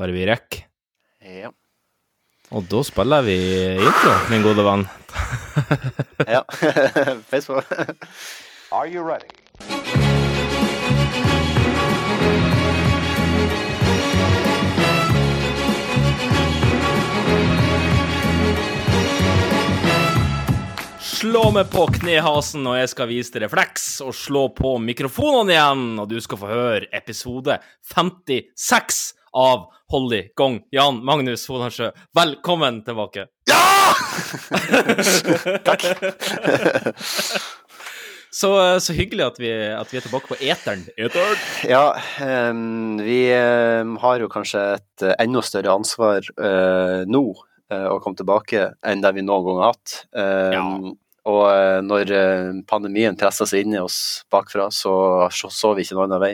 der vi rekker. Ja. Og da spiller vi intro, min gode venn. ja. Face på. Are you ready? Slå meg på knehasen, og jeg skal vise deg refleks og slå på mikrofonene igjen, og du skal få høre episode 56 av Hold i gang. Jan Magnus Hodansjø, velkommen tilbake. Ja! Takk. så, så, hyggelig at vi, at vi, er tilbake på eteren. Eteren. Ja, um, vi um, har jo kanskje et uh, enda større ansvar uh, nå uh, å komme tilbake enn det vi noen gang har hatt. Um, ja. Og når pandemien pressa seg inn i oss bakfra, så så vi ikke noen annen vei.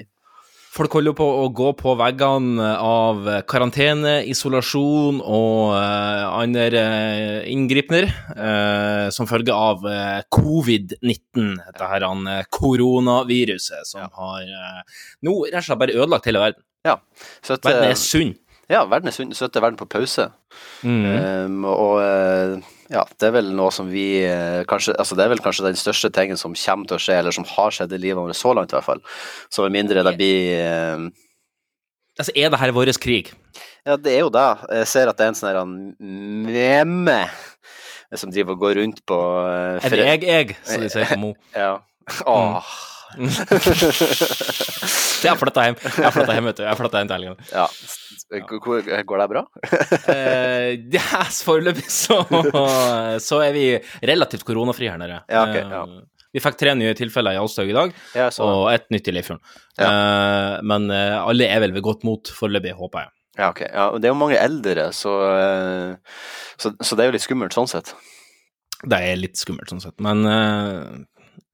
Folk holder på å gå på veggene av karantene, isolasjon og uh, andre uh, inngripener uh, som følge av covid-19, dette her koronaviruset som ja. har nå rett og slett bare ødelagt hele verden. Ja. Så at, verden er sunn. Ja, verden er sunn. Setter verden på pause. Mm. Um, og uh, ja, det er vel noe som vi uh, kanskje Altså, det er vel kanskje den største tingen som kommer til å skje, eller som har skjedd i livet vårt så langt, i hvert fall. Så med mindre det blir uh, Altså, er det her vår krig? Ja, det er jo det. Jeg ser at det er en sånn meme som driver og går rundt på Er det jeg, jeg, som de sier på Mo? ja. Åh. Mm. jeg flytta hjem. Jeg flytta hjem, vet du. Jeg flytta hjem til helgen. Ja. Går det bra? Yes, ja, foreløpig så, så er vi relativt koronafri her nede. Ja, okay, ja. Uh, vi fikk tre nye tilfeller i Alstaug i dag, og ett nytt i Leifjorden. Ja. Uh, men alle er vel ved godt mot foreløpig, håper jeg. Ja, ok. Ja, det er jo mange eldre, så, så, så, det er jo litt skummelt sånn sett. Det er litt skummelt sånn sett, men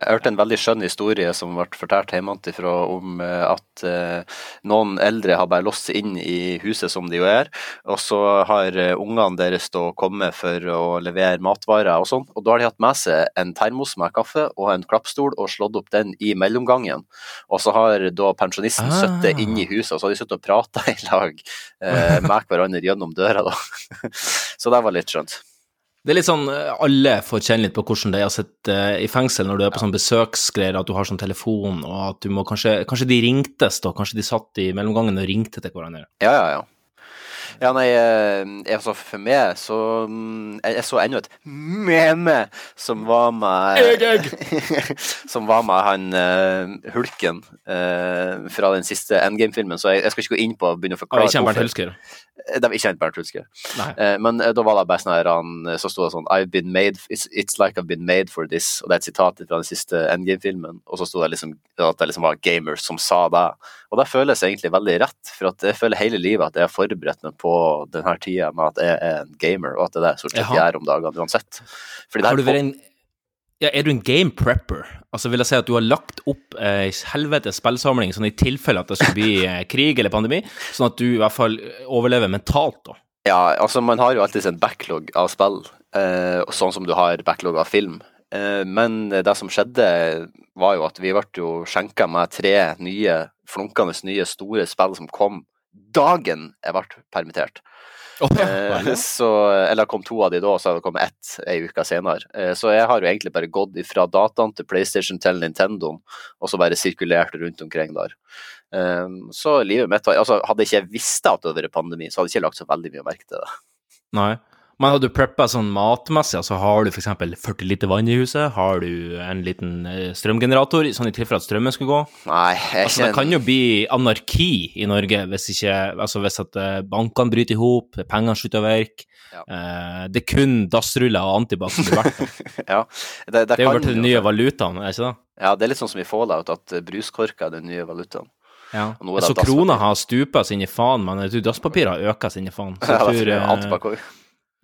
jeg hørte en veldig skjønn historie som ble fortalt hjemmefra om eh, at eh, noen eldre har bare låst seg inn i huset som de jo er, og så har eh, ungene deres da kommet for å levere matvarer og sånn, og da har de hatt med seg en termos med kaffe og en klappstol og slått opp den i mellomgangen. Og så har da pensjonisten ah. sittet inne i huset, og så har de sittet og prata i lag med hverandre gjennom døra, da. så det var litt skjønt. Det er litt sånn eh, alle får kjenne litt på hvordan det er å sitte i fengsel når du er på sånn besøksgreier, at du har sånn telefon, og at du må kanskje Kanskje de ringtes, da? Kanskje de satt i mellomgangen og ringte til hverandre? Ja, ja, ja. Ja, nei, jeg altså for meg så mm, Jeg, jeg så ennå et meme som var med Som var med han uh, hulken uh, fra den siste Endgame-filmen, så jeg, jeg, skal ikke gå inn på å begynne å forklare hvorfor. Bernt Hulsker? Det var ikke Bernt Hulsker. Uh, men da var det bare sånn her han, Så sto det sånn I've been made it's, it's, like I've been made for this. Og det er et sitat fra den siste Endgame-filmen. Og så sto det liksom at det liksom var gamers som sa det. Og det føles egentlig veldig rett, for jeg føler hele livet at jeg har forberedt meg på denne tida med at jeg er en gamer, og at det er det jeg stort sett gjør om dagene uansett. har du vært en ja, Er du en game prepper? Altså vil jeg si at du har lagt opp ei eh, helvetes spillsamling sånn i tilfelle at det skulle bli eh, krig eller pandemi, sånn at du i hvert fall overlever mentalt, da? Ja, altså man har jo alltid en backlog av spill, eh, sånn som du har backlog av film. Eh, men det som skjedde, var jo at vi ble jo skjenka med tre nye, flunkende nye, store spill som kom dagen jeg ble permittert. Oh, ja. eh, så, eller kom to av de da, så hadde det kommet ett ei uke senere. Eh, så jeg har jo egentlig bare gått fra dataen til PlayStation til Nintendo, og så bare sirkulert rundt omkring der. Eh, så livet mitt altså, Hadde jeg ikke visst at det hadde vært pandemi, så hadde jeg ikke lagt så veldig mye merke til det. Nei. Men har du preppa sånn matmessig, altså har du f.eks. 40 liter vann i huset? Har du en liten eh, strømgenerator, sånn i tilfelle at strømmen skulle gå? Nei, jeg altså, Det kan jo bli anarki i Norge hvis ikke Altså hvis at eh, bankene bryter i hop, pengene slutter å virke. Ja. Eh, det er kun dassruller og antibac som blir verdt. ja, det, det, det er jo blitt den nye valutaen, er ikke det? Ja, det er litt sånn som i Fallout, at bruskorker er den nye valutaen. Ja. Så krona har stupa sin i faen, men jeg tror dasspapiret har økt sin i faen. Så jeg tror, ja,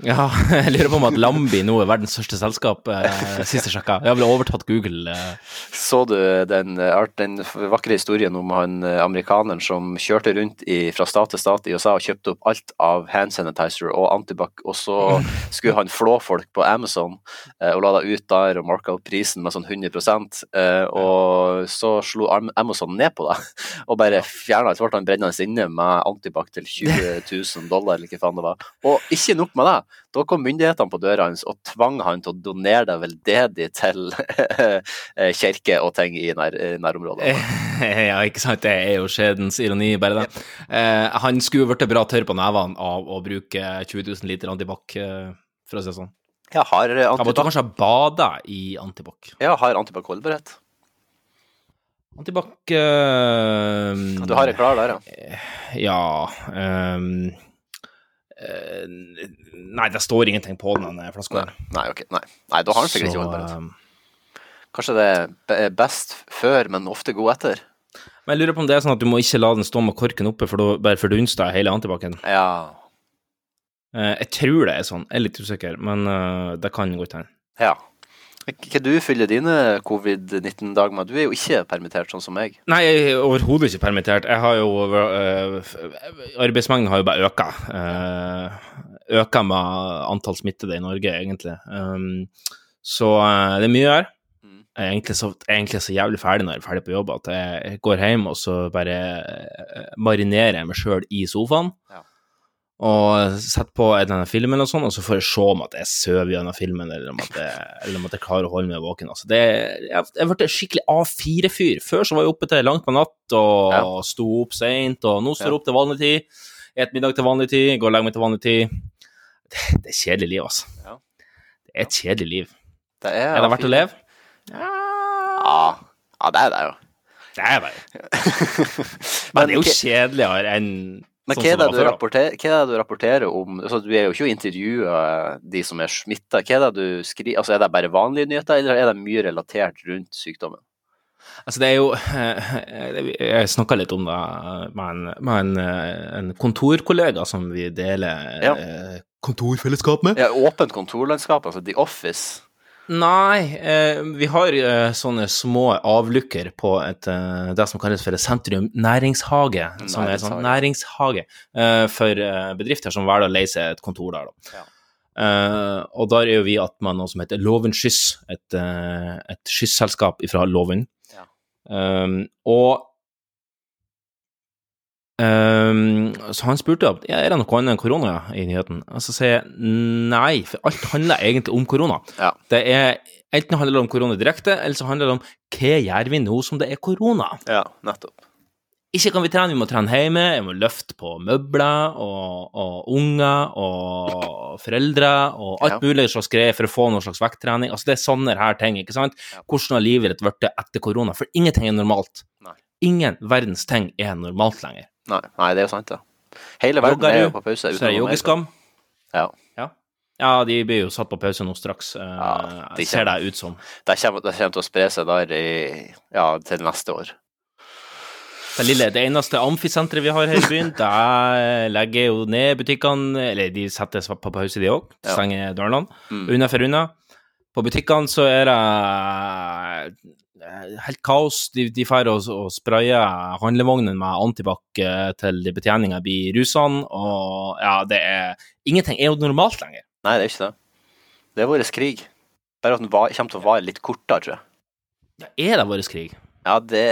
Ja, jeg lurer på om at Lambi nå er verdens største selskap, eh, siste sjekka. Jeg har vel overtatt Google. Eh. Så du den, eh, den vakre historien om han eh, amerikaneren som kjørte rundt i, fra stat til stat i USA og kjøpte opp alt av hand sanitizer og antibac, og så skulle han flå folk på Amazon eh, og la det ut der og marka opp prisen med sånn 100 eh, og så slo Amazon ned på det og bare fjerna alt. Så ble han brennende inne med antibac til 20 000 dollar, eller hva faen det var. Og ikke nok med det. Da kom myndighetene på døra hans og tvang han til å donere det veldedig til eh, kirke og ting i nær, nærområdet. ja, ikke sant. Det er jo skjedens ironi, bare det. Eh, han skulle blitt bra tørr på nevene av å bruke 20 000 liter antibac, eh, for å si det sånn. Ja, har antibac... Han måtte kanskje ha bada i antibac. Ja, har antibac holdbarhet. Antibac eh, Du har en klar der, ja. Ja eh, Nei, det står ingenting på den flaska Nei, Nei, okay, Nei. Nei, da har han sikkert ikke holdbarhet. ehm, Kanskje det er best før, men ofte god etter. Men jeg lurer på om det er sånn at du må ikke la den stå med korken oppe, for da bare fordunster hele antibacen. Ja. Eh, jeg tror det er sånn, jeg er litt usikker, men eh, det kan godt hende. ja. Hva du fyller dine covid-19-dager med? Du er jo ikke permittert, sånn som meg. Nei, jeg er overhodet ikke permittert. Jeg har jo øh, Arbeidsmengden har jo bare øka. Øh, øka med antall smittede i Norge, egentlig. Um, så øh, det er mye her. Mm. Jeg er egentlig så, jeg er egentlig så jævlig ferdig når jeg er ferdig på jobb, at jeg, går hjem og så bare marinerer jeg meg sjøl i sofaen. Ja. Og setter på en eller annen film eller sånt, og så får jeg se om at jeg sover gjennom filmen, eller om jeg, eller om at jeg klarer å holde meg våken. Altså, det, jeg, ble skikkelig A4-fyr. Før så var jeg oppe til langt på natt og Ja. sto opp seint, og nå står jeg Ja. opp til vanlig tid. Et middag til vanlig tid, går og legger meg til vanlig tid. Det, det er kjedelig liv, altså. Ja. Det er et kjedelig liv. Det er, Er det verdt å leve? Ja. ja, det er det jo. Det er det. jo. Men det er jo kjedeligere enn Men sånn hva er, det du rapporterer, hva er det du rapporterer om? Altså, du er jo ikke å intervjue de som er smitta. Er det du skriver? Altså, er det bare vanlige nyheter, eller er det mye relatert rundt sykdommen? Altså, det er jo eh, Jeg snakka litt om det med en, med en, eh, en kontorkollega som vi deler Ja. eh, kontorfellesskap med. Ja, åpent kontorlandskap, altså The Office. Nei, eh, vi har eh, sånne små avlukker på et, eh, det som kalles for sentrum næringshage. Som er sånn næringshage eh, for eh, bedrifter som velger å leie seg et kontor der. Da. Ja. Eh, og der er jo vi at man noe som heter Loven Skyss, et, et skysselskap fra Loven. Ja. Um, og um, så han spurte om ja, er det noe annet enn korona i nyheten. Og så sier jeg nei, for alt handler egentlig om korona. Ja. Det er Enten handler det om korona direkte, eller så handler det om hva gjør vi nå som det er korona? Ja, nettopp. Ikke kan vi trene, vi må trene hjemme, vi må løfte på møbler og, og unger og foreldre og alt Ja. mulig slags greier for å få noe slags vekttrening. Altså det er sånne her ting, ikke sant? Ja. Hvordan har livet ditt blitt etter korona? For ingenting er normalt. Nei. Ingen verdens ting er normalt lenger. Nei, nei, det er jo sant, ja. Hele verden Jogger er du, jo på pause. Så er det joggeskam. Ja. Ja. Ja, de blir jo satt på pause nå straks, eh, Ja, de ser det ut som. Det kommer, det kommer til å spre seg der i, ja, til neste år. Det lille, det eneste amfisenteret vi har her i byen, der legger jo ned butikkene, eller de setter seg på pause de òg, stenger dørene, Mm. unna for unna. På butikkene så er det eh, helt kaos. De, de får og, og sprayer handlevognen med antibac eh, til de betjeninga blir rusende, og ja, det er Ingenting er jo normalt lenger. Nei, det er ikke det. Det er vår krig. Bare at den var, kommer til å vare litt kortere, tror jeg. Ja, er det vår krig? Ja, det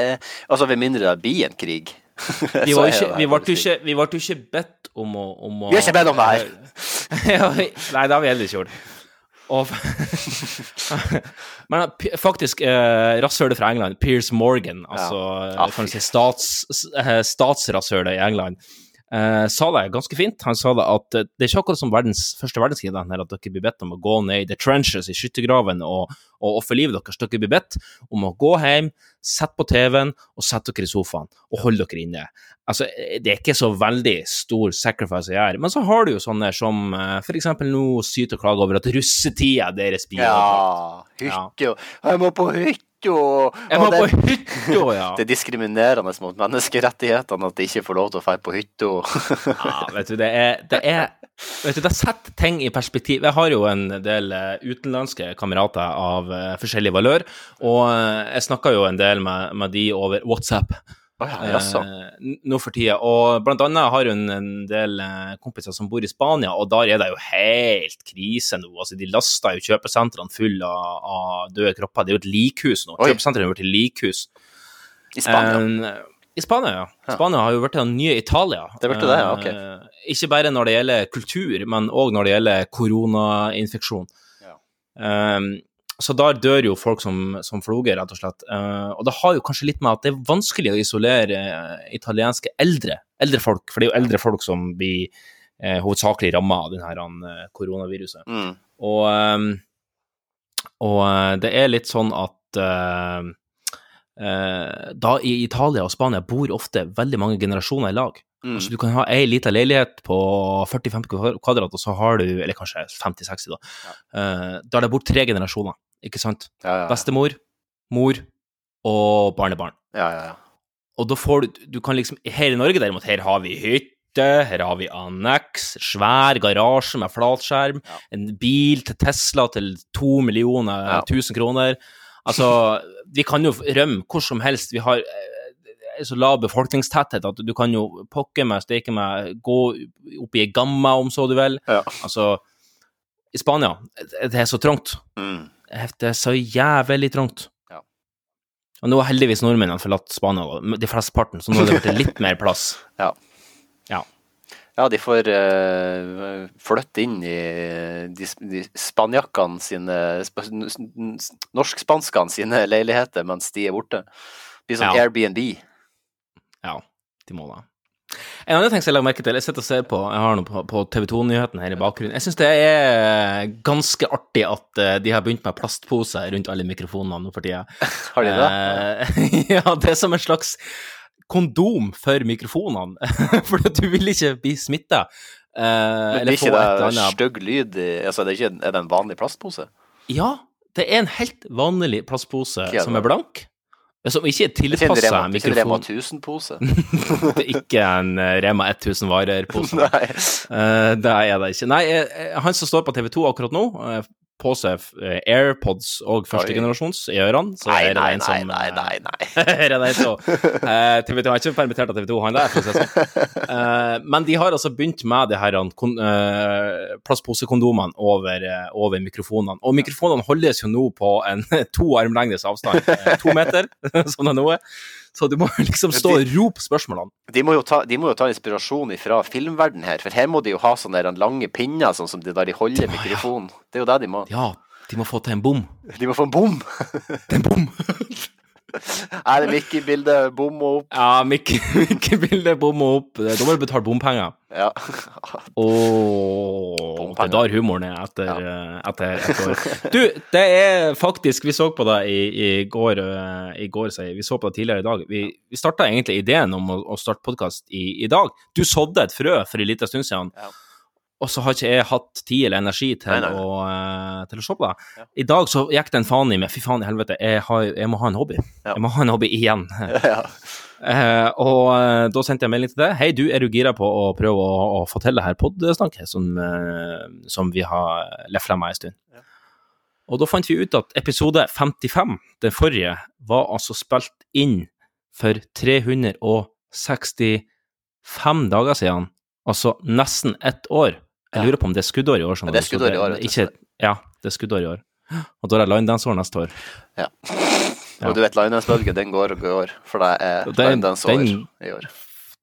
Altså, ved mindre det blir en krig. Vi var er ikke, vi ble ikke, vi ble ikke bedt om å, om å Vi har ikke bedt om det her. nei, det har vi heller ikke gjort. Og, men faktisk, eh, rasshølet fra England, Piers Morgan, altså Ja, ah, si stats, eh, statsrasshølet i England, eh, sa det ganske fint. Han sa det at eh, det er ikke akkurat som verdens, første verdenskrig, at dere blir bedt om å gå ned i the trenches, i skyttergraven, og, og ofre livet deres. Dere blir bedt om å gå hjem, sette på TV-en og sette dere i sofaen og holde dere inne. Altså, det er ikke så veldig stor sacrifice å gjøre. Men så har du jo sånne som f.eks. for eksempel nå syter og klager over at russetida deres blir Ja, hykke ja. Jeg må på hytte hytta! Jeg må det, på hytta, ja. det er diskriminerende mot menneskerettighetene at de ikke får lov til å dra på hytta. ja. Vet du, det er, det er Vet du, det setter ting i perspektiv. Jeg har jo en del eh, utenlandske kamerater av eh, forskjellig valør, og eh, jeg snakker jo en del med, med de over WhatsApp. Å ja, jaså. eh, nå for tida. Og blant annet har hun en del eh, kompiser som bor i Spania, og der er det jo helt krise nå. Altså, de laster jo kjøpesentrene fulle av, av døde kropper. Det er jo et likhus nå. Kjøpesentrene har blitt likhus. I Spania? Eh, I Spania, ja. Ja. Spania har jo blitt den nye Italia. Det ble det, ja, ok. Ikke bare når det gjelder kultur, men òg når det gjelder koronainfeksjon. Ja. Eh, så der dør jo folk som, som floger, rett og slett. Uh, og det har jo kanskje litt med at det er vanskelig å isolere eh, italienske eldre, eldre folk, for det er jo eldre folk som blir uh, hovedsakelig ramma av denne koronaviruset. Mm. Og, um, og eh, det er litt sånn at uh, eh, da i Italia og Spania bor ofte veldig mange generasjoner i lag. Mm. Altså Du kan ha ei lita leilighet på 40-50 kvadrat, og så har du, eller kanskje 50-60, da, da der det bor tre generasjoner, ikke sant? Ja, ja, Bestemor, mor og barnebarn. ja, ja, ja. Og da får du Du kan liksom Her i Norge, derimot, her har vi hytte, her har vi anneks, svær garasje med flatskjerm, Ja. en bil til Tesla til to millioner. 1000 kroner. Altså, vi kan jo rømme hvor som helst. Vi har eh, så lav befolkningstetthet at du kan jo pokke meg, steke meg, gå opp i ei gamma om så du vil. Ja. Altså, i Spania, det er så trangt. Mm. Det er så jævlig trangt. Ja. Og nå har heldigvis nordmennene forlatt Spania, de flesteparten, så nå har det blitt litt mer plass. Ja. Ja. Ja, de får uh, flytte inn i de, de spanjakkene sine sp Norsk-spanskene sine leiligheter mens de er borte. Blir sånn Ja. Airbnb. Ja, de må da. En annen ting som jeg legger merke til, jeg sitter og ser på, jeg har noe på, på TV 2-nyhetene her i bakgrunnen. Jeg syns det er ganske artig at eh, de har begynt med plastposer rundt alle mikrofonene nå for tida. Har de det? Eh, ja, det er som en slags kondom for mikrofonene, for du vil ikke bli smitta. Men eller blir ikke det stygg lyd i altså, er, det ikke, er det en vanlig plastpose? Ja, det er en helt vanlig plastpose som er blank. Som ikke er tilpassa mikrofon. ikke en Rema 1000-pose. Er ikke en eh, Rema 1000 varer-pose. Nei. Uh, det er det ikke. Nei, eh, han som står på TV 2 akkurat nå, eh, på seg eh, AirPods og førstegenerasjons i ørene, så Nei, det nei, en nei, som nei, nei, nei, nei. Her er det en som eh, TV 2 har ikke permittert av TV 2, han der, for å si det sånn. Uh, men de har altså begynt med de her kon, eh, plastposekondomene over, eh, over mikrofonene. Og mikrofonene holdes jo nå på en to armlengdes avstand, eh, to meter, som det nå er. Så du må liksom stå og rope spørsmålene. De må, jo ta, de må jo ta inspirasjon fra filmverden her, for her må de jo ha sånne der lange pinner, sånn som de der de holder må, ja. mikrofonen. Det er jo det de må. Ja, de må få til en bom. De må få en bom! Det er en bom! Er det Mickey-bildet? Bom og opp? Ja, Mikke-bildet bomma opp. Da må du betale bompenger. Ja. Åh, det er der humoren er etter, ja. etter et år. Du, det er faktisk Vi så på det i, i går, eh, i går så. Vi så på det tidligere i dag. Vi, vi starta egentlig ideen om å, å starte podkast i, i dag. Du sådde et frø for en liten stund siden. Ja. Og så har ikke jeg hatt tid eller energi til, Nei, nei. Å, uh, til å se på det. Ja. I dag så gikk det en faen i meg. Fy faen i helvete, jeg, har, jeg må ha en hobby. Ja. Jeg må ha en hobby igjen. ja. uh, og uh, da sendte jeg melding til deg. Hei, du, er du gira på å prøve å, å få til det her podsnakket som, som vi har lefla med en stund? Og da fant vi ut at episode 55, den forrige, var altså spilt inn for 365 dager siden. Altså nesten ett år. Jeg lurer på om det er skuddår i år. Sånn det er skuddår i år. Ikke, ja, det er skuddår i år. Og da er det linedance-år neste år. Ja. Og du vet Linedance-bølge, den går og går, for det er Den- Linedance år den- i år.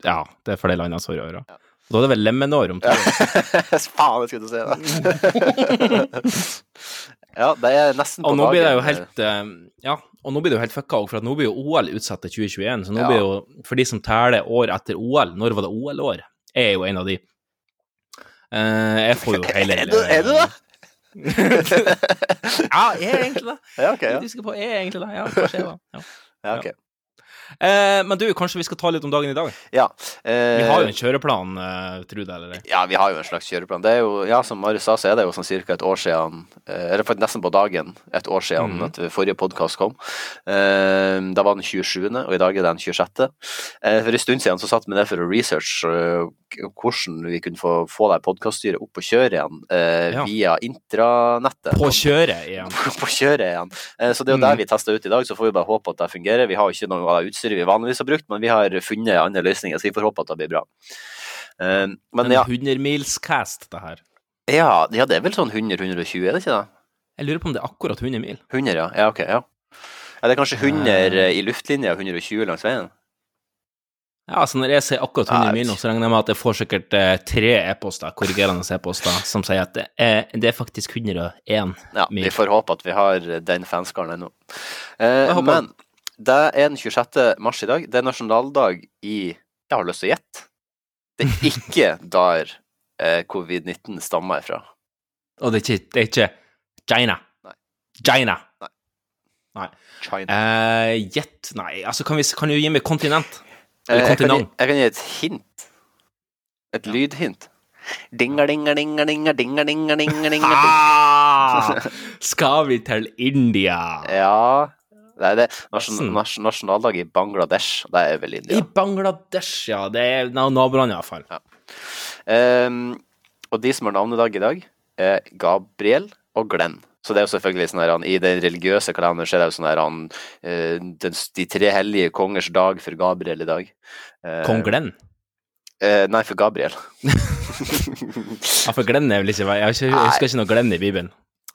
Ja, det er for det er linedance-år i år, ja. Da er det vel lemenår om to år. Faen, jeg skulle til å si det. ja, det er nesten på Og nå blir det jo dagen. helt eh, Ja, og nå blir det jo helt fucka òg, for nå blir jo OL utsatt til 2021. Så nå Ja. blir jo, for de som teller år etter OL, når var det OL-år? Er jo en av de. Eh, jeg får jo hele Er du, er du det? Ja, jeg er egentlig det. Ja, okay, Ja, jeg er egentlig det. Ja, var. Ja. ja ok. Eh, men du, kanskje vi skal ta litt om dagen i dag? Ja. eh, Vi har jo en kjøreplan, eh, tro det eller. Ja, vi har jo en slags kjøreplan. Det er jo, ja, som Marius sa, så er det jo sånn ca. et år siden, eh, eller faktisk nesten på dagen, et år siden Mhm. at forrige podkast kom. Eh, Da var den 27., og i dag er den 26. Eh, For en stund siden så satt vi ned for å researche eh, hvordan vi kunne få, få det podkaststyret opp og kjøre igjen eh, Ja. via intranettet. På kjøret igjen. på kjøret igjen. Eh, Så det er jo det Mm. vi tester ut i dag, så får vi bare håpe at det fungerer. Vi har jo ikke noe av det utstyret vi vanligvis har brukt, men vi har funnet andre løsninger, så vi får håpe at det blir bra. Uh, Men En ja, 100-milscast, det her. ja, ja, det er vel sånn 100-120, er det ikke det? Jeg lurer på om det er akkurat 100 mil. 100, ja. Ja, ok, ja. Ja, det er kanskje 100 uh... i luftlinje og 120 langs veien? Ja, altså når jeg sier akkurat 100 Nei. mil nå, så regner jeg med at jeg får sikkert eh, tre e-poster, korrigerende e-poster, som sier at det er, det er faktisk 101 Ja, mil. vi får håpe at vi har den fanskaren ennå. Eh, men det er den 26. mars i dag. Det er nasjonaldag i Jeg har lyst til å gjette. Det er ikke der eh, covid-19 stammer ifra. Og det er ikke, det er ikke China. Nei. China. China. Eh, Gjett Nei, altså, kan, vi, kan du gi meg kontinent? Eller Eller jeg, kan gi, kontinent? jeg kan gi et hint. Et lydhint. Dinga, dinga, dinga, dinga, dinga, dinga, dinga, dinga. Ah! Skal vi til India? Ja Det er det. Nasjon, nas, nasjonaldag i Bangladesh. Det er vel India. I Bangladesh, ja. Det er na- naboland, iallfall. Um, og de som har navnedag i dag, er Gabriel og Glenn. Så det er jo selvfølgelig sånn her, han- I den religiøse kalenderen så er det jo sånn her han, eh, den, De tre hellige kongers dag for Gabriel i dag. Eh, Kong Glenn? Uh, nei, for Gabriel. Ja, for Glenn er vel ikke Jeg, ikke, jeg husker ikke noe Glenn i Bibelen.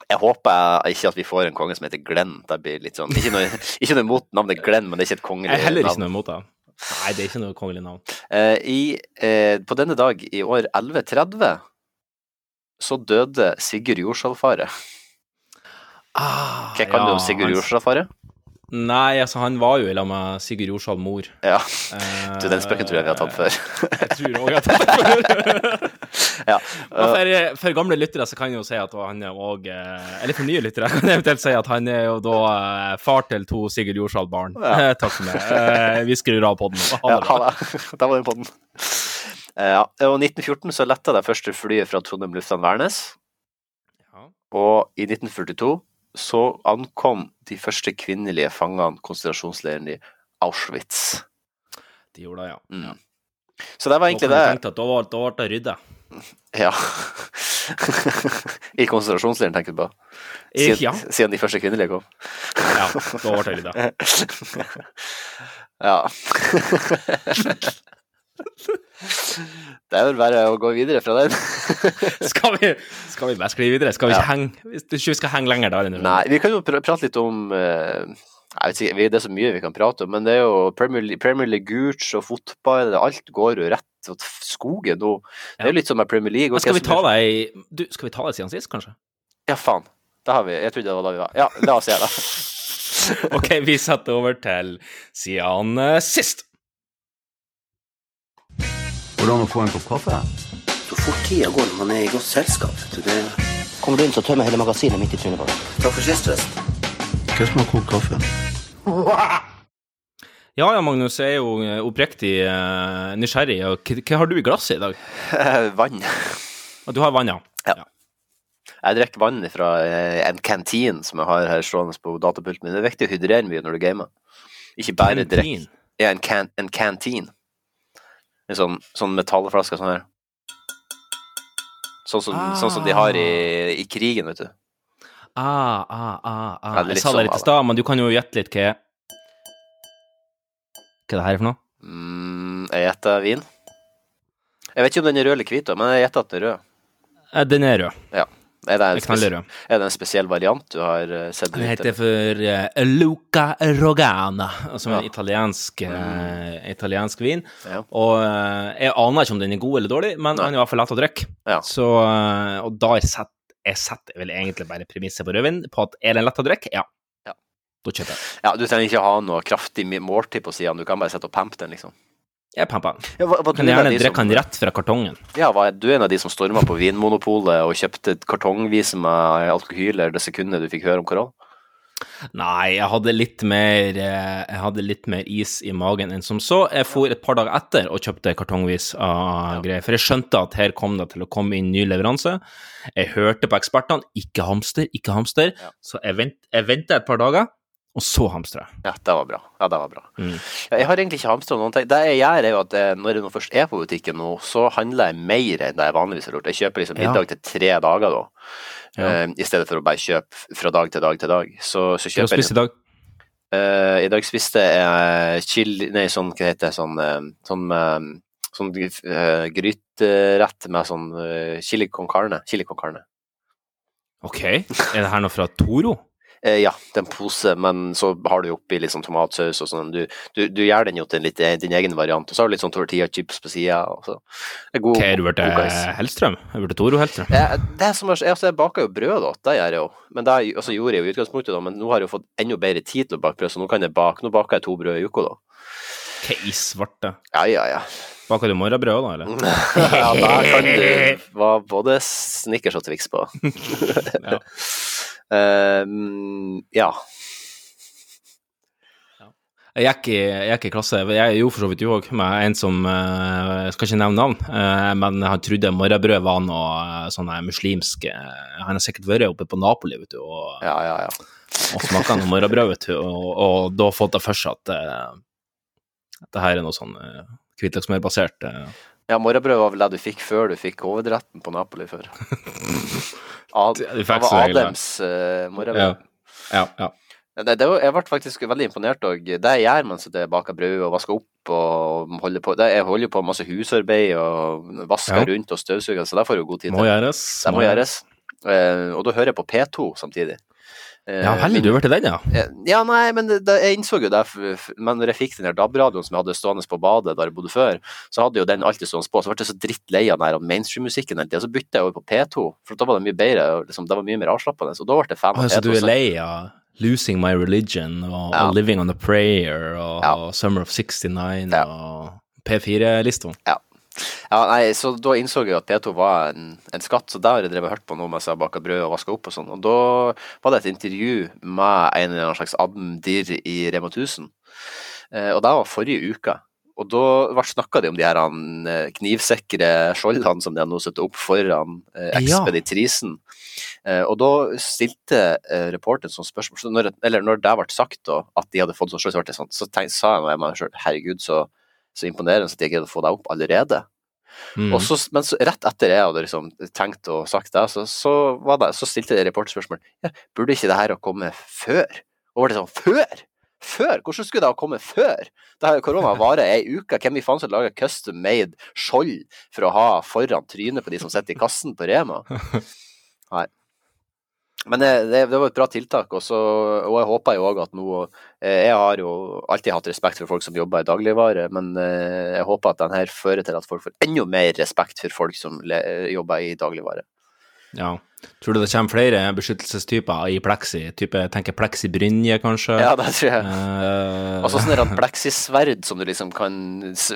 Jeg håper ikke at vi får en konge som heter Glenn. Det blir litt sånn Ikke noe, ikke noe imot navnet Glenn, men det er ikke et kongelig Jeg er heller ikke noe imot det. Nei, det er ikke noe kongelig navn. Uh, i, uh, på denne dag i år 1130 så døde Sigurd Jorsalfare. Ah, Hva kan du om Sigurd Jorsalfare? Nei, altså, han var jo i lag med Sigurd Jordsal mor. Ja, Eh, du, den spøken tror jeg vi har tatt før. Jeg tror også jeg har tatt den før. ja. For, for gamle lyttere så kan jeg jo si at han er òg Eller for nye lyttere kan jeg eventuelt si at han er jo da eh, far til to Sigurd Jordsal-barn. Ja. Takk for meg. Eh, Vi skrur av podden. Ha det Ja. Der var den poden. Eh, Ja, og 1914 så letta det første flyet fra Trondheim lufthavn Værnes. Ja. Og i 1942 så ankom de første kvinnelige fangene konsentrasjonsleiren i Auschwitz. De gjorde det, ja. Mm. Så det var egentlig det. Tenkte at da ble det rydda. Ja. I konsentrasjonsleiren, tenker du på? Eh, Siden, Ja, siden de første kvinnelige kom? ja, da ble det rydda. ja. Det er vel bare å gå videre fra den. Skal vi, skal vi bare skli videre? Skal vi Ja. ikke henge Hvis du ikke skal henge lenger der? Nei, vi kan jo pr prate litt om uh, jeg vet ikke, Det er så mye vi kan prate om, men det er jo Premier, League- Premier League Gooch og fotball Alt går jo rett til skogen nå. Det er jo litt som med Premier League. Skal vi det du, Skal vi ta det siden sist, kanskje? Ja, faen. Det har vi. Jeg trodde det var da vi var Ja, la oss gjøre det. OK, vi setter over til siden sist. Hvordan å få en kopp kaffe? Så fort tida går når man er i godt selskap. Det... Kommer du inn, så tømmer hele magasinet midt i trynet på deg. Takk for sist, forresten. Hva som har kokt kaffe? Ja ja, Magnus, jeg er jo eh, oppriktig eh, nysgjerrig. Hva hva har du i glasset i dag? Vann. Du har vann, ja? Ja. Jeg drikker vann fra eh, en canteen som jeg har her stående på datapulten min. Det er viktig å hydrere mye når du gamer. Ikke bare drikke. Ja, en, can en canteen. En sånn, sånn metallflaske sånn her. Sånn som, sånn som de har i, i krigen, vet du. Ah, ah, ah, ah. Ja, Jeg sa det sånn, litt i da. stad, men du kan jo gjette litt hva Hva er det her for noe? Mm, jeg gjetter vin. Jeg vet ikke om den er rød eller hvit, men jeg gjetter at den er rød. Eh, Den er rød. Ja. Er det en, Den knaller spes rød. er det en spesiell variant du har eh, sett? Den heter for uh, Luca Rogana, som er en Ja. italiensk, uh, italiensk vin. Ja. Og uh, jeg aner ikke om den er god eller dårlig, men Nei. han er i hvert fall lett å drikke. Ja. Så, og da setter jeg setter vel egentlig bare premisset på rødvin på at er den lett å drikke? Ja. Ja. Da kjøper jeg. Ja, du trenger ikke ha noe kraftig måltid på siden, du kan bare sette og pampe den, liksom. Jeg pampa. Ja, var, var Kan gjerne drikke den rett fra kartongen. Ja, var du en av de som storma på Vinmonopolet og kjøpte kartongvis med alkohyl eller det sekundet du fikk høre om korona? Nei, jeg hadde mer eh, Jeg hadde litt mer is i magen enn som så. Jeg for et par dager etter og kjøpte kartongvis av greier, for jeg skjønte at her kom det til å komme inn ny leveranse. Jeg hørte på ekspertene, ikke hamster, ikke hamster, så jeg, vent, jeg venta et par dager, og så hamstre. Ja, det var bra. Ja, det var bra. Mm. Jeg har egentlig ikke hamstra noen ting. Det jeg gjør, er jo at eh, når jeg først er på butikken nå, så handler jeg mer enn det jeg vanligvis har gjort. Jeg kjøper liksom Ja. middag til tre dager da, Ja. uh, i stedet for å bare kjøpe fra dag til dag til dag. Så, så Hva kjøper jeg spiste i dag? Uh, I dag spiste jeg chili Nei, sånn, hva heter det, sånn, sånn, sånn eh, gryterett med sånn chili con carne. Chili con carne. Ok, er det her noe fra Toro? Eh, ja, det er en pose, men så har du oppi litt sånn tomatsaus og sånn. Du, du, du gjør den jo til litt, eh, din egen variant, og så har du litt sånn tortilla-chips på sida. Hva er er du blitt god. Hellstrøm? Er du Toro Hellstrøm? Eh, det er som, jeg, altså, jeg baker jo brød, da. Det gjør jeg jo. Men det er- altså, gjorde jeg jo i utgangspunktet, da. Men nå har jeg jo fått enda bedre tid til å bake brød, så nå kan jeg bake. Nå baker jeg to brød i uka, da. Ok, i svarte. Ja, ja, ja. Baker du morgenbrød da, eller? ja, der kan du var både Snickers og Twix på. Ja. Ehm, ja. Jeg gikk, i, jeg gikk i klasse, jeg er jo for så vidt du òg, med en som eh, Jeg skal ikke nevne navn, eh, men han trodde morgenbrød var noe sånn muslimsk Han har sikkert vært oppe på Napoli, vet du, og, Ja, ja, ja. og smaka noe morgenbrød, vet du, og, og da fått det for seg at at det her er noe sånn uh, hvitløksmørbasert. eh. Ja, morgenbrød var vel det du fikk før du fikk hovedretten på Napoli før. Ad, det var Adams uh, morgenbrød. Ja, ja. Det, det, var- jeg ble faktisk veldig imponert. òg. det jeg gjør mens jeg baker brød og vasker opp og holder på det, Jeg holder på med masse husarbeid og vasker Ja. rundt og støvsuger, så det får jo god tid Må til. gjøres. Det må gjøres. Uh, og da hører jeg på P2 samtidig. Eh, Ja heldig du har vært i den, ja? Eh, Ja, nei, men det, jeg innså jo det, men når jeg fikk den der DAB-radioen som jeg hadde stående på badet der jeg bodde før, så hadde jo den alltid stående på, så ble jeg så drittlei av den her mainstream-musikken hele tida, så bytta jeg over på P2, for da var det mye bedre, liksom, det var mye mer avslappende, så da ble jeg fan av Altså, P2. Så du er lei av Losing My Religion og, Ja. og Living on a Prayer og, Ja. og Summer of 69 Ja. og P4-lista. Ja, nei, så da innså jeg at P2 var en, en skatt, så der har jeg hørt på noe mens jeg baka brød og vaska opp og sånn. Og da var det et intervju med en eller annen slags admdir i Rema 1000, eh, og det var forrige uke. Og da snakka de om de her han, eh, knivsikre skjoldene som de har nå satt opp foran eh, Ja. ekspeditrisen. Eh, og da stilte eh, reporteren sånn spørsmål så når, Eller når det ble sagt da, at de hadde fått sånn skjold, så sånn, så tenk, sa jeg meg sjøl herregud, så, så imponerende at de greide å få det opp allerede. Mm. Og så, men så, rett etter jeg hadde liksom tenkt og sagt det, så, så, var det, så stilte jeg reporterspørsmål ja, burde ikke det her ha kommet før. Og var det sånn før? Før? Hvordan skulle det ha kommet før? Det her Korona varer ei uke. Hvem i faen som lager custom made skjold for å ha foran trynet på de som sitter i kassen på Rema? Nei. Men det, det, var et bra tiltak, også, og jeg håper jo òg at nå eh, Jeg har jo alltid hatt respekt for folk som jobber i dagligvare, men eh, jeg håper at denne fører til at folk får enda mer respekt for folk som le, jobber i dagligvare. Ja. Tror du det kommer flere beskyttelsestyper i pleksi? Type, tenker pleksi-brynje, kanskje? Ja, det tror jeg. Uh... Og sånn pleksisverd som du liksom kan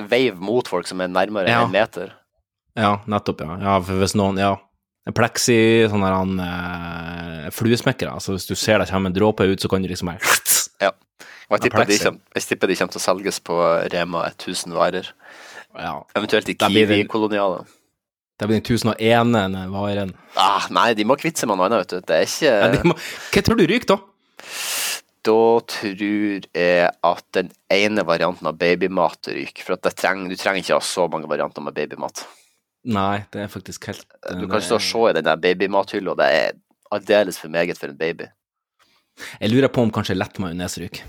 veive mot folk som er nærmere Ja. en meter. Ja, nettopp, ja. ja. For hvis noen Ja. Pleksi, sånn der han eh, fluesmekkere. Altså hvis du ser det kommer en dråpe ut, så kan du liksom bare Og jeg Ja, tipper, de kommer, jeg tipper de kommer til å selges på Rema 1000 varer. Ja. Eventuelt i Kiwi-kolonialer. Det blir den 1001. varen. Ah, nei, de må kvitte seg med noe annet, vet du. Det er ikke Ja, må, hva tror du ryker, da? Da tror jeg at den ene varianten av babymat ryker. For at det treng, du trenger ikke ha så mange varianter med babymat. Nei, det er faktisk helt Du kan stå og se i den der babymathylla, og det er aldeles for meget for en baby. Jeg lurer på om kanskje lett majones ryker.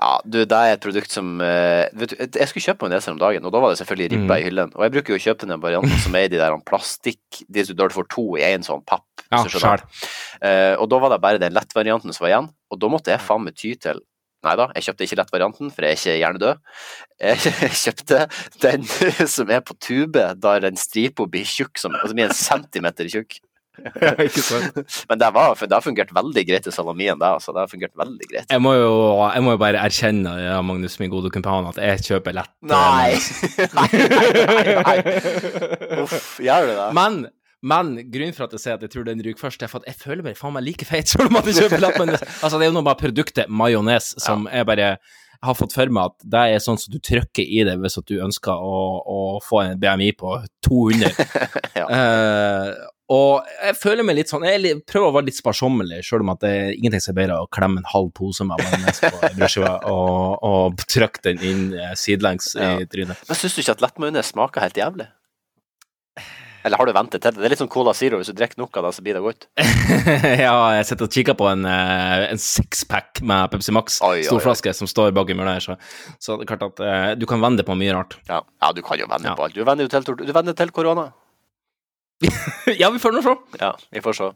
Ja, du, det er et produkt som eh, vet du, Jeg skulle kjøpe majoneser om dagen, og da var det selvfølgelig ribba Mm. i hyllen. Og jeg bruker jo å kjøpe den varianten som er i de der plastikk De du får to i én sånn papp. Ja, du. Eh, og da var det bare den lettvarianten som var igjen, og da måtte jeg faen meg ty til Nei da, jeg kjøpte ikke lettvarianten, for jeg er ikke hjernedød. Jeg kjøpte den som er på tube, der en stripe blir tjukk, som, altså blir en centimeter tjukk. Ja, ikke sant? Men det, var, det har fungert veldig greit i salamien, det. Altså, det har fungert veldig greit. Jeg må jo, jeg må jo bare erkjenne, ja, Magnus, min gode kumpan, at jeg kjøper lett. Nei! Nei! nei, nei, nei. Uff, gjør du det? Men, Men grunnen for at jeg sier at jeg tror den ryker først, er for at jeg føler meg faen meg like feit selv om at jeg kjøper lettmajones. Altså, det er jo noe bare produktet majones som jeg bare har fått for meg at det er sånn som du trykker i det hvis du ønsker å, å få en BMI på 200. Ja. uh, og jeg føler meg litt sånn Jeg er prøver å være litt sparsommelig, selv om at det er ingenting som er bedre å klemme en halv pose med majones på ei og, og trykke den inn eh, sidelengs Ja. i trynet. Men syns du ikke at lettmajones smaker helt jævlig? Eller har du ventet til det? Det er litt sånn Cola Zero. Hvis du drikker nok av det, så blir det godt. ja, jeg sitter og kikker på en, eh, en sixpack med Pepsi Max, storflaske, som står bak i munnen her, så, så det er klart at uh, du kan vende på mye rart. Ja, ja du kan jo vende Ja. på alt. Du vender jo til, venner til korona. ja, vi får nå se. Ja, vi får se.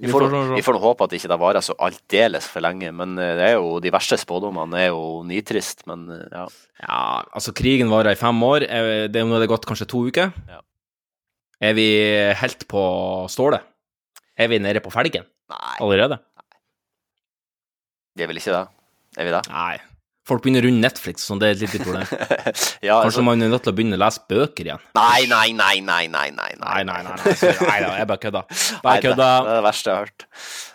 Vi Vi får, får får nå håpe at ikke det varer så aldeles for lenge, men eh, det er jo de verste spådommene er jo nitrist, men ja. Ja, altså, krigen varer i fem år. Det nå er det gått kanskje to uker. Ja. Er vi helt på stålet? Er vi nede på felgen Nei, allerede? vi er vel ikke det? Er vi det? Nei. Folk begynner å runde Netflix, så det er et lite problem. ja, Kanskje man er nødt til å begynne å lese bøker igjen? Nei, nei, nei, nei, nei, nei. Nei, nei, nei. nei, nei da, jeg bare kødda. Bare kødda. det, det er det verste jeg har hørt.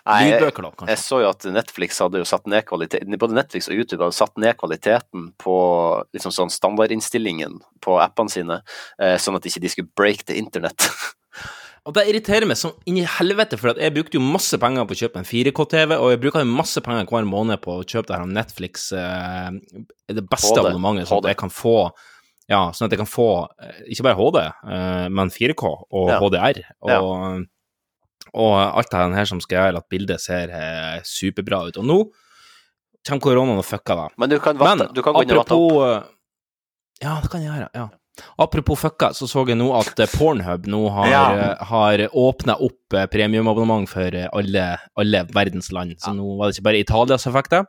Nei, Lydbøker, da, kanskje. jeg så jo at Netflix hadde jo satt ned kvaliteten Både Netflix og YouTube hadde satt ned kvaliteten på liksom sånn standardinnstillingen på appene sine, eh, sånn at ikke de skulle break the internett. Og det irriterer meg som inni helvete, for jeg brukte jo masse penger på å kjøpe en 4K-TV, og jeg bruker masse penger hver måned på å kjøpe det her Netflix eh, det beste HD, abonnementet, sånn at jeg kan få ja, sånn at jeg kan få eh, ikke bare HD, eh, men 4K og Ja. HDR. Og, Ja. og alt det her som skal gjøre at bildet ser eh, superbra ut. Og nå kommer koronaen og fucker det. Men du kan, Men du kan gå inn og vatte opp. eh, Ja, det kan jeg gjøre. ja. Apropos fucka, så så jeg nå at eh, Pornhub nå har, Ja. eh, har åpna opp eh, premiumabonnement for alle, alle verdens land. Så nå var det ikke bare Italia som fikk det.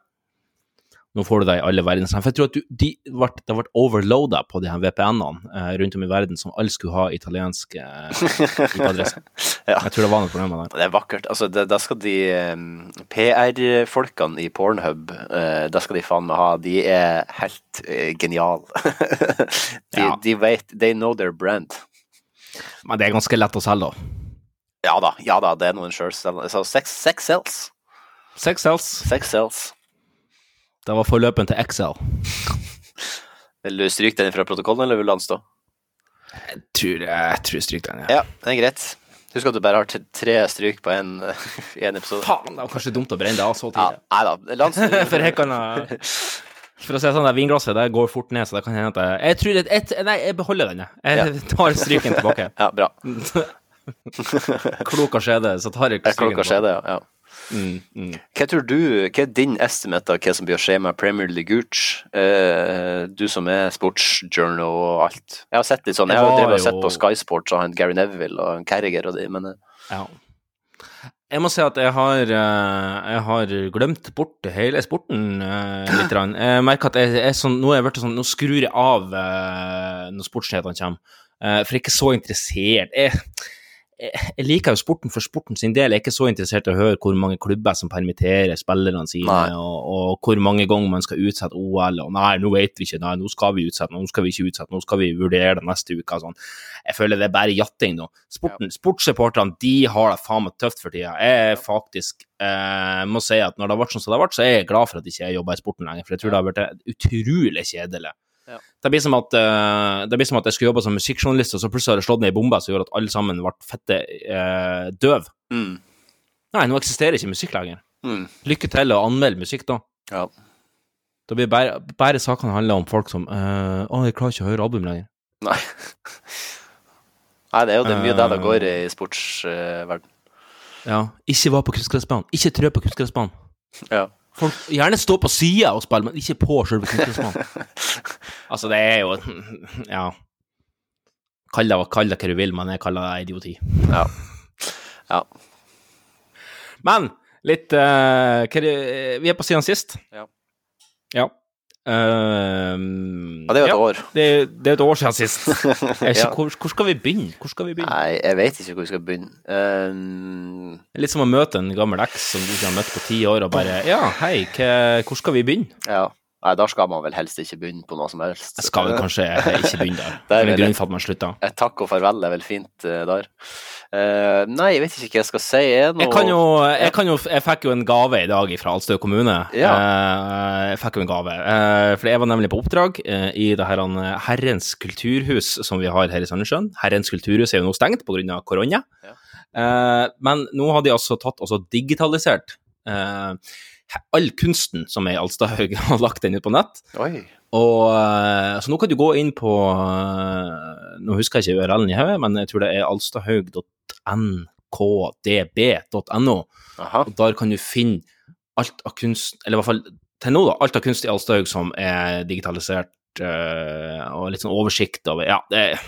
Nå får du deg i alle verdens land. For jeg tror at du, de ble, det ble overloada på de her VPN-ene eh, rundt om i verden som alle skulle ha italiensk eh, IP-adresse. Ja. Jeg tror det var noe problem med det. Det er vakkert. Altså, det, da skal de um, PR-folkene i Pornhub, uh, da skal de faen meg ha De er helt uh, geniale. de, Ja. de vet They know their brand. Men det er ganske lett å selge, da. Ja da, ja da, det er noen sjølselgende Så sex, sex sells. Sex sells. Sex sells. Det var forløperen til Excel. Vil du stryke den fra protokollen, eller vil du la den stå? Jeg tror jeg, tror jeg stryker den, ja. Ja, det er greit. Husk at du bare har tre stryk på en, episode. Faen, det var kanskje dumt å brenne det av så Ja, tidlig. nei da. La den. For kan å si det sånn, det vinglasset det går fort ned, så det kan hende at jeg Jeg tror et, et, Nei, jeg beholder den, jeg. Jeg tar stryken tilbake. Ja, bra. Klok av skjede, så tar jeg stryken klokka skjede, ja. ja. Mm, mm. Hva tror du, hva er din estimate av hva som blir å skje med Premier League Gooch? Eh, du som er sportsjournal og alt. Jeg har sett litt sånn, jeg har drevet og sett på Sky Sports og han Gary Neville og han Carriger og de, men eh, Ja. Jeg må si at jeg har, eh, jeg har glemt bort hele sporten eh, litt. Jeg merker at jeg er sånn, nå er jeg blitt sånn, nå skrur jeg av når sportsnyhetene kommer, for jeg er ikke så interessert. Jeg, jeg, liker jo sporten for sporten sin del. Jeg er ikke så interessert i å høre hvor mange klubber som permitterer spillerne sine, og, og hvor mange ganger man skal utsette OL. Og nei, nå vet vi ikke, nei, nå skal vi utsette, nå skal vi ikke utsette, nå skal vi vurdere det neste uke. Sånn. Jeg føler det er bare jatting nå. Sporten, Sportsreporterne de har det faen meg tøft for tida. Jeg er faktisk eh, må si at når det har vært sånn som det har vært, så er jeg glad for at jeg ikke jobber i sporten lenger, for jeg tror det har vært utrolig kjedelig. Ja. Det, blir som at, eh, det blir som at jeg skulle jobbe som musikkjournalist, og så plutselig har det slått ned ei bombe som gjorde at alle sammen ble fette uh, døv. mm, Nei, nå eksisterer ikke musikk lenger. mm, Lykke til å anmelde musikk, da. ja. Da blir bare, bare sakene handler om folk som eh, Å, jeg klarer ikke å høre album lenger. Nei. Nei, det er jo det mye der det går i sportsverden. Ja. Ikke var på kunstgressbanen. Ikke trø på kunstgressbanen. ja. Folk gjerne stå på sida og spille, men ikke på sjølve kunstgressbanen. altså, det er jo Ja. Kall det, kall det hva du vil, men jeg kaller det idioti. ja. Ja. Men litt uh, hva er Vi er på siden sist. Ja. Ja. Ehm, Ja, det er jo et ja, år. Det, det er et år siden sist. Ja. hvor, hvor skal vi begynne? Hvor skal vi begynne? Nei, jeg vet ikke hvor vi skal begynne. Um, litt som å møte en gammel eks som du ikke har møtt på ti år, og bare Ja, hei, hvor skal vi begynne? ja. Nei, da skal man vel helst ikke begynne på noe som helst. Jeg skal vel kanskje ikke begynne der. Det er Det grunn for at man slutter. Et takk og farvel er vel fint eh, der. Uh, nei, jeg vet ikke hva jeg skal si. Noe... Jeg kan jo, jeg kan jo Jeg fikk jo en gave i dag fra Alstø kommune. Ja. Uh, Jeg fikk jo en gave. Uh, For jeg var nemlig på oppdrag i det her Herrens kulturhus som vi har her i Sandnessjøen. Herrens kulturhus er jo nå stengt pga. korona. Ja. Men nå har de altså tatt og digitalisert eh, all kunsten som er i Alstahaug, og lagt den ut på nett. Oi. Og, eh, så nå kan du gå inn på eh, Nå husker jeg ikke URL-en i hodet, men jeg tror det er alstahaug.nkdb.no. Og der kan du finne alt av kunst, eller i hvert fall til nå, da, alt av kunst i Alstahaug som er digitalisert, og litt sånn oversikt over Ja, det er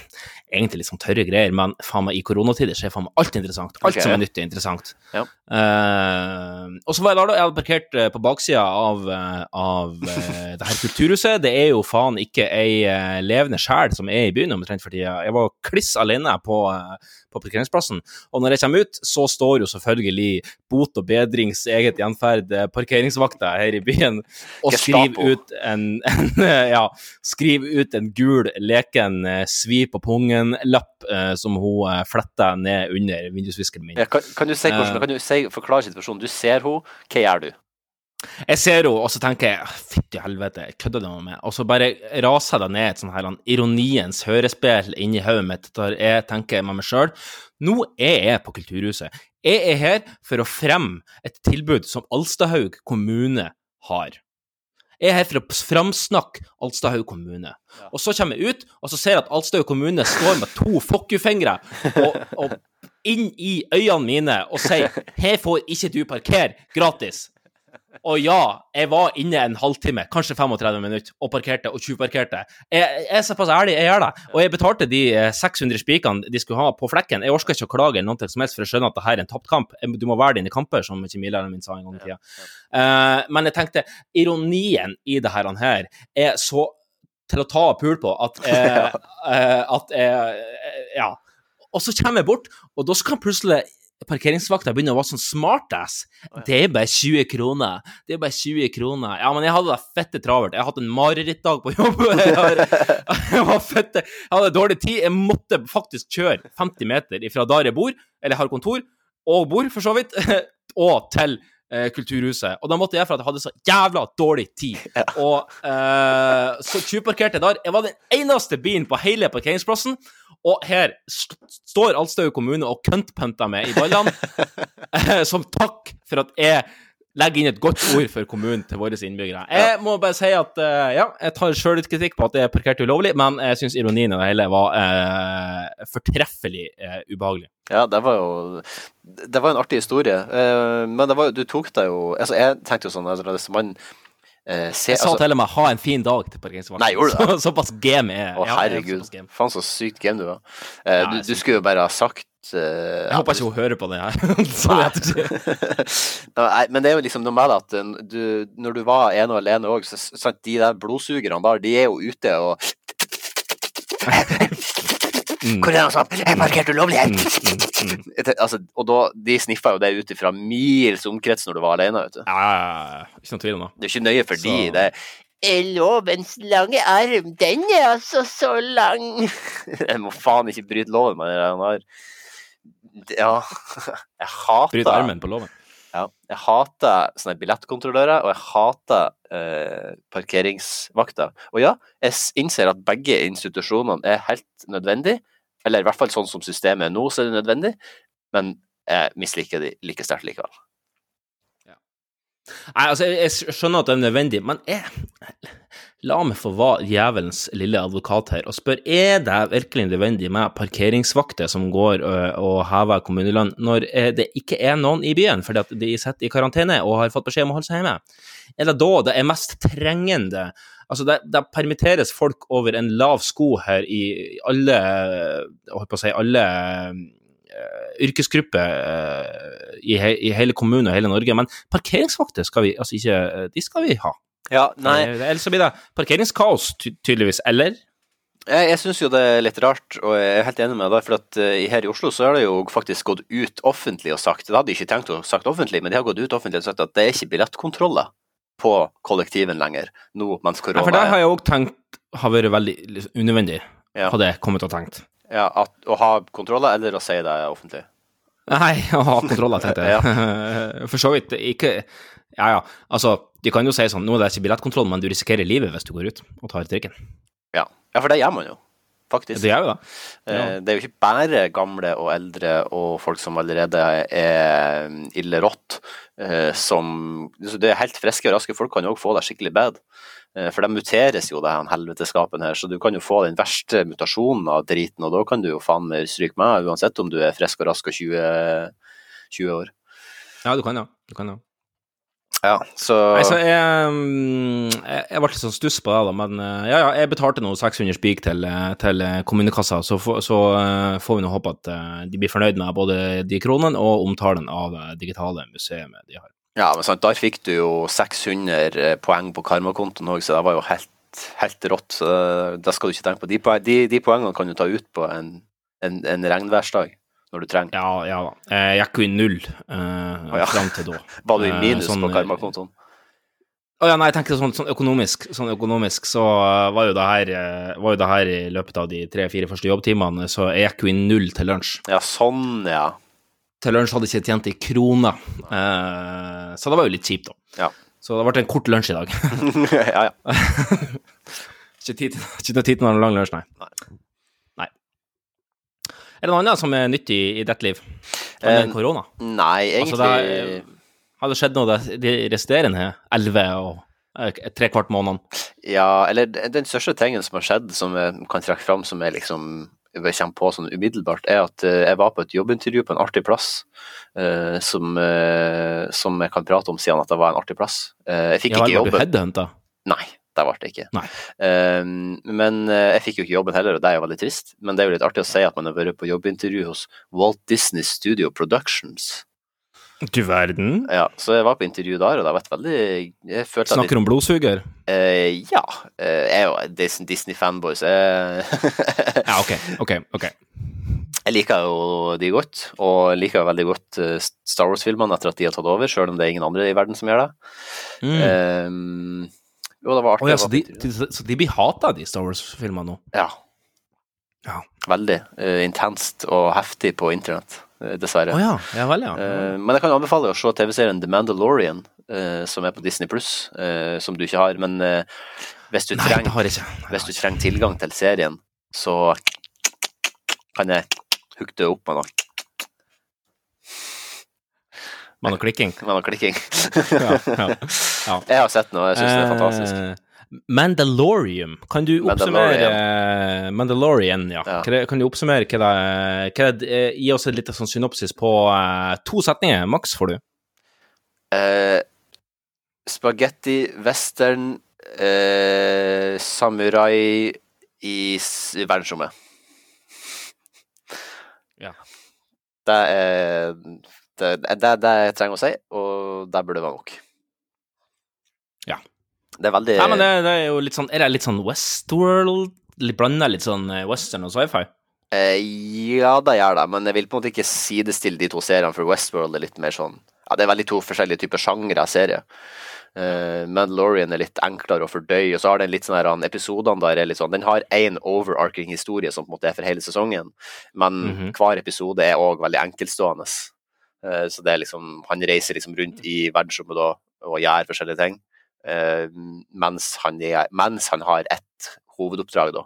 egentlig litt sånn tørre greier, men faen meg i koronatider så er faen meg alt interessant. Alt okay, som er nyttig, er interessant. Ja. Uh, og så var jeg da. Jeg hadde parkert eh, på baksida av, eh, av eh, det her kulturhuset. Det er jo faen ikke ei eh, levende sjel som er i byen omtrent for tida. Jeg var kliss alene på, eh, på parkeringsplassen. Og når jeg kommer ut, så står jo selvfølgelig Bot og bedrings eget gjenferd, eh, parkeringsvakta her i byen, og skriver ut en, en Ja, skriver ut en gul, leken eh, svi på pungen-lapp eh, som hun eh, fletter ned under vindusviskeren min. Ja, kan, kan du si hvordan, kan du si, forklare situasjonen? Du ser henne, hva gjør du? Jeg ser henne, og så tenker jeg fytti helvete, kødder du med meg? Og så bare raser jeg ned et sånn her ironiens hørespill inni hodet mitt, der jeg tenker med meg sjøl nå er jeg på Kulturhuset. Jeg er her for å fremme et tilbud som Alstahaug kommune har. Jeg er her for å framsnakke Alstahaug kommune. Og så kommer jeg ut, og så ser jeg at Alstahaug kommune står med to fuck you-fingre og, og inn i øynene mine og sier 'Her får ikke du parkere gratis'. Og ja, jeg var inne en halvtime, kanskje 35 minutter, og parkerte og tjuvparkerte. Jeg, jeg er såpass ærlig, jeg gjør det. Og jeg betalte de eh, 600 spikene de skulle ha på flekken. Jeg orker ikke å klage eller noe som helst, for jeg skjønner at det her er en tapt kamp. Du må være dine kamper, som kjemilæreren min sa en gang i tida. Eh, men jeg tenkte, ironien i det her, her er så til å ta pul på at, eh, uh, at Ja. Og så kommer jeg bort, og da skal plutselig parkeringsvakta begynner å være sånn smartass. Det er bare 20 kroner. Det er bare 20 kroner. Ja, men jeg hadde det fette travelt. Jeg har hatt en marerittdag på jobb. Jeg, har, jeg, var fette, jeg hadde dårlig tid. Jeg måtte faktisk kjøre 50 meter fra der jeg bor, eller har kontor, og bor, for så vidt, og til eh, Kulturhuset. Og da måtte jeg for at jeg hadde så jævla dårlig tid. Og eh, så tjuvparkerte jeg der. Jeg var den eneste bilen på hele parkeringsplassen. Og her st står Alstaug kommune og cuntpunter meg i ballene, eh, som takk for at jeg legger inn et godt ord for kommunen til våre innbyggere. Jeg må bare si at uh, ja, jeg tar sjøl litt kritikk på at det er parkert ulovlig, men jeg syns ironien i det hele var uh, fortreffelig uh, ubehagelig. Ja, det var jo Det var en artig historie. men det var, du tok deg jo Altså, jeg tenkte jo sånn altså, Hvis man eh, se, Jeg sa altså, til og med 'ha en fin dag' til parkeringsvakten. Så, såpass game er jeg Å, herregud. Ja, game. Faen, så sykt game du var. Eh, Ja, du, du skulle jo bare ha sagt uh, Jeg håper ikke hun hører på det her. Nei, men det er jo liksom noe med at eh, du, når du var ene og alene òg, så sant, de der blodsugerne der, de er jo ute og Mm. Hvor er han sånn? Jeg parkerte ulovlig her! Mm, mm, Altså, og da, de sniffa jo det ut ifra mils omkrets når du var alene, vet du. Ja, ja, ja. Ikke noe tvil om det. Det er ikke nøye for de, det er Lovens lange arm, den er altså så lang Jeg må faen ikke bryte loven med det der. Ja, jeg hater Bryt armen på loven. Ja, jeg hater sånne billettkontrollører, og jeg hater eh, parkeringsvakter. Og ja, jeg innser at begge institusjonene er helt nødvendig, eller i hvert fall sånn som systemet er nå, så er det nødvendig, men jeg misliker de like sterkt likevel. Nei, altså, jeg, skjønner at det er nødvendig, men jeg, la meg få være djevelens lille advokat her og spørre er det virkelig nødvendig med parkeringsvakter som går og hever kommunelønn, når det ikke er noen i byen fordi at de sitter i karantene og har fått beskjed om å holde seg hjemme? Er det da det er mest trengende? Altså, det, det permitteres folk over en lav sko her i alle Jeg holdt på å si alle eh, yrkesgrupper eh, i, he, i hele kommunen og hele Norge, men parkeringsvakter skal vi altså ikke De skal vi ha. Ja, nei, Eh, Ellers blir det parkeringskaos, ty tydeligvis. Eller? jeg, jeg syns jo det er litt rart, og jeg er helt enig med deg, for at eh, her i Oslo så har det jo faktisk gått ut offentlig og sagt Det hadde de ikke tenkt å sagt offentlig, men de har gått ut offentlig og sagt at det er ikke billettkontroller på kollektiven lenger, nå mens Ja, korona for det har er jeg òg tenkt har vært veldig unødvendig, Ja. hadde jeg kommet og tenkt. Ja, at, Å ha kontroller, eller å si det offentlig. Nei, å ha kontroller, tenkte jeg. For så vidt ikke Ja ja, altså, de kan jo si sånn Nå er det ikke billettkontroll, men du risikerer livet hvis du går ut og tar trikken. Ja, ja for det gjør man jo, faktisk. Det er jo det. Ja. Det er jo ikke bare gamle og eldre og folk som allerede er ille rått, eh, som Det er helt friske og raske folk kan jo òg få det skikkelig bad. Eh, For de muteres jo, det her helveteskapen her, så du kan jo få den verste mutasjonen av driten, og da kan du jo faen meg stryke med, uansett om du er frisk og rask og 20, 20 år. Ja, du kan ja. Du kan ja. Ja, så Nei, så jeg, jeg, ble litt sånn stuss på det, da, men eh, ja, ja, jeg betalte nå 600 spik til, eh, til eh, kommunekassa, så, får- så får vi nå håpe at de blir fornøyd med både de kronene og omtalen av det digitale museet de har. Ja, men sant, der fikk du jo 600 poeng på karmakontoen òg, så det var jo helt, helt rått. Så det skal du ikke tenke på. De, poeng, de, de poengene kan du ta ut på en, en, en regnværsdag, når du trenger. Ja, ja da. Jeg gikk jo i null uh, ja. fram til da. Var du i Eh, minus sånn, på karmakontoen? Å ja, nei, jeg tenker sånn, sånn økonomisk, sånn økonomisk så eh, var jo, det her, eh, var jo det her i løpet av de tre-fire første jobbtimene, så jeg gikk jo i null til lunsj. Ja, sånn, ja. Til lunsj hadde jeg ikke tjent i kroner, eh, så det var jo litt kjipt, da. Ja. Så det ble en kort lunsj i dag. ja, ja. ikke noe tid til noen lang lunsj, nei. nei. Er det noe annet som er nyttig i ditt liv? Enn Eh, korona? Nei, Altså, egentlig det er- Har det skjedd noe de de resterende elleve og eh, tre kvart månedene? Ja, eller den største tingen som har skjedd, som jeg kan trekke fram, som jeg liksom jeg kommer på sånn umiddelbart, er at eh, jeg var på et jobbintervju på en artig plass, uh, som, uh, som jeg kan prate om siden at det var en artig plass. Uh, jeg fikk Ja, ikke ikke Var du jobben. headhunta? Nei, det ble det ikke. Eh, men eh, jeg fikk jo ikke jobben heller, og det er jo veldig trist. Men det er jo litt artig å si at man har vært på jobbintervju hos Walt Disney Studio Productions. Du verden. Ja, så jeg var på intervju der, og det har vært veldig Jeg følte Snakker litt... om blodsuger? Eh, ja. Eh, jeg er jo Dis- Disney-fanboy, så jeg Ja, ok, ok, ok. Jeg liker jo de godt, og liker veldig godt eh, Star Wars-filmene etter at de har tatt over, sjøl om det er ingen andre i verden som gjør det. Mm. Eh, jo, det var artig. Oh, ja, så de, de, så de blir hata, de Star Wars-filmene nå? Ja. Ja. Veldig uh, intenst og heftig på internett, eh, dessverre. Oh, ja, ja vel, ja. Uh, men jeg kan anbefale å se TV-serien The Mandalorian, uh, som er på Disney Pluss, som du ikke har. Men hvis, du Nei, trenger. Nei, hvis du trenger tilgang til serien, så kan jeg hooke det opp med noe, Man og klikking. Ja, ja, ja. Jeg har sett noe, jeg syns det er fantastisk. Eh, Mandalorium. Kan du oppsummere Mandalorian, Mandalorian ja. Ja. Kan, du- oppsummere hva det, er? eh, Gi oss et lite sånn synopsis på eh, to setninger, maks, får du. Uh, Spagetti, western, uh, samurai i verdensrommet. Ja. Det er det, det, er det jeg trenger å si, og det burde være nok. Ja. Det er veldig Nei, men det, det er jo litt sånn Er det litt sånn Westworld? Litt Blanda litt sånn eh, western og sci-fi? eh, Ja, det gjør det, men jeg vil på en måte ikke sidestille de to seriene, for Westworld er litt mer sånn Ja, det er veldig to forskjellige typer sjangre av serie. Uh, Mandalorian er litt enklere å fordøye, og så har den litt sånn her Episodene der er litt sånn Den har én overarching historie som på en måte er for hele sesongen, men Mhm. hver episode er òg veldig enkeltstående. Eh, så det er liksom Han reiser liksom rundt i verdensrommet da og gjør forskjellige ting, eh, mens, han er, mens han har ett hovedoppdrag, da.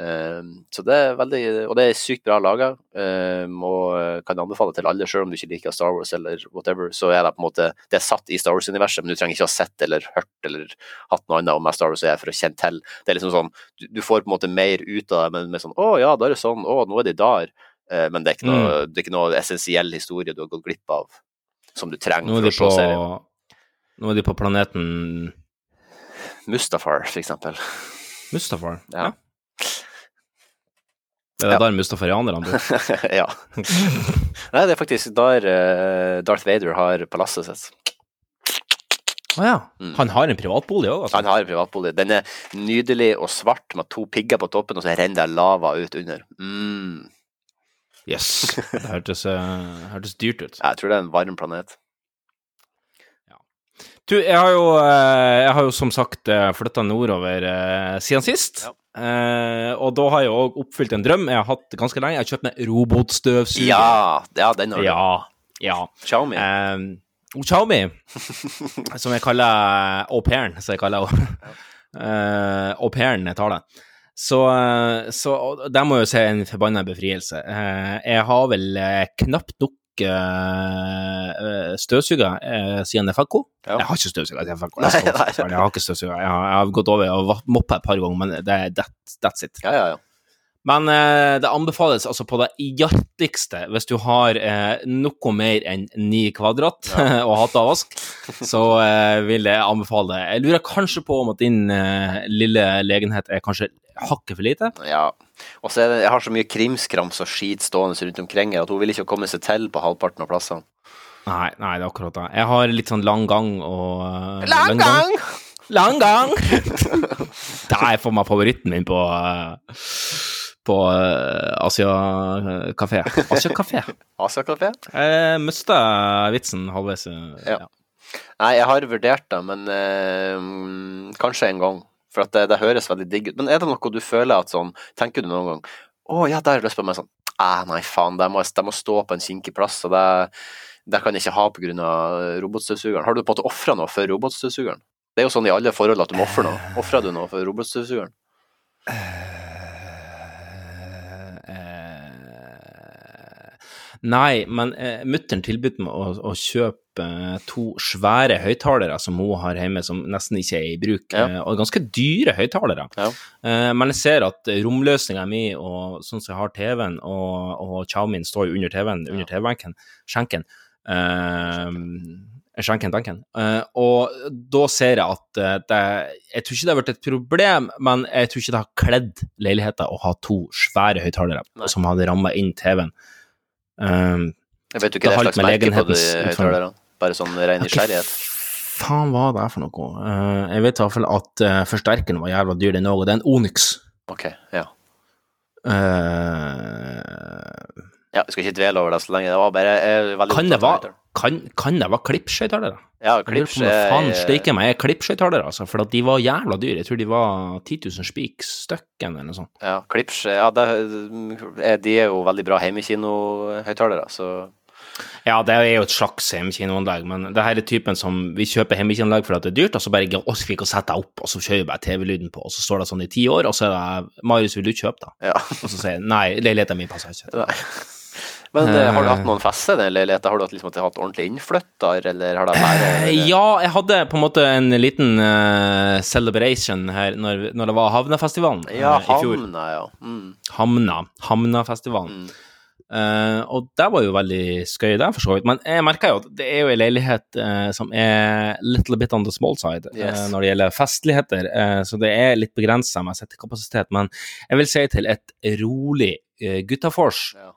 Eh, så det er veldig Og det er sykt bra laga, og kan anbefale til alle, selv om du ikke liker Star Wars eller whatever, så er det på en måte Det er satt i Star Wars-universet, men du trenger ikke ha sett eller hørt eller hatt noe annet om Star Wars er for å kjenne til. Det er liksom sånn Du, du får på en måte mer ut av det, men med sånn Å ja, da er det sånn. Å, nå er de der. Eh, men det er, ikke noe, det er ikke noe essensiell historie du har gått glipp av, som du trenger Nå er for å på se serien. Nå er de på planeten Mustafar, for eksempel. Mustafar. Ja. Det er Ja. der mustafarianerne bor. ja. Nei, det er faktisk der eh, Darth Vader har palasset sitt. Å ja. Mm. Han har en privatbolig òg, altså? Han har en privatbolig. Den er nydelig og svart med to pigger på toppen, og så renner det lava ut under. Mm. Yes. Det hørtes, eh, hørtes dyrt ut. Jeg tror det er en varm planet. Du, jeg har jo, eh, jeg har jo som sagt flytta nordover eh, siden sist. Ja. Eh, og da har jeg òg oppfylt en drøm jeg har hatt ganske lenge. Jeg har kjøpt meg robotstøvsuger. Ja, ja, den har du. ja. ja. Xiaomi. Eh, Xiaomi, som jeg kaller au pairen, så jeg kaller. Eh, au pairen jeg tar det. Så, eh, så der må jeg jo se en forbanna befrielse. Eh, jeg har vel eh, knapt nok støvsuger siden jeg. Ja. Jeg har ikke støvsuger jeg Nei, nei. Jeg, jeg har ikke støvsuger. Jeg har, jeg har gått over og moppa et par ganger, men det that, that's it. Ja, ja, ja. Men eh, det anbefales altså på det hjerteligste hvis du har eh, noe mer enn ni kvadrat og hatt avvask, så vil jeg anbefale det. Jeg lurer kanskje på om at din lille legenhet er kanskje hakket for lite. ja. Og så jeg har så mye krimskrams og skit stående rundt omkring her at hun vil ikke komme seg til på halvparten av plassene. Nei, nei, det er akkurat det. Jeg har litt sånn lang gang og uh, Lang gang! Lang gang! det er for meg favoritten min på uh, på uh, Asia kafé. Asia kafé. Asiakafé? Jeg mista vitsen halvveis. Ja. Ja. Nei, jeg har vurdert det, men mm, kanskje en gang. For at det, det høres veldig digg ut. Men er det noe du føler at sånn Tenker du noen gang Å ja, der har jeg lyst på meg sånn Æh, nei, faen, det må, det må stå på en kinkig plass, og det, det kan jeg ikke ha pga. robotstøvsugeren. Har du på en måte ofra noe for robotstøvsugeren? Det er jo sånn i alle forhold at du må ofre noe. Ofrer du noe for robotstøvsugeren? Eh, Nei, men eh, mutter'n tilbød meg å, å kjøpe eh, to svære høyttalere som hun har hjemme, som nesten ikke er i bruk, Ja. eh, og ganske dyre høyttalere. Ja. Eh, men jeg ser at romløsninga mi, og sånn som jeg har TV-en, og, og Xiaomien står jo under TV-en, under TV-benken, skjenken, Uh, skjenken, benken, Uh, og da ser jeg at det, jeg tror ikke det har vært et problem, men jeg tror ikke det har kledd leiligheten å ha to svære høyttalere som hadde ramma inn TV-en. Um, Jeg vet jo ikke det det slags merke på de høyttalerne. Bare sånn ren nysgjerrighet. faen hva det for noe? Uh, jeg vet i hvert fall at uh, forsterkeren var jævla dyr, den òg, og det er en Onyx. Ok, ja. Uh, Ja, vi skal ikke dvele over det så lenge. Det var bare veldig kan, det være, kan, kan det være klippskøyttalere? Ja, det faen steike meg er klippskøyttalere, altså, for at de var jævla dyre. Jeg tror de var 10 000 spik stykken eller noe sånt. Ja, klips ja, det, De er jo veldig bra hjemmekinohøyttalere, så Ja, det er jo et slags hjemmekinoanlegg, men det her er typen som vi kjøper hjemmekinoanlegg for at det er dyrt, og så bare ikke orker ikke å sette deg opp, og så kjører vi bare TV-lyden på, og så står det sånn i ti år, og så er det Marius, vil du kjøpe da? ja. Og så sier jeg nei, leiligheten min passer ikke. Nei. Men uh, har du hatt noen fester i den leiligheten? Har du hatt, liksom, at du har hatt ordentlig innflytter, eller har det bare eller? Ja, jeg hadde på en måte en liten uh, celebration her når, når det var Havnefestivalen ja, uh, i fjor. havna, ja. Mm. Hamna. Hamnafestivalen. Mm. Eh, og det var jo veldig skøy, det, for så vidt. Men jeg merker jo at det er jo en leilighet uh, som er little bit on the small side yes. uh, når det gjelder festligheter, eh, så det er litt begrensa med settekapasitet. Men jeg vil si til et rolig uh, guttafors Ja.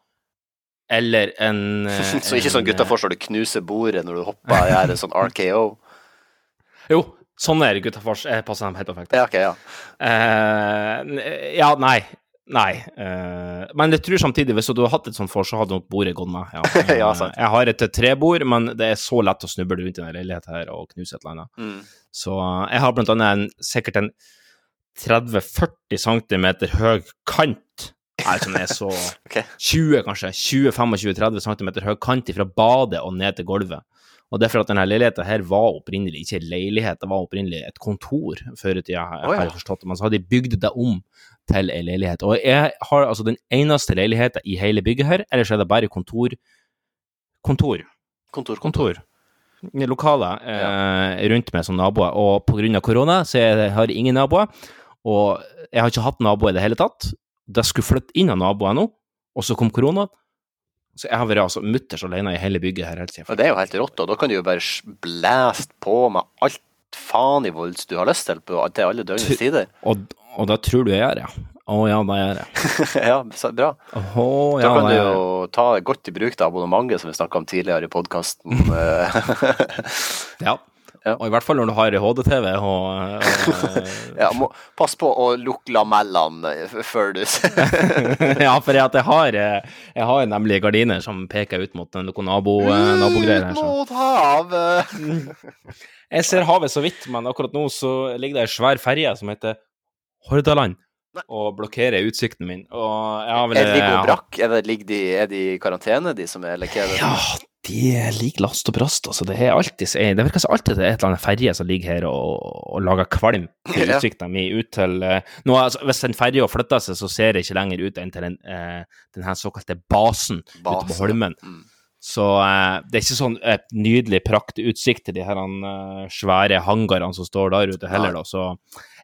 eller en eh, Så ikke sånn guttafors når du knuser bordet når du hopper og gjør en sånn RKO? Jo, sånn er guttafors. Jeg passer dem helt perfekt. Ja, okay, ja. Uh, ja, nei. Nei. eh, men jeg tror samtidig, hvis du hadde hatt et sånt for, så hadde nok bordet gått med. Ja, Eh, Ja, sant. Jeg har et trebord, men det er så lett å snuble rundt i denne leiligheten her og knuse et eller annet. Mm. Så eh, jeg har blant annet en, sikkert en 30-40 cm høy kant. Nei, som er så okay. 20, kanskje. 20-25-30 cm høy kant fra badet og ned til gulvet. Og det er for at denne leiligheten her var opprinnelig ikke en leilighet, det var opprinnelig et kontor før i tida, har Å, ja. forstått. Men så har de bygd det om til ei leilighet. Og jeg har altså den eneste leiligheten i hele bygget her, ellers er det bare kontor. Kontor. Kontor, kontor. Kontor. Lokale eh, rundt meg som naboer, og av korona så jeg har ingen naboer. Og jeg har ikke hatt naboer i det hele tatt. Det skulle flytte inn av naboer nå, og så kom korona. Så jeg har vært altså mutters alene i hele bygget her hele tida. det er jo helt rått, og da kan du jo bare blæse på med alt faen i volds du har lyst til på, til alle døgnets tider. Og, og da tror du jeg gjør, ja. Å ja, da gjør jeg. ja, så bra. ja, Da kan da du jo ta godt i bruk det abonnementet som vi snakka om tidligere i podkasten. Ja. Ja. Og i hvert fall når du har HD-TV og eh, Ja, må, pass på å lukke lamellene eh, før du Ja, for jeg, har, eh, jeg har nemlig gardiner som peker ut mot noen nabo, eh, nabogreier her. Ut Mot havet! Jeg ser havet så vidt, men akkurat nå så ligger det ei svær ferje som heter Hordaland, og blokkerer utsikten min. Og jeg har vel Er og har- brakk? Er, de, er de i karantene, de som er eller hva er det? Ja, de liker last og brast. Altså. Det, er alltid, det virker som alltid det er et eller annet ferje som ligger her og, og lager kvalm til Ja. utsikta mi ut til eh, nå, altså, Hvis en ferje flytter seg, så ser det ikke lenger ut enn til den, eh, den her såkalte basen, ute på Holmen. Mm. Så eh, det er ikke sånn et nydelig praktutsikt til de her eh, svære hangarene som står der ute heller, da. Så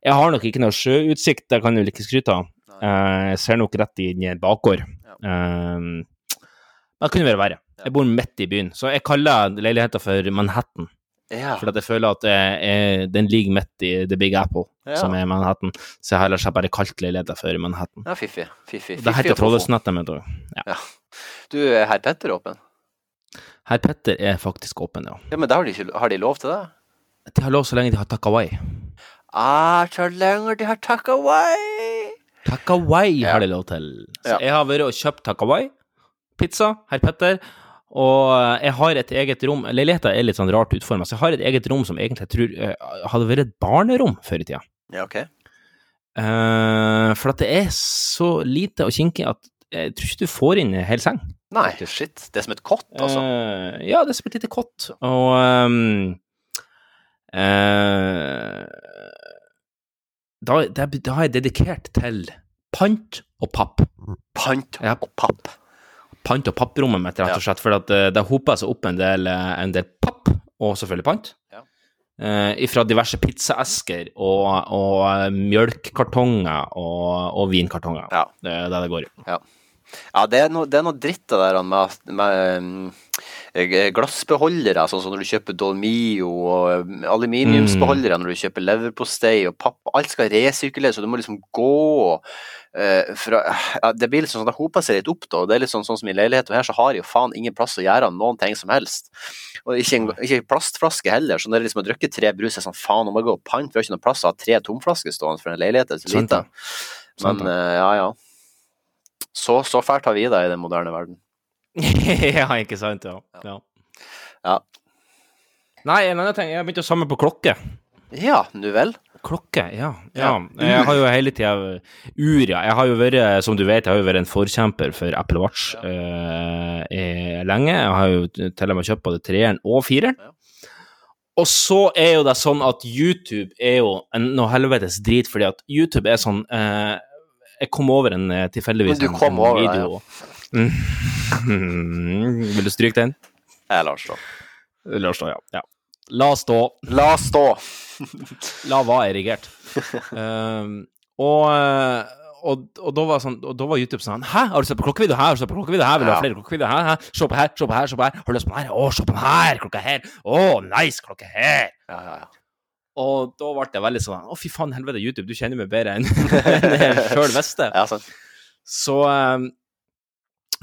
jeg har nok ikke noe sjøutsikt, det kan jeg vel ikke skryte av. Eh, jeg ser nok rett inn i en bakgård. Eh, men det kunne være verre. Jeg bor midt i byen, så jeg kaller leiligheten for Manhattan. Ja. For jeg føler at jeg, jeg, den ligger midt i The Big Apple, Ja. som er Manhattan. Så jeg har heller bare kalt leiligheten for Manhattan. ja, fiffig. Fiffig. Det heter Trollhetsnettet mitt òg. Ja. Du, er herr Petter åpen? Herr Petter er faktisk åpen, ja. Ja, men da har de, ikke, har de lov til det? De har lov så lenge de har Takawai. Ah, så lenge de har Takawai! Takawai Ja. har de lov til. Så Ja. jeg har vært og kjøpt Takawai, pizza, herr Petter, og jeg har et eget rom. Leiligheten er litt sånn rart utforma, så jeg har et eget rom som egentlig jeg tror eh, hadde vært et barnerom før i tida. Ja, ok. Uh, for at det er så lite og kinkig at jeg tror ikke du får inn en hel seng. Nei, shit. Det er som et kott, altså. Uh, ja, det er som et lite kott. Og um, uh, da, da, da har jeg dedikert til pant og papp. Pant Ja. og papp. Pant- og papprommet mitt, rett og slett. For at eh, det hoper seg opp en del, en del papp, og selvfølgelig pant. Ja. Fra diverse pizzaesker og, og mjølkkartonger og, og vinkartonger. Ja. Det er det det går i. Ja, det er noe, det er noe dritt det der med, med eh, glassbeholdere, sånn som når du kjøper Dolmio, og aluminiumsbeholdere aluminiumsbeholdere når du kjøper leverpostei og papp. Alt skal resirkuleres, så du må liksom gå eh, fra ja, Det blir litt sånn, det hoper seg litt opp, da. og Det er litt sånn, sånn som i leiligheten her, så har jeg jo faen ingen plass å gjøre noen ting som helst. Og ikke, en, ikke en plastflaske heller, så når jeg liksom har drukket tre brus, er sånn faen, nå må jeg gå og pante, vi har ikke noen plass å ha tre tomflasker stående for en leilighet. Det er så lite. Men eh, ja, ja. Så, så fælt har vi det i den moderne verden. ja, ikke sant, ja. ja. Ja. Nei, en annen ting, jeg har begynt å samle på klokke. Ja, nu vel. Klokke, ja. Ja. ja. Jeg har jo hele tida ur, ja. Jeg har jo vært, som du vet, jeg har jo vært en forkjemper for Apple Watch eh, lenge. Jeg har jo til og med kjøpt både treeren og fireren. Ja. Og så er jo det sånn at YouTube er jo en, noe helvetes drit, fordi at YouTube er sånn eh, Jeg kom over en eh, tilfeldigvis Men du kom over video. det, video. Mm. Vil du stryke den? Jeg lar stå. La stå, ja. ja. La stå. La stå. La var erigert. um, og, eh, og, og da var sånn, og da var YouTube sånn Hæ, har du sett på klokkevideo her? Har du sett på klokkevideo her? Vil du ha flere klokkevideoer her? Hæ? Se på her, se på her, se på her. Har du lyst på den her? Å, se på den her! Klokka her! Å, nice! Klokke her! Ja, ja, ja. Og da ble det veldig sånn Å, fy faen, helvete, YouTube, du kjenner meg bedre enn jeg sjøl visste. ja sant. Så um,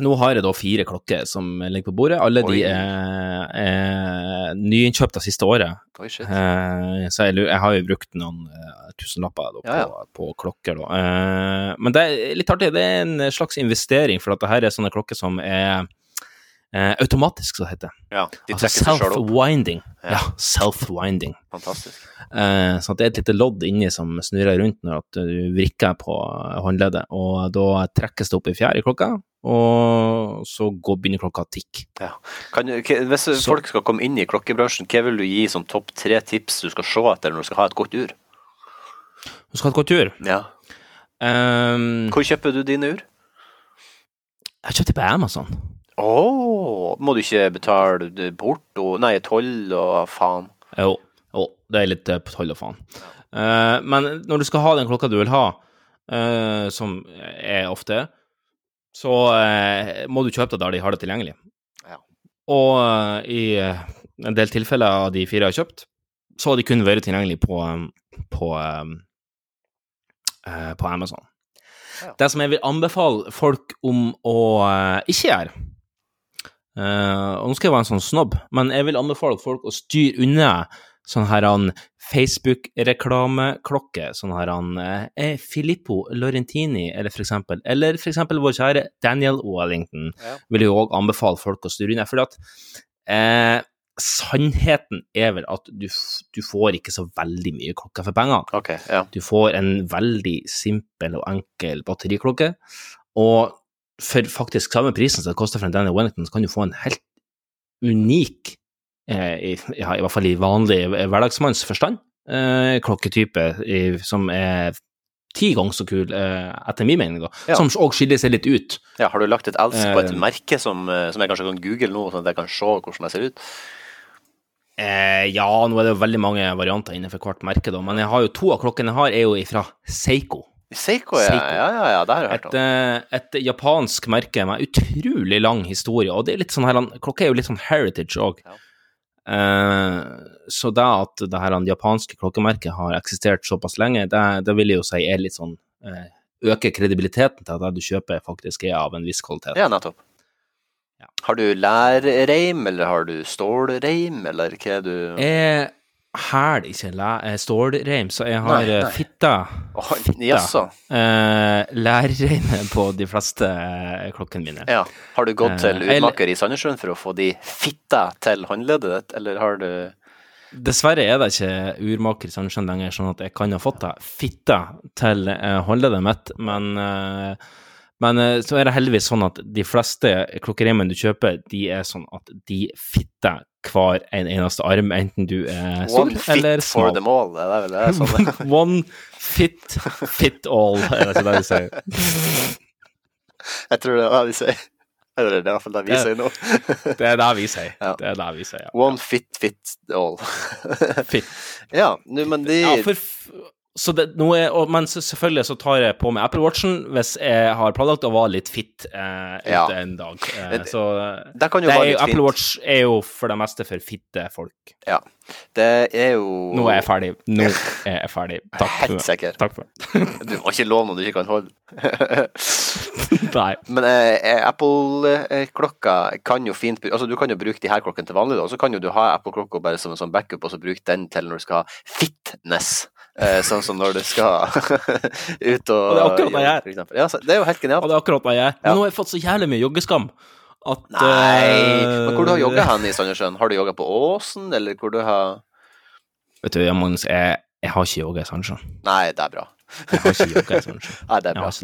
nå har jeg da fire klokker som ligger på bordet. Alle Oi. de er, er nyinnkjøpt det siste året. Oi, shit. Eh, så jeg, jeg har jo brukt noen uh, tusenlapper da, på, Ja, ja. på klokker. Da. Eh, men det er litt artig. Det er en slags investering, for at det her er sånne klokker som er eh, automatisk, heter det. Ja, de Altså self-winding. Ja. Ja, self-winding. Fantastisk. Eh, så det er et lite lodd inni som snurrer rundt når du vrikker på håndleddet, og da trekkes det opp i fjær i klokka, og så går, begynner klokka å tikke. Kan, hvis Så- folk skal komme inn i klokkebransjen, hva vil du gi som topp tre tips du skal se etter når du skal ha et godt ur? Du skal ha et godt ur? Ja. Um, Hvor kjøper du dine ur? jeg kjøpte på Amazon. Å, må du ikke betale porto, nei, toll og faen? Jo, jo, det er litt eh, toll og faen. Uh, men når du skal ha den klokka du vil ha, uh, som er ofte, så uh, må du kjøpe det der de har det tilgjengelig. Ja. Og i en del tilfeller av de fire jeg har kjøpt, så har de kun vært tilgjengelig på, på, på Amazon. Ja. Det som jeg vil anbefale folk om å ikke gjøre eh, Og nå skal jeg være en sånn snobb, men jeg vil anbefale folk å styre unna sånn her han Facebook-reklameklokke, sånn her han eh, Filippo Laurentini, eller for eksempel, eller for eksempel vår kjære Daniel Wellington, Ja. vil jo òg anbefale folk å styre unna, fordi at eh, sannheten er vel at du, du får ikke så veldig mye klokker for pengene. Okay, ja. Du får en veldig simpel og enkel batteriklokke, og for faktisk samme prisen som det koster for en Danny Wellington, så kan du få en helt unik, eh, i, ja, i hvert fall i vanlig hverdagsmanns forstand, eh, klokketype i, som er ti ganger så kul, eh, etter min mening, da, Ja. som òg skiller seg litt ut. ja. Har du lagt et elsk på et Eh. merke som, eh, som jeg kanskje kan google nå, sånn at jeg kan se hvordan det ser ut? Eh, ja, nå er det jo veldig mange varianter innenfor hvert merke, da, men jeg har jo to av klokkene jeg har, er jo ifra Seiko. Seiko, ja. Seiko. Ja, ja, ja, det har jeg hørt om. Et, et japansk merke med utrolig lang historie, og det er litt sånn her, klokka er jo litt sånn heritage òg. Ja. så det at det her japanske klokkemerket har eksistert såpass lenge, det, det vil jeg jo si er litt sånn eh, Øker kredibiliteten til at det du kjøper, faktisk er av en viss kvalitet. Ja, nettopp. Ja. Har du lærreim, eller har du stålreim, eller hva er du Jeg hæler ikke eh, stålreim, så jeg har Nei, eh, nei. fitta Å, Jaså. eh, på de fleste eh, klokkene mine. Ja. Har du gått til utmaker i Sandnessjøen for å få de fitta til håndleddet ditt, eller har du Dessverre er det ikke urmaker i Sandnessjøen lenger, sånn at jeg kan ha fått det fitta til håndleddet mitt, men, men så er det heldigvis sånn at de fleste klokkereimene du kjøper, de er sånn at de fitter hver en eneste arm, enten du er stor One fit eller for them all? Det er vel det er sånn. One fit, fit all, er det ikke det de sier? Jeg tror det er det de sier. Eller det er i hvert fall det vi sier nå. Det er det vi sier. Ja. Det er det vi sier, ja. One fit fit all. Fit. ja, nu, men de Ja, for, så det, er, og, men selvfølgelig så tar jeg på meg Apple Watchen hvis jeg har planlagt å være litt fit eh, Ja. en dag. Eh, så Det kan jo det er, Apple. Watch er jo for det meste for fitte folk. Det er jo Nå er jeg ferdig. Nå er jeg ferdig. Takk Helt sikker. Takk for Du må ikke love noe du ikke kan holde. Nei. Men eh, Apple-klokka kan jo fint Altså, du kan jo bruke de her klokkene til vanlig. Og så kan jo du ha Apple-klokka bare som en sånn backup, og så bruke den til når du skal ha fitness. Eh, sånn som når du skal ut og Og det er akkurat det jeg er. Ja, det er jo helt genialt. Og det er akkurat hva jeg er. Ja. Nå har jeg fått så jævlig mye joggeskam at Nei! eh, Men hvor du har jogga hen i Sandnessjøen? Har du jogga på Åsen, eller hvor du har Vet du, Magnus, jeg, jeg har ikke jogga i Sandnessjøen. Nei, det er bra. Jeg har ikke jogga i Sandnessjøen. Det Jeg,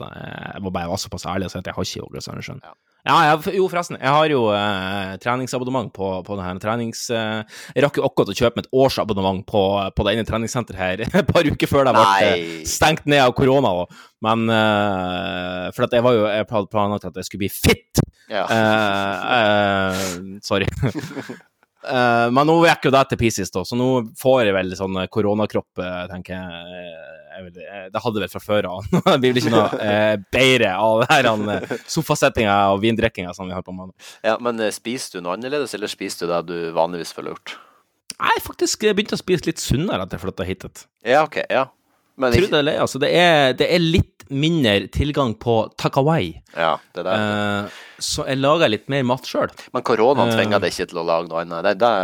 jeg må bare være såpass ærlig og si at jeg har ikke jogga i Sandnessjøen. Ja. Ja, jeg, jo, forresten. Jeg har jo eh, treningsabonnement på, på det her trenings... Eh, jeg rakk jo akkurat å kjøpe meg et årsabonnement på, på det ene treningssenteret her et par uker før det ble eh, stengt ned av korona. Men eh, For at jeg var jo Jeg hadde planlagt at jeg skulle bli fit. Ja. Eh, eh, sorry. Eh, men nå gikk jo det til pieces, da, så nå får jeg vel sånn koronakropp, eh, tenker jeg. Eh, jeg eh, det hadde jeg vel fra før av. det blir vel ikke noe uh, bedre av det her eh, sofasettinga og vindrikkinga som vi har på med nå. ja, men eh, spiser du noe annerledes, eller spiser du det du vanligvis ville gjort? Jeg har faktisk begynt å spise litt sunnere etter jeg flytta hit. Ja, OK. Ja. Men Tror det eller altså. Det er, det er litt mindre tilgang på takawai, Ja, det der. Uh, så jeg lager litt mer mat sjøl. Men koronaen eh, tvinger deg ikke til å lage noe annet? Det, det,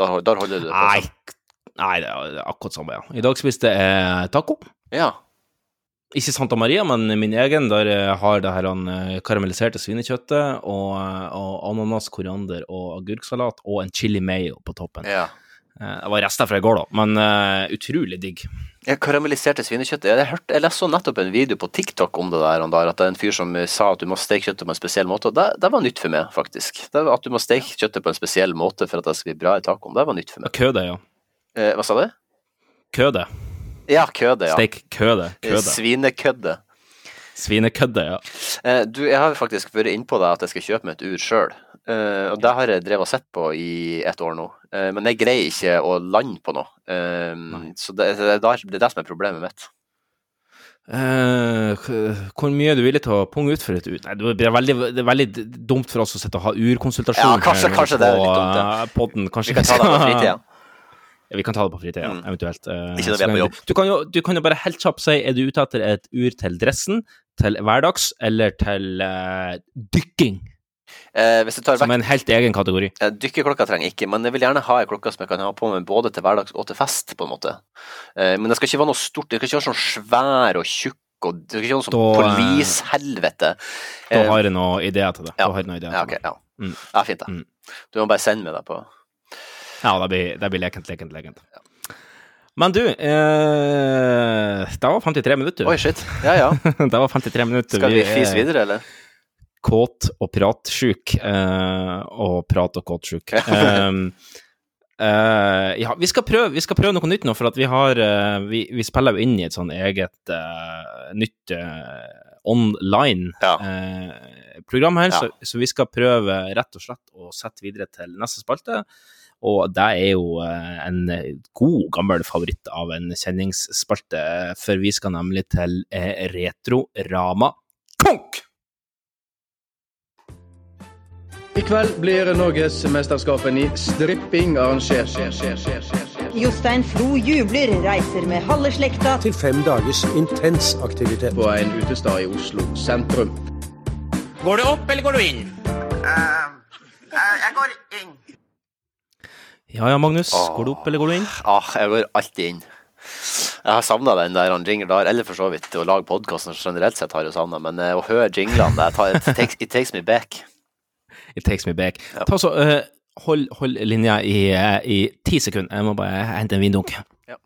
der, der holder du det på? Nei, sånn. nei, det er akkurat samme, ja. I dag spiste jeg taco. Ja. Ikke Santa Maria, men min egen, der jeg har det her eh, karamelliserte svinekjøttet og, og ananas, koriander og agurksalat og en chili mayo på toppen. ja. Eh, Det var rester fra i går, da, men uh, utrolig digg. Karamelliserte svinekjøtt. Jeg, hørte, jeg så nettopp en video på TikTok om det der, der, at det er en fyr som sa at du må steke kjøttet på en spesiell måte. og Det, det var nytt for meg, faktisk. Det At du må steke kjøttet på en spesiell måte for at det skal bli bra i tacoen. Det var nytt for meg. Køde, ja. Eh, hva sa du? Køde. Ja, køde, ja. Steik køde. Eh, Køde. Svinekødde. Svinekødde, ja. Eh, du, jeg har faktisk vært innpå deg at jeg skal kjøpe meg et ur sjøl. Og det har jeg drevet og sett på i et år nå. uh, men jeg greier ikke å lande på noe. Uh, så det, det, er det er det som er problemet mitt. Eh, hvor mye er du villig til å punge ut for et ur? Nei, det er veldig, det er veldig dumt for oss å sitte og ha urkonsultasjon Ja, kanskje- kanskje på, det er litt dumt, ja. podden. Kanskje Vi kan ta det på fritida. Ja, vi kan ta det på fritida, Mm. eventuelt. Ikke når vi er på jobb. Du kan, jo, du kan jo bare helt kjapt si, er du ute etter et ur til dressen, til hverdags, eller til dykking? Eh, Som en helt egen kategori. eh, Dykkerklokka trenger ikke, men jeg vil gjerne ha ei klokke som jeg kan ha på meg både til hverdags og til fest, på en måte. Eh, men det skal ikke være noe stort, det skal ikke være sånn svær og tjukk og det skal ikke være noe sånn polishelvete. eh. Da Eh, har jeg noen ideer til det. ja. Ideer Ja, det. ja. Mm. ja, fint, det. Mm. Du må bare sende meg det på Ja, det blir, det blir lekent, lekent, lekent. Men du, eh, det var 53 minutter. Oi, shit. Ja, ja. det var 53 minutter. Skal vi fise videre, eller? Kåt og pratsjuk. Uh, og prat- og kåtsjuk. Um, uh, ja, vi skal, prøve, vi skal prøve noe nytt nå, for at vi har uh, vi, vi spiller jo inn i et sånn eget eh, nytt eh, online eh, program her, Ja. så, så vi skal prøve rett og slett å sette videre til neste spalte. Og det er jo eh, en god, gammel favoritt av en kjenningsspalte, for vi skal nemlig til eh, Retrorama Konk! I kveld blir Norgesmesterskapen i stripping arrangert. Jostein Flo jubler, reiser med halve slekta til fem dagers intens aktivitet. På en utestad i Oslo sentrum. Går du opp, eller går du inn? jeg går inn. Ja ja, Magnus. Åh. Går du opp, eller går du inn? Ah, jeg går alltid inn. Jeg har savna den der han jingle der, eller for så vidt å lage podkasten generelt sett har jeg savna, men eh, å høre jinglene der, tar, it, takes, it takes me back. It takes me back. Ja. Ta så, uh, hold, hold linja i, eh, i ti sekunder. Jeg må bare hente en vindunk. Ja.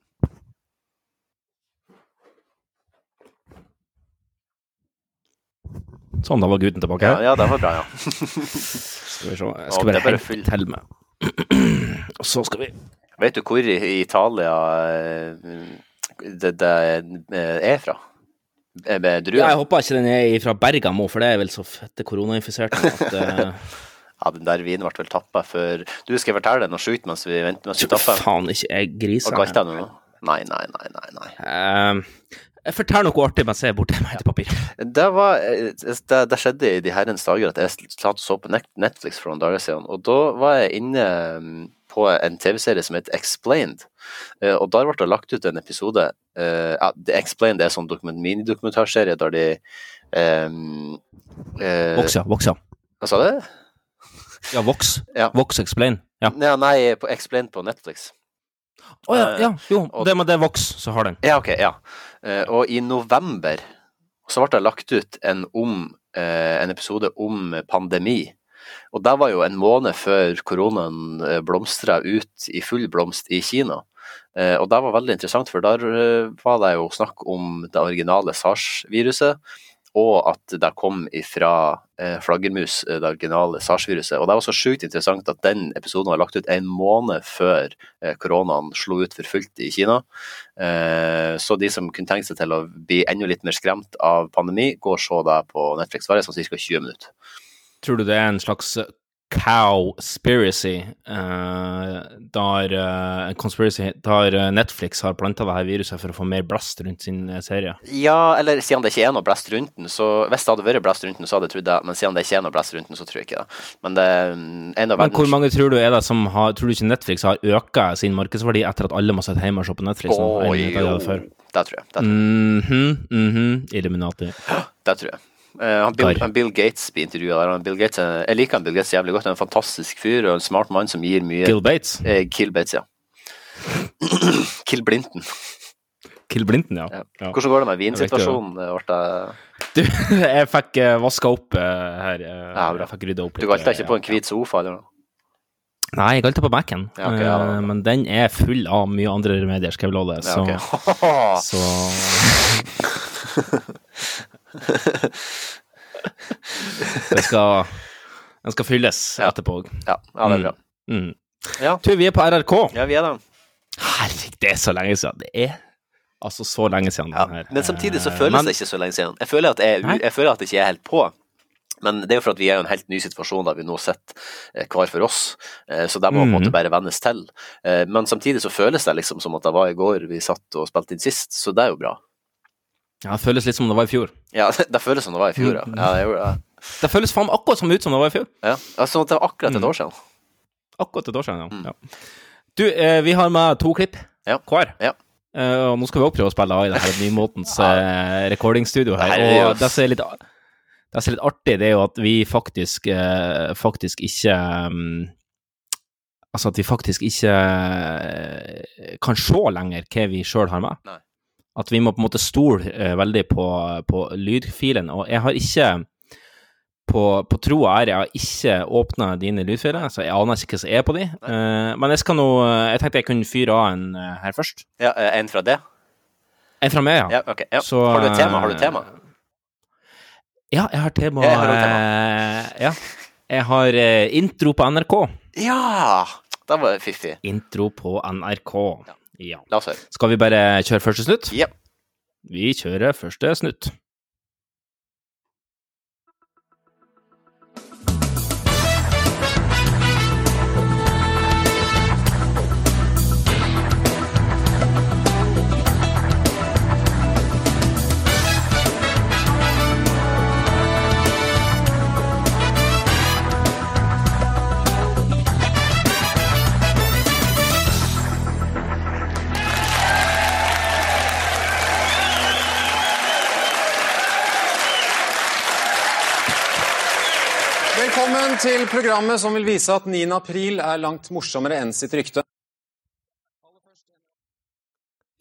Sånn, da var gutten tilbake. Ja, ja, det var bra, ja. Skal vi se. Jeg skal bare bare hente til meg. Og så skal vi Vet du hvor i i Italia eh, det, det er fra? Eh, ja, Jeg håper ikke den er fra Bergamo, for det er vel så fette koronainfisert at eh, Ja, den der vinen ble vel tappa før Du, skal jeg fortelle deg noe sjukt mens vi venter mens vi tapper? Faen, ikke jeg griser. Og nå? Nei, nei, nei, nei. nei. Uh, jeg forteller noe artig mens jeg er borte med papir. Det, var, eh, det, det skjedde i de herrens dager at jeg satt og så på Netflix for noen dager siden, og da var jeg inne mm, på en TV-serie som heter Explained, Eh, og der ble det lagt ut en episode eh, ja, Explain det er sånn dokument, minidokumentarserie der de um, Vox, ja. Vox, ja. Hva sa du? Ja, Vox. Ja. Vox Explain. Ja. Ja, nei, på Explain på Netflix. Å ja, ja, jo. og- Det, med det Vox så har den. Ja, ok, ja. Eh, og i november så ble det lagt ut en, om, eh, en episode om pandemi. Og det var jo en måned før koronaen eh, blomstra ut i full blomst i Kina. Eh, og det var veldig interessant, for der eh, var det jo snakk om det originale SARS-viruset, og at det kom ifra eh, flaggermus, eh, det originale SARS-viruset. Og det var så sjukt interessant at den episoden var lagt ut en måned før eh, koronaen slo ut for fullt i Kina. Eh, så de som kunne tenke seg til å bli enda litt mer skremt av pandemi, gå og se det på Netflix. Bare sånn ca. 20 minutter. Tror du det er en slags cow-spiracy, uh, der, eh, conspiracy, der eh, Netflix har planta dette viruset for å få mer blast rundt sin serie? Ja, eller siden det ikke er noe blast rundt den, så hvis det hadde vært blast rundt den, så hadde jeg trodd det, men siden det ikke er noe blast rundt den, så tror jeg ikke det. Men det er mm, en av Men hvor mange tror du er det som har Tror du ikke Netflix har økt sin markedsverdi etter at alle må sitte hjemme og se på Netflix? nå, jo. Det tror jeg. Det tror jeg. Mhm, mhm, Illuminati. Det tror jeg. Eh, han Bill, han Bill Gates blir intervjua der. Han Bill Gates, jeg liker han Bill Gates jævlig godt. Han er en fantastisk fyr og en smart mann som gir mye Kill Bates? Eh, Kill Bates, ja. Kill Blinton. Kill Blinton, ja. Ja. Hvordan går det med vinsituasjonen? Ble Du, jeg fikk uh, vaska opp uh, her. Uh, Ja, bra. jeg fikk rydda opp Du galta ikke eh, på en hvit sofa? eller noe? Nei, jeg galta på Mac-en, Ja, okay, ja, eh, ja. men den er full av mye andre remedier, skal jeg love Så, ok. så Det skal Den skal fylles Ja. etterpå. ja, ja, det er bra. Mm. Ja. Du, vi er på RRK. Ja, vi er det. Herregud, det er så lenge siden. Det er altså så lenge siden. Ja. her. Men samtidig så føles men- det ikke så lenge siden. Jeg føler at jeg, jeg føler at jeg ikke er helt på. Men det er jo for at vi er i en helt ny situasjon der vi nå sitter eh, hver for oss. Eh, Så det må på en måte bare vennes til. Eh, Men samtidig så føles det liksom som at det var i går vi satt og spilte inn sist, så det er jo bra. Ja, det føles litt som det var i fjor. Ja, det føles som det var i fjor, ja. Mhm. ja det gjorde det. Det føles faen akkurat som ut som det var i fjor. Ja, altså, det var akkurat et Mm. år siden. Akkurat et år siden, ja. Mm. ja. Du, eh, vi har med to klipp Ja. hver. Ja. Eh, og nå skal vi også prøve å spille av i det her nymåtens eh, recordingstudio her er Og det som er litt, det som er litt artig, det er jo at vi faktisk, eh, faktisk ikke um, Altså at vi faktisk ikke eh, kan se lenger hva vi sjøl har med. Nei. At vi må på en måte stole eh, veldig på, på lydfilen. Og jeg har ikke på, på tro og ære, jeg har ikke åpna dine lydfiler, så jeg aner ikke hva som er på de. Eh, men jeg skal nå Jeg tenkte jeg kunne fyre av en eh, her først. Ja, eh, En fra det? En fra meg, ja. Ja, ok. Ja. Så, har du et tema? Har du et tema? Ja, jeg har tema. Jeg har tema. eh, ja. Jeg har eh, intro på NRK. Ja! Da var det fiffig. Intro på NRK. Ja. La oss høre. Skal vi bare kjøre første snutt? Ja. Vi kjører første snutt. Velkommen til programmet som vil vise at 9. april er langt morsommere enn sitt rykte.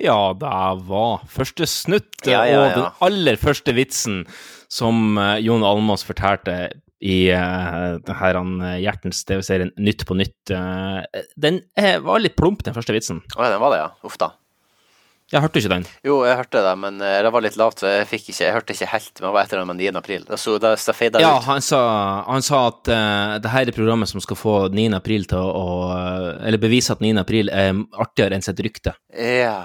Ja, det var første snutt, Ja, ja, og den aller første vitsen som eh, Jon Almaas fortalte i uh, denne Hjertens TV-serien Nytt på nytt. Uh, den eh, var litt plump, den første vitsen. Å ja, den var det, ja. Uff da. Jeg hørte ikke den. Jo, jeg hørte det, men eh, det var litt lavt, så jeg fikk ikke Jeg hørte ikke helt, men det var etter den med 9. april. Da Så det det fada Ja, ut. han sa, han sa at uh, det her er programmet som skal få 9. april til å uh, Eller bevise at 9. april er artigere enn sitt rykte. Ja.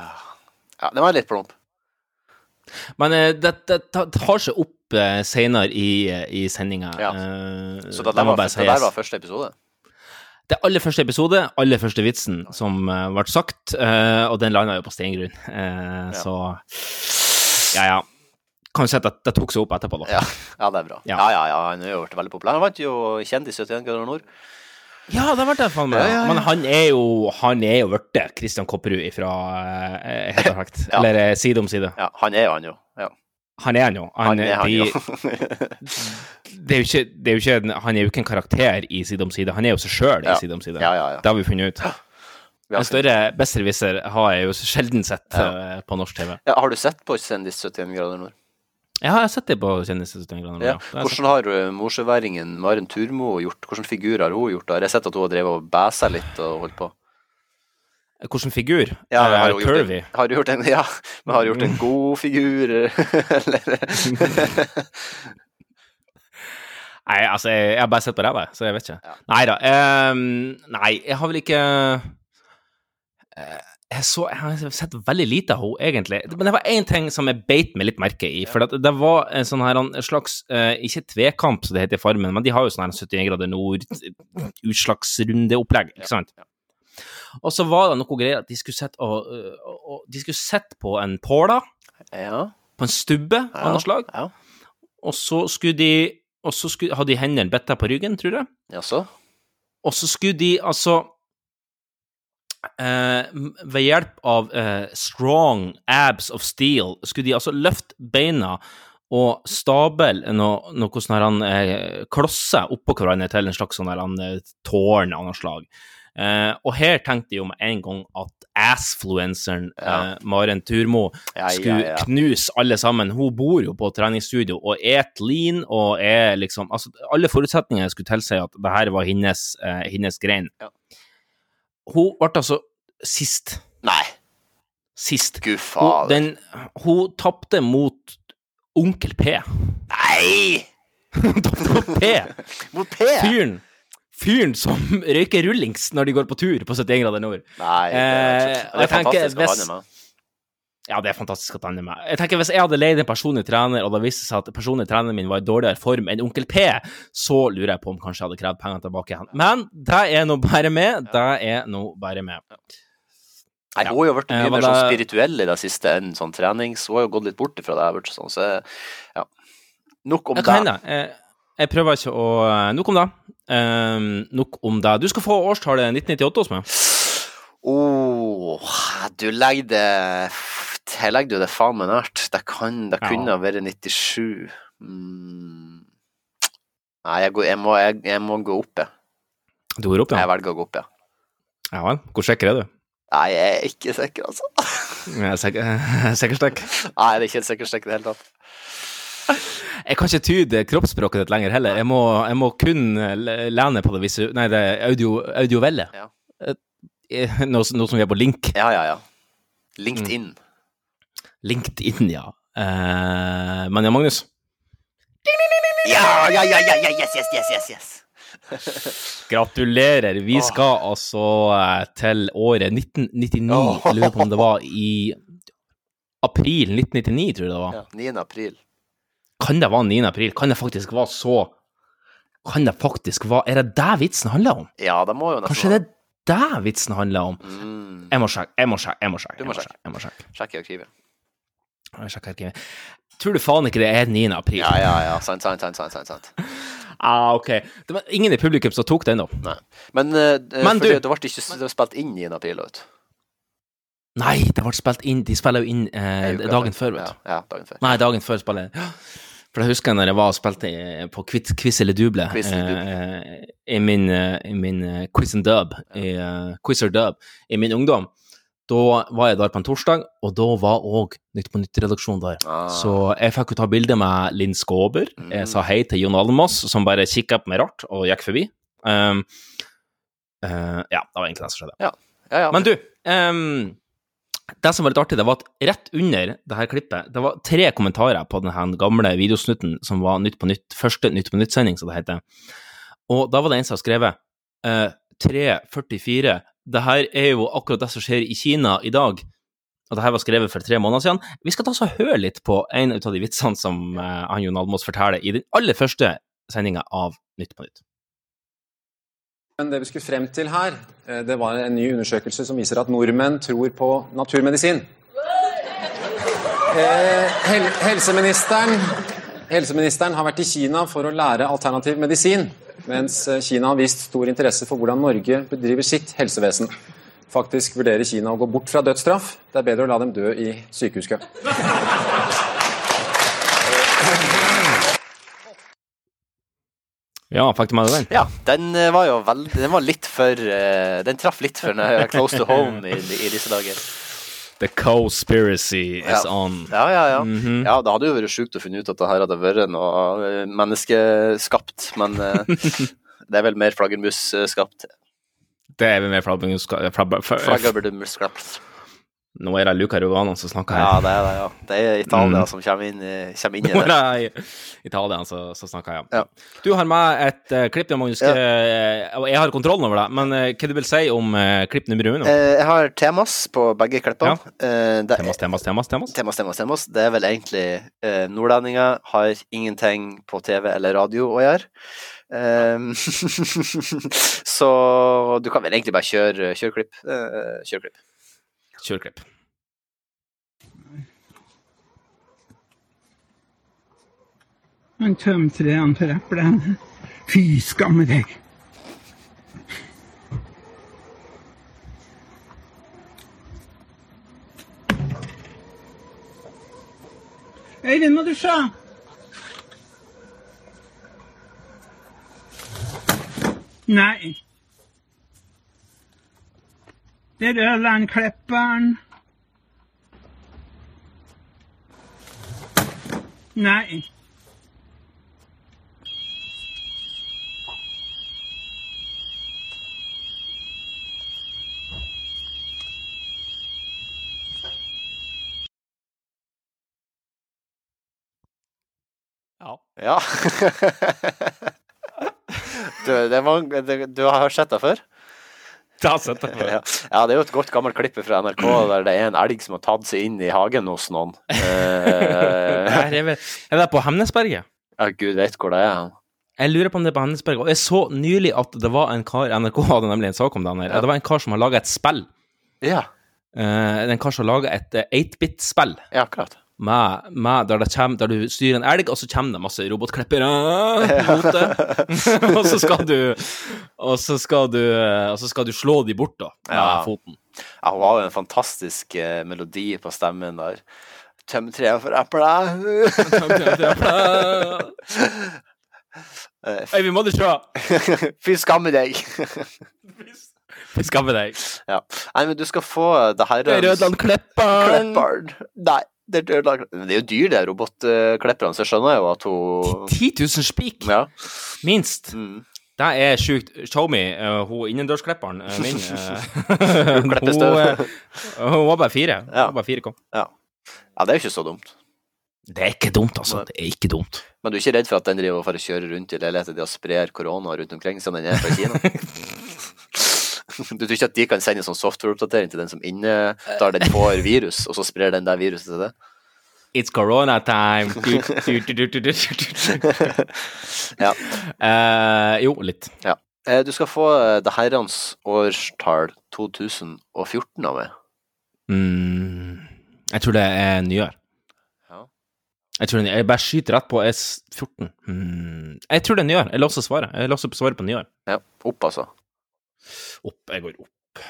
ja, den var litt plump. Men uh, det, det, tar seg opp uh, seinere i, i sendinga. Ja. Uh, Så det det var, det der var første episode? Det er aller første episode, aller første vitsen som eh, ble sagt, eh, og den landa jo på steingrunn. Eh, Så ja, ja. Kan si at det, tok seg opp etterpå, da. Ja, ja det er bra. Ja. Ja, ja, han er jo blitt veldig populær. Han vant jo Kjendis 71 grader nord. Ja, det ble det, faen meg. Ja. Men han er jo han er jo blitt Christian Kopperud fra uh, Helt perfekt. Eller Side om side. Ja, han er jo han jo. Ja. Han er han jo. Han, Han er han de- jo. det er jo ikke, det er jo ikke, han er jo ikke en karakter i Side om side, han er jo seg sjøl i Ja. Side om side. Ja, ja, ja. Det har vi funnet ut. En større besserwisser har jeg jo sjelden sett Ja. eh, på norsk TV. Ja, har du sett på Kjendis 71 grader nord? Jeg har sett det på Kjendis-71 grader. nord. Ja. Hvordan har uh, morsøværingen Maren Turmo gjort? Hvilke figur har hun gjort? Har jeg sett at hun har drevet og bæsa litt og holdt på? Hvilken figur? Ja, Eh, har du gjort en, har gjort en, ja, men har gjort en god figur, eller? Nei, altså, jeg, jeg har bare sett på ræva, så jeg vet ikke. Ja. Nei da. Um, nei, jeg har vel ikke uh, jeg, så, jeg har sett veldig lite av henne, egentlig. Men det var én ting som jeg beit meg litt merke i. For det var en sånn her, en slags uh, Ikke tvekamp, som det heter i Farmen, men de har jo sånn her 71 grader nord, utslagsrundeopplegg, ikke sant? Ja. Og så var det noe greier at de skulle sette, og, og, og, de skulle sette på en påla, Ja. på en stubbe Ja. av noe slag, Ja. og så skulle de og så skulle, hadde de hendene bitt på ryggen, tror jeg. Jaså? Og så skulle de altså eh, Ved hjelp av eh, strong abs of steel skulle de altså løfte beina og stable noe, noe sånn her han, eh, klosser oppå hverandre til en slags sånn her han, eh, tårn av noe slag. Eh, og her tenkte jeg jo med en gang at assfluenceren Ja. uh, Maren Turmo Ja, skulle ja, knuse alle sammen. Hun bor jo på treningsstudio og et lean og er liksom Altså, alle forutsetninger skulle tilsi at det her var hennes, uh, hennes grein. Ja. Hun ble altså sist. Nei, Sist. gud Hun, fader. den, hun tapte mot Onkel P. Nei! Hun tapte mot P. Mot P? Fyren. Fyren som røyker rullings når de går på tur på 71 grader nord. Nei, det er, Eh, det er tenker, fantastisk at å er med. Ja, det er fantastisk at han er med. Jeg tenker Hvis jeg hadde leid en personlig trener, og det viste seg at personlig treneren min var i dårligere form enn Onkel P, så lurer jeg på om kanskje jeg hadde krevd pengene tilbake igjen. Men det er nå bare med. Det er nå bare med. Ja. hun har jo Eh, mye mer sånn spirituell i det siste enn sånn trenings. Hun har jo gått litt bort ifra det. sånn, så ja. Nok om det. Jeg, jeg prøver ikke å Nok om det. Um, nok om deg. Du skal få årstallet 1998 hos meg. Åh, du legger det Jeg legger jo det faen meg nært. Det kan Det Ja. kunne ha vært 97. Mm. Nei, jeg, går, jeg, må, jeg, jeg må gå opp, jeg. Du går opp, ja? Jeg velger å gå opp, ja. Ja vel. Hvor sikker er du? Nei, jeg er ikke sikker, altså. Jeg er sikker- Sikkerstek? Nei, det er ikke helt sikker stikk i det hele tatt. Jeg kan ikke tyde kroppsspråket ditt lenger heller. Jeg må, jeg må kun lene på det visu... Nei, det er audio, audiovelle. Ja. Eh, Noe, som- noe som vi er på link. Ja, ja, ja. LinkedIn. LinkedIn, ja. Eh, men ja, Magnus. Ja, ja, ja, ja, ja, yes, yes, yes, yes, yes. Gratulerer. Vi skal altså eh, til året 1999. Jeg lurer på om det var i april 1999, tror jeg det var. Ja, 9. april. Kan det være 9. april? Kan det faktisk være så Kan det faktisk være Er det det vitsen handler om? Ja, det må jo nesten Kanskje det er det vitsen handler om? Mm. Jeg må sjekke, jeg må sjekke, jeg må sjekke. Du må sjekke. Jeg må sjekke. Sjekk i arkivet. Jeg må sjekke arkivet. Tror du faen ikke det er 9. april? Ja, ja, ja. Sant, sant, sant. sant, sant. Ah, ok. Det var ingen i publikum som tok den, da. Men, uh, Men du- det ble ikke det spilt inn 9. april, vet du. Nei, det ble spilt inn De spiller jo inn eh, dagen før, vet du. Ja, ja, dagen før. Nei, dagen før spiller. For jeg husker når jeg var og spilte på Quiz, quiz eller Duble Quiz eller eh, i min, eh, i min eh, Quiz and Dub, i uh, Quiz or Dub, i min ungdom. Da var jeg der på en torsdag, og da var òg Nytt på Nytt-redaksjonen der. Ah. Så jeg fikk jo ta bilde med Linn Skåber. Jeg sa hei til Jon Almaas, som bare kikka på meg rart og gikk forbi. Um, uh, ja, det var egentlig det som skjedde. Ja, ja. Men du, ehm, det som var litt artig, det var at rett under det her klippet, det var tre kommentarer på den gamle videosnutten som var Nytt på Nytt, første Nytt på Nytt-sending, som det heter. Og da var det en som hadde skrevet eh, 3.44, det her er jo akkurat det som skjer i Kina i dag. Og det her var skrevet for tre måneder siden. Vi skal ta oss og høre litt på en av de vitsene som eh, han Jon Almås forteller i den aller første sendinga av Nytt på Nytt. Men det vi skulle frem til her, eh, det var en ny undersøkelse som viser at nordmenn tror på naturmedisin. Eh, hel helseministeren, helseministeren har vært i Kina for å lære alternativ medisin, mens eh, Kina har vist stor interesse for hvordan Norge bedriver sitt helsevesen. Faktisk vurderer Kina å gå bort fra dødsstraff. Det er bedre å la dem dø i sykehuskø. Ja, fikk du den? Ja, den eh, var jo veldig Den var litt for uh, Den traff litt for eh, close to home i, i disse dager. The co-spiracy is Ja. on. Ja, ja, ja. Mhm. Ja, det hadde jo vært sjukt å finne ut at det her hadde vært noe eh, menneskeskapt, men uh, det er vel mer flaggermusskapt. Det er vel mer flaggermus... flagger- f- Flaggermusskapt. Nå er det Luca Rugano som snakker Ja, det er det, ja. Det er Italia Mm. som kommer inn, kommer inn i Nå er det. det Italia som snakker, ja. Ja. Du har med et uh, klipp, Magnus. Ja. Eh, og jeg har kontrollen over det, men uh, hva du vil si om uh, klipp nummer uno? Eh, jeg har temas på begge klippene. Ja. Eh, det Temas, temas, temas, temas. Temas, temas, temas. Det er vel egentlig eh, nordlendinger har ingenting på TV eller radio å gjøre. Um, så du kan vel egentlig bare kjøre, kjøre klipp. Eh, kjør klipp. Kjør klipp. Han tømte det han for eplene. Fy skamme deg. Øyvind, må du se! Nei. Det er Ørlandklipperen. Nei. Ja. Ja. du, det var, du, du har sett det før? Da setter jeg på Ja. ja, det er jo et godt gammelt klipp fra NRK der det er en elg som har tatt seg inn i hagen hos noen. Eh, Er det, på Hemnesberget? ja, gud vet hvor det er. Jeg lurer på om det er på Hemnesberget. Og jeg så nylig at det var en kar NRK hadde nemlig en sak om den her. Det var en kar som har laga et spill. Ja, Uh, en kar som har laga et eh, 8-bit-spill. ja akkurat. Med, med der, det kommer, der du styrer en elg, og så kommer det masse robotklippere mot deg. og så skal du Og så skal du Og så skal du slå de bort, da, med Ja. foten. Ja, hun har jo en fantastisk eh, melodi på stemmen der. Tøm treet for eple. må Øyvind Modderstrå! Fy skamme deg! Fy skamme deg. Ja. Nei, men du skal få det her Rødland Kleppern. Kleppern. Nei, det er jo dyr, det er jo dyr, de robotklipperne, så jeg skjønner jo at hun 10 000 spik, Ja. minst. Mm. Det er sjukt. Tommy, uh, hun innendørsklipperen uh, min eh, hun, støv. eh, hun var bare fire. Hun var bare fire kom. Ja. ja, det er jo ikke så dumt. Det er ikke dumt, altså. Det er ikke dumt. Men du er ikke redd for at den driver og får kjøre rundt i leiligheten din og sprer korona rundt omkring, som den er fra Kina? Du tror ikke at de kan sende sånn software-oppdatering til den som innetar den får virus, og så sprer den der viruset til det? It's corona time. Ja. Uh, jo, litt. Eh, Du skal få eh, det herrens årstall 2014 av meg. Mm, jeg tror det er nyår. Ja. Jeg tror det er, jeg bare skyter rett på S14. Mm, jeg tror det er nyår. Jeg låser svaret. Jeg låser svaret på nyår. Ja, opp altså. Opp. Jeg går opp.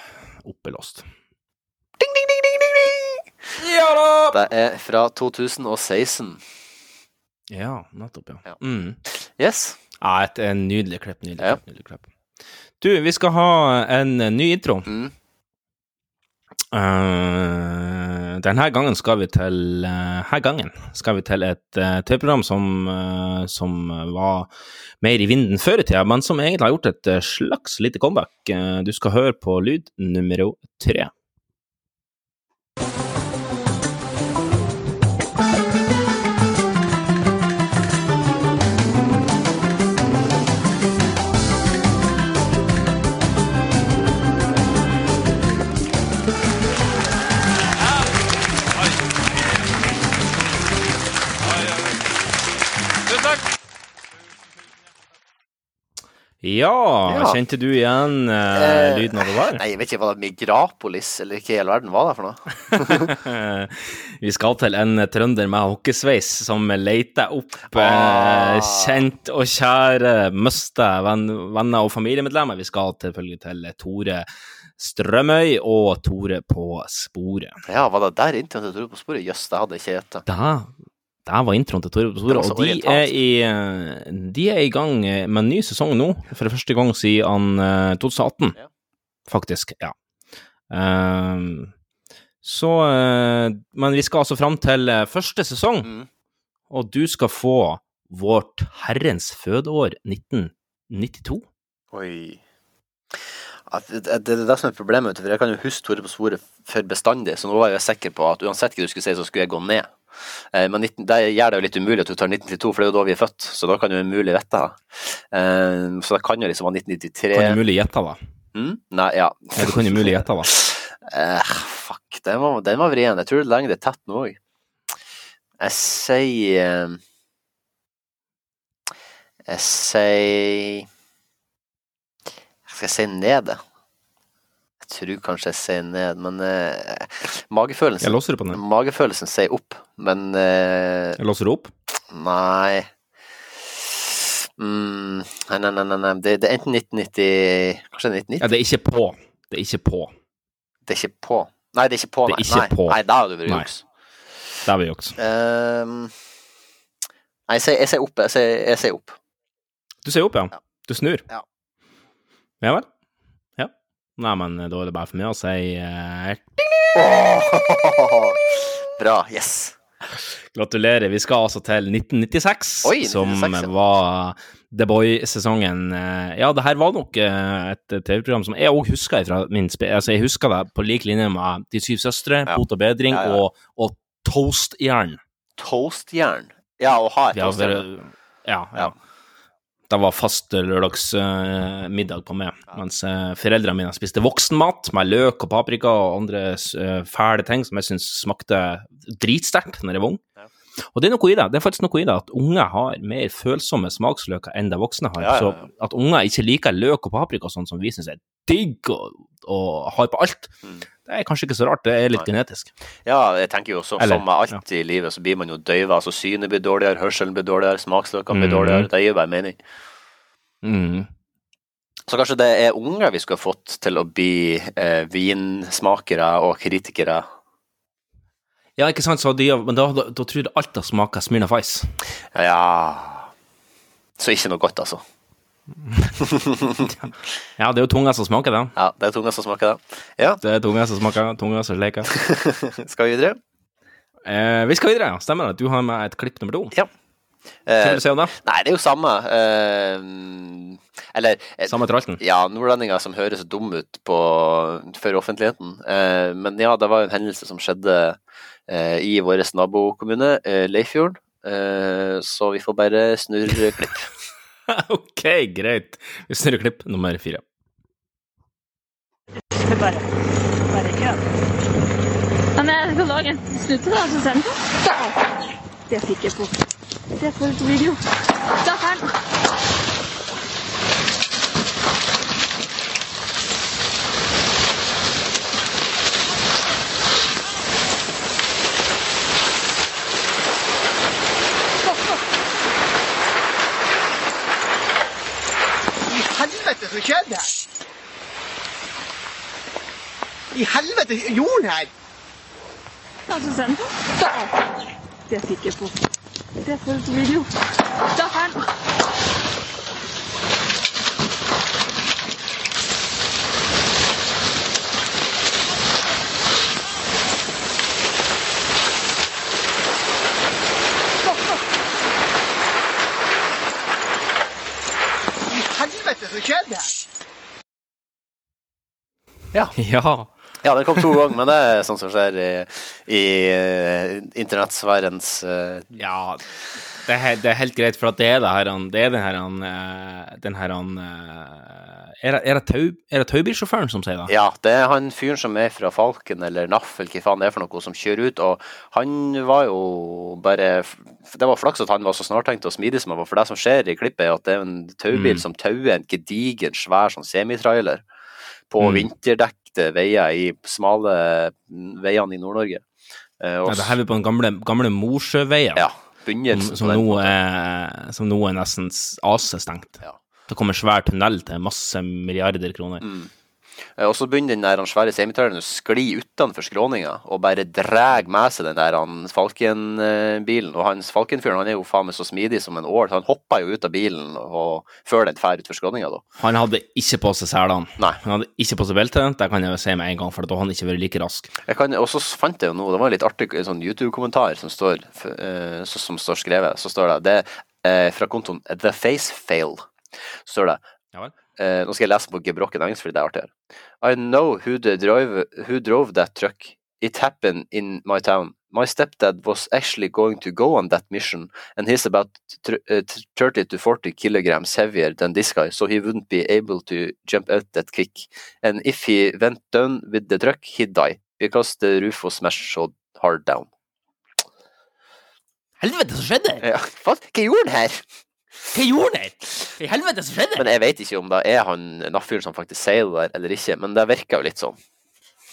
Opp er låst. Ding, ding, ding, ding, ding, ding. Ja da! Det er fra 2016. Ja, nettopp, ja. Ja. Mm. Yes. Ja, et, en nydelig klipp. Nydelig Ja. klipp, nydelig klipp. Du, vi skal ha en ny intro. Mm. Eh, denne gangen skal vi til uh, her gangen skal vi til et uh, TV-program som, uh, som var mer i vinden før i tida, men som egentlig har gjort et slags lite comeback. Du skal høre på lyd nummer tre. Ja, Ja. kjente du igjen eh, Eh, lyden av det der? Nei, jeg vet ikke hva det Migrapolis, eller hva i hele verden var det for noe? Vi skal til en trønder med hockeysveis som leter opp Ah. eh, kjent og kjære møste venn, venner og familiemedlemmer. Vi skal selvfølgelig til Tore Strømøy og Tore på sporet. Ja, var det der inntil til Tore på sporet? Jøss, det hadde jeg ikke gjetta. Det var introen til Tore sporet, og de er, i, eh, de er i gang med en ny sesong nå, for første gang siden eh, 2018, Ja. faktisk. Ja. Um, så eh, Men vi skal altså fram til eh, første sesong, Mm. og du skal få vårt herrens fødeår 1992. Oi. Det, det, det er det som er problemet, for jeg kan jo huske Tore på sporet for bestandig, så nå var jeg sikker på at uansett hva du skulle si, så skulle jeg gå ned. Eh, men 19, det gjør det jo litt umulig at du tar 1992, for det er jo da vi er født, så da kan du umulig vite. det. så det kan jo liksom være 1993. Kan du mulig gjette, da? Mm? Nei, ja. Ja, du kan jo mulig gjette, det. Eh, fuck, den var, den var vrien. Jeg tror det lenger det er tett nå òg. Jeg sier eh, Jeg sier Skal jeg si ned, det? Jeg tror kanskje jeg sier ned, men eh, Jeg magefølelsen låser det på ned. Magefølelsen sier opp, men eh, Jeg låser det opp. Nei mm, Nei, nei, nei, nei, nei. Det, det er enten 1990 Kanskje 1990? Ja, det er ikke på. Det er ikke på. Det er ikke på. Nei, det er ikke på, Det nei. er ikke nei. på. nei da har du vært juks. Da har vi juks. Um, nei, jeg sier, jeg sier opp. Jeg sier, jeg sier opp. Du sier opp, ja. Ja. Du snur. Ja. Ja vel. Nei, men da er det bare for meg å si eh, Bra. Yes. gratulerer. Vi skal altså til 1996, Oi, 1996, som ja. var The Boy-sesongen. Eh, Ja, det her var nok eh, et TV-program som jeg òg husker fra min spe... Altså, jeg husker det på lik linje med De syv søstre, Ja. Bot og bedring Ja, ja. og, og Toastjern. Toastjern. Ja, og har toastjern. ja, ja. Det var fast lørdagsmiddag på meg, mens eh, foreldrene mine spiste voksenmat med løk og paprika og andre eh, fæle ting som jeg syntes smakte dritsterkt når jeg var ung. Og det er noe i det. Det er faktisk noe i det at unger har mer følsomme smaksløker enn det voksne har. Ja, ja, ja. Så at unger ikke liker løk og paprika sånn som vi syns er digg og, og har på alt, Mm. det er kanskje ikke så rart. Det er litt Nei. genetisk. Ja, jeg tenker jo så, Eller, som med alt i livet, så blir man jo døyva. Altså synet blir dårligere, hørselen blir dårligere, smaksløkene blir Mhm. dårligere. Det gir bare mening. Mm. Så kanskje det er unger vi skulle fått til å bli eh, vinsmakere og kritikere. Ja, ikke sant, så de, men da, da, da tror jeg alt har smaka Smirnoff Ice. Ja Så ikke noe godt, altså. Ja, det er jo tunga som smaker, det. Ja, det er tunga som smaker det. Ja, Det er tunga som smaker, tunga som leker. skal vi videre? Eh, vi skal videre, ja. Stemmer det. Du har med et klipp nummer to. Ja. Hva Eh, vil du si om det? nei, det er jo samme. Uh, eller eh, Samme tralten? Ja, nordlendinger som høres dum ut på, for offentligheten. Uh, men ja, det var en hendelse som skjedde uh, i vår nabokommune, Leifjorden. Eh, så vi får bare snurre klipp. ok, greit. Vi snurrer klipp nummer fire. Bare, bare ikke, det. Men jeg skal lage en snute, da, så sender jeg Det fikk jeg på. Det får du på video. Da er ferdig. I helvete, så skjedde her? I helvete, jorden er på video. Er. I helvete, så skjedde her? Ja. Ja. Ja, den kom to ganger, men det er sånn som skjer i, i eh, internettsfærens uh... Ja, det er, det er helt greit, for at det er det her han- Det er den her han, eh, Den her han Er det, er det, tau, taubilsjåføren som sier det? Ja, det er han fyren som er fra Falken eller NAF eller hva faen det er for noe, som kjører ut. Og han var jo bare Det var flaks at han var så snartenkt og smidig som han var. For det som skjer i klippet, er at det er en taubil Mm. som tauer en gedigen, svær sånn semitrailer på Mm. Vinterdekte veier i smale mm, veiene i Nord-Norge. Eh, Ja, det her er på den gamle, gamle Mosjøveien, Ja, som, som, som nå er nesten AC-stengt. Ja. Det kommer svær tunnel til masse milliarder kroner. Mm. Eh, Og så begynner den der svære semitraileren å skli utenfor skråninga og bare drar med seg den der Falken-bilen. Og hans Falken-fyren han er jo faen meg så smidig som en ål, han hopper jo ut av bilen og før den drar utfor skråninga, da. Han hadde ikke på seg selene. Nei. Han hadde ikke på seg belte, det kan jeg jo si med en gang, for da hadde han ikke vært like rask. Og så fant jeg jo noe, det var en litt artig en sånn YouTube-kommentar som så- som står skrevet. Så står det det eh, fra kontoen The Face Fail. Så står det Ja vel. Eh, nå skal jeg lese på gebrokken engelsk, fordi det er artigere. I know who, drive, who drove that truck. It happened in my town. My stepdad was actually going to go on that mission, and he's about uh, 30 to 40 kilograms heavier than this guy, so he wouldn't be able to jump out that quick. And if he went down with the truck, he'd die, because the roof was smashed so hard down. Helvete, så skjedde? Ja, hva, hva gjorde han her? Hva gjorde han? Hva i helvete som skjedde? Men jeg vet ikke om det er han NAF-fyren som faktisk sier det der, eller ikke, men det virker jo litt sånn.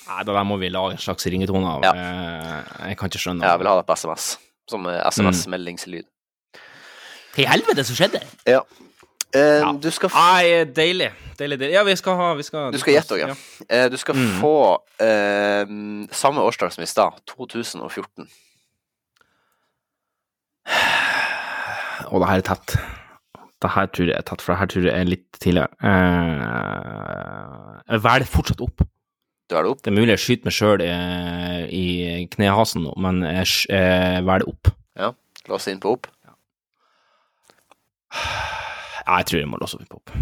Nei, det der må vi lage en slags ringetone av. Ja. Eh, Jeg kan ikke skjønne Jeg vil ha det på SMS, som SMS-meldingslyd. Hva i helvete som skjedde? Ja. Uh, Ja. Du skal, f Nei, deilig. Deilig, deilig. Ja, vi skal ha vi skal, du skal gjette òg, ja. Uh, du skal Mm. få uh, samme årsdag som i stad, 2014. Og det her er tett. Det her tror jeg er tett, for det her tror jeg er litt tidligere. Eh, jeg velger fortsatt opp. Du er det opp? Det er mulig jeg skyter meg sjøl i, i knehasen nå, men jeg, jeg velger opp. Ja. Lås inn på opp. Ja, jeg tror jeg må låse opp på opp.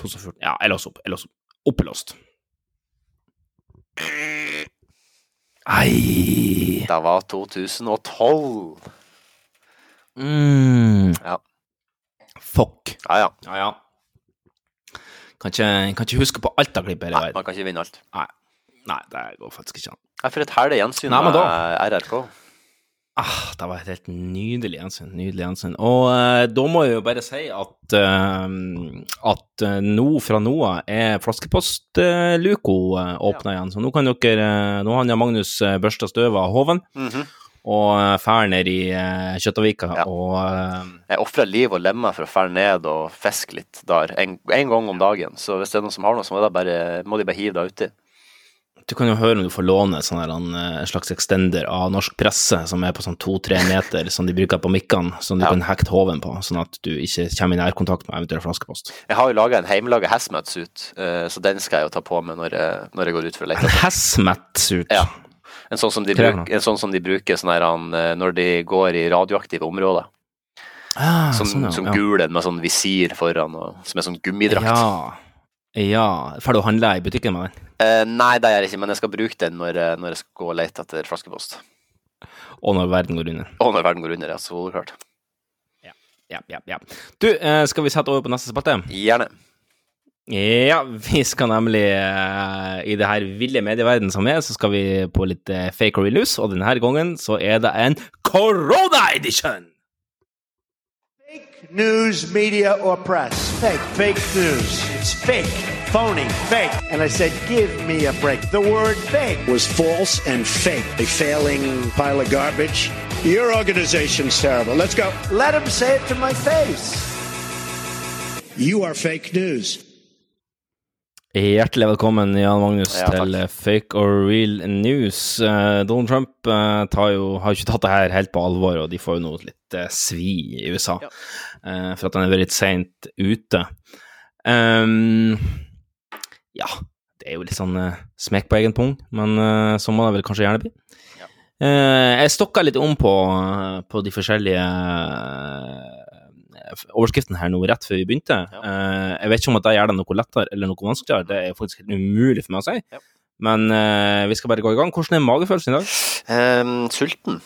2014. Ja, jeg låser opp. Jeg låser opp. Opp er låst. Ei. Det var 2012. Mm. Ja. Fuck. Ja, ja. Ja, ja. Kan ikke, kan ikke huske på alt av klippet hele Nei, man kan ikke vinne alt. Nei. Nei, det går faktisk ikke an. Ja, for et herlig gjensyn Nei, med RRK. Ah, det var et helt nydelig gjensyn. Nydelig gjensyn. Og eh, da må jeg jo bare si at eh, at eh, nå fra nå av er flaskepostluko eh, åpna igjen. Så nå kan dere eh, Nå har Magnus uh, børsta støv av håven Mhm. Og ferner fær ned i uh, Kjøttavika. Ja. Og uh, Jeg ofrer liv og lemmer for å fære ned og fiske litt der en, en gang om dagen. Så hvis det er noen som har noe, så må, bare, må de bare hive det uti. Du kan jo høre om du får låne sånn her, en eh, slags extender av norsk presse, som er på sånn to-tre meter, som de bruker på mikkene, som du Ja. kan hekte hoven på, sånn at du ikke kommer i nærkontakt med eventuell flaskepost. Jeg har jo laga en hjemmelaga hazmat-suit, eh, så den skal jeg jo ta på meg når jeg, når jeg går ut for å lete. En Hazmat-suit. Ja. En sånn som de, bruk, en sånn som de bruker sånn her, eh, når de går i radioaktive områder. Ah, Som, sånn, ja. som ja. gul en med sånn visir foran, og, som er sånn gummidrakt. Ja. Ja. Får du handle i butikken med den? Eh, nei, det gjør jeg ikke, men jeg skal bruke den når, jeg- når jeg skal gå og lete etter flaskepost. Og når verden går under. Og når verden går under, ja. Så klart. Ja, ja, ja. Du, eh, skal vi sette over på neste spalte? Gjerne. Ja, vi skal nemlig eh, I det her ville medieverden som er, så skal vi på litt eh, fake or real news, og denne gangen så er det en korona-edition! Fake news, media, or press. Fake, fake news. It's fake, phony, fake. And I said, give me a break. The word fake was false and fake. A failing pile of garbage. Your organization's terrible. Let's go. Let him say it to my face. You are fake news. Hjertelig velkommen, Jan Magnus, Ja, til Fake or Real News. Eh, Donald Trump eh, tar jo, har ikke tatt det her helt på alvor, og de får jo nå litt eh, svi i USA ja. for at han vært litt seint ute. Um, ja, det er jo litt sånn uh, smekk på egen pung, men eh, så må det vel kanskje gjerne bli. Eh, jeg stokka litt om på, på de forskjellige overskriftene her nå rett før vi begynte. Eh, jeg vet ikke om at det gjør det noe lettere eller noe vanskeligere, det er faktisk helt umulig for meg å si. Men uh, vi skal bare gå i gang. Hvordan er magefølelsen i dag? Um, sulten.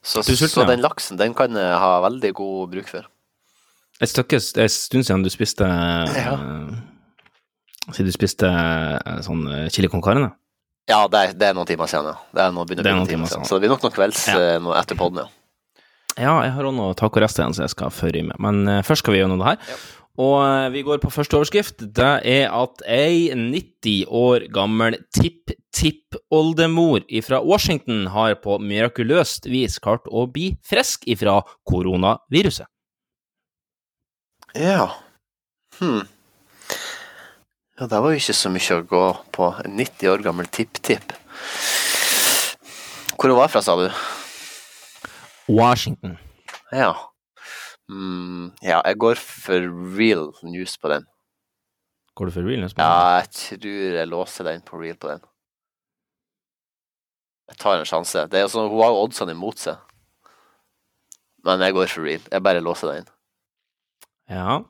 Så, sulten, så ja. den laksen, den kan jeg ha veldig god bruk for. Et stykke, det er en stund siden du spiste Ja. eh, Siden du spiste sånn chili con carne? Ja, det er, det er noen timer siden, ja. Det er noen, begynner Det er noen timer siden. Så det blir nok noen kvelds Ja. eh, noe etter podden, ja. Ja, jeg har også noe som jeg skal føre i med, men eh, først skal vi av det her. Og eh, vi går på første overskrift. Det er at ei 90 år gammel tipp-tipp-oldemor fra Washington har på mirakuløst vis klart å bli frisk ifra koronaviruset. Ja. Hm. Ja, det var jo ikke så mye å gå på. En 90 år gammel tipp-tipp. Hvor hun var fra, sa du? Washington. Ja. Mm, ja, jeg går for real news på den. Går du for real? news? Ja, jeg tror jeg låser den på real på den. Jeg tar en sjanse. Det er sånn, hun har jo oddsene imot seg. Men jeg går for real. Jeg bare låser den. Ja.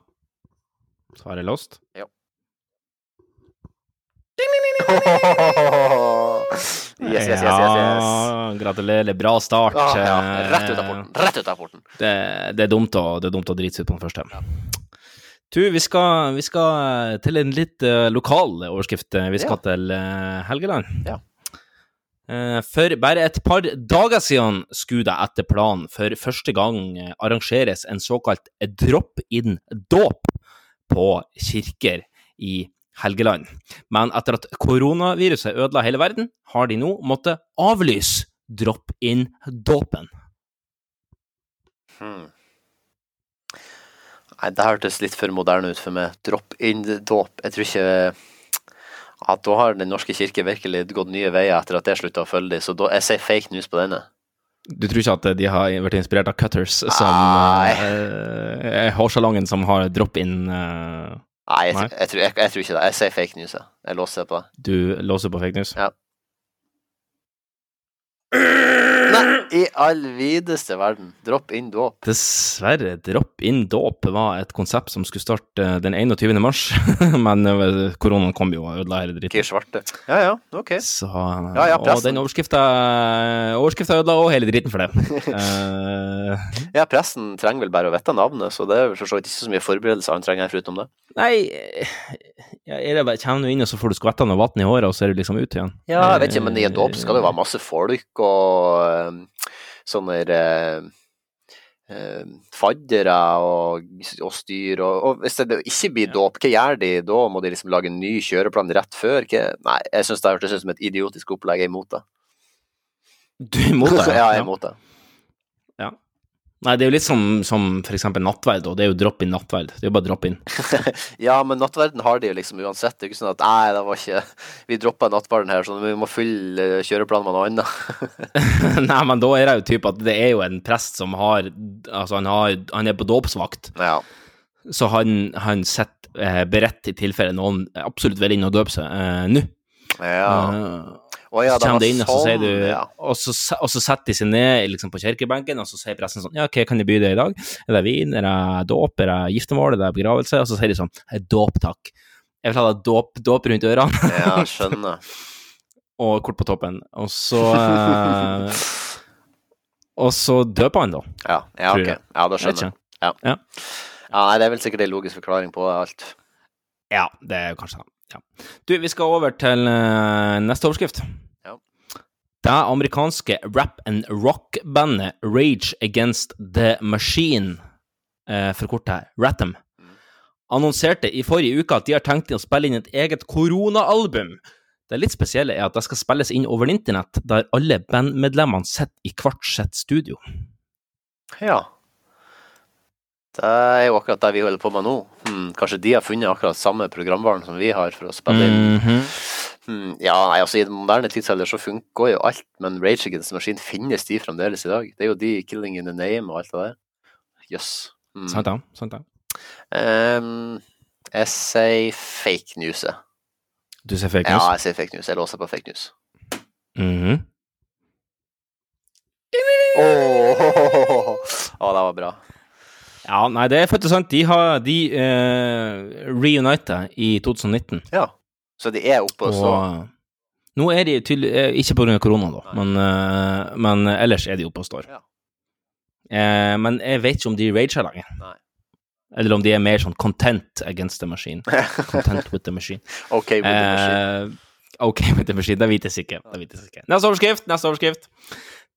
Svaret er lost. Ja. Yes, yes, yes, yes. Ja, gratulerer. Bra start. Ah, ja. Rett ut av porten. Rett ut av porten. Det, det, er dumt å, det er å drite seg ut på den første. Du, vi skal, vi skal til en litt eh, lokal overskrift. Vi skal Ja. til eh, Helgeland. Ja. Eh, for bare et par dager siden skulle det etter planen for første gang eh, arrangeres en såkalt drop-in-dåp på kirker i Helgeland. Men etter at koronaviruset ødela hele verden, har de nå måttet avlyse drop-in-dåpen. Hmm. Nei, det hørtes litt for moderne ut for meg. Drop-in-dåp. Jeg tror ikke at da har Den norske kirke virkelig gått nye veier etter at det slutta å følge dem, så da, jeg sier fake news på denne. Du tror ikke at de har vært inspirert av Cutters, som Nei. eh, er hårsalongen som har drop-in eh, Nei, jeg, Nei. jeg, tror, jeg, jeg tror ikke det. Jeg sier fake news. Jeg låser på det. Du låser på fake news? Ja. Nei, i all videste verden. Drop in dåp. Dessverre, drop-in dåp var et konsept som skulle starte eh, den 21. mars, men eh, koronaen kom jo og ødela hele dritten. Svarte. Ja, ja, ok. Så, Ja, ja, og den overskrifta overskrifta ødela òg hele dritten for det. Eh, Ja, pressen trenger vel bare å vite navnet, så det er for så vidt ikke så mye forberedelser han trenger foruten det. nei, eh, ja, er det bare Kommer du inn, og så får du skvetta noe vann i håret, og så er du liksom ute igjen? Ja, jeg vet ikke, men i en dåp skal det jo være masse folk og sånne uh, uh, faddere og, og styr, og, og hvis det ikke blir dåp, hva gjør de da? Må de liksom lage en ny kjøreplan rett før? Hva? Nei, jeg syns det hørtes ut som et idiotisk opplegg, jeg er imot det. Du er imot det? ja, jeg er imot det. Nei, det er jo litt som, som eksempel nattverd, og det er jo drop in nattverd. Det er jo bare drop in. Ja, men nattverden har de jo liksom uansett. Det er jo ikke sånn at nei, det var ikke Vi droppa nattverden her, så vi må fylle kjøreplanen med noe annet. Nei, men da er det jo typ at det er jo en prest som har Altså, han, har, han er på dåpsvakt, Ja. så han, han sitter eh, beredt i tilfelle noen absolutt vil inn og døpe seg eh, nå. Ja. Eh, Å ja, så kommer det inn, og så sier du sånn, ja. og, så, og så setter de seg ned liksom, på kirkebenken, og så sier presten sånn Ja, hva kan jeg by deg i dag? Er det vin? Er det dåp? Er det giftermål? Er det begravelse? Og så sier de sånn «Eh, Dåp, takk. Jeg vil ha deg dåp, dåp rundt ørene. Ja, skjønner. og kort på toppen. Og så eh, Og så døper han, da. Ja, ja ok. Ja, da skjønner jeg. Ja. Ja. ja, nei, det er vel sikkert en logisk forklaring på alt. Ja, det er kanskje det. Ja. Du, vi skal over til eh, neste overskrift. Det amerikanske rap and rock-bandet Rage Against The Machine, forkortet her, Ratham, annonserte i forrige uke at de har tenkt å spille inn et eget koronaalbum. Det litt spesielle er at det skal spilles inn over internett, der alle bandmedlemmene sitter i hvert sitt studio. Ja. Det er jo akkurat det vi holder på med nå. Hmm, kanskje de har funnet akkurat samme programvaren som vi har for å spille inn. Mhm. Hmm, ja, nei, altså I den moderne tidsalder så funker jo alt, men Rage Against the Machine finnes de fremdeles i dag? Det er jo de Killing in the Name og alt det der. Jøss. Hmm. Sant det? Sant det? Ehm, jeg sier fake news. Du sier fake news? Ja, jeg sier fake news. Jeg låser på fake news. Mhm. Åh, Å, det var bra. Ja, nei, det er faktisk sant. De har De uh, reunita i 2019. Ja. Så de er oppe og så Og nå er de tydelig eh, Ikke pga. korona, da, men, eh, men ellers er de oppe og står. Ja. Eh, men jeg vet ikke om de rager lenger. Nei. Eller om de er mer sånn content against the machine. Content with the machine. OK with the machine. Eh, OK with the machine, det vites ikke. Det vites ikke. Neste overskrift, neste overskrift.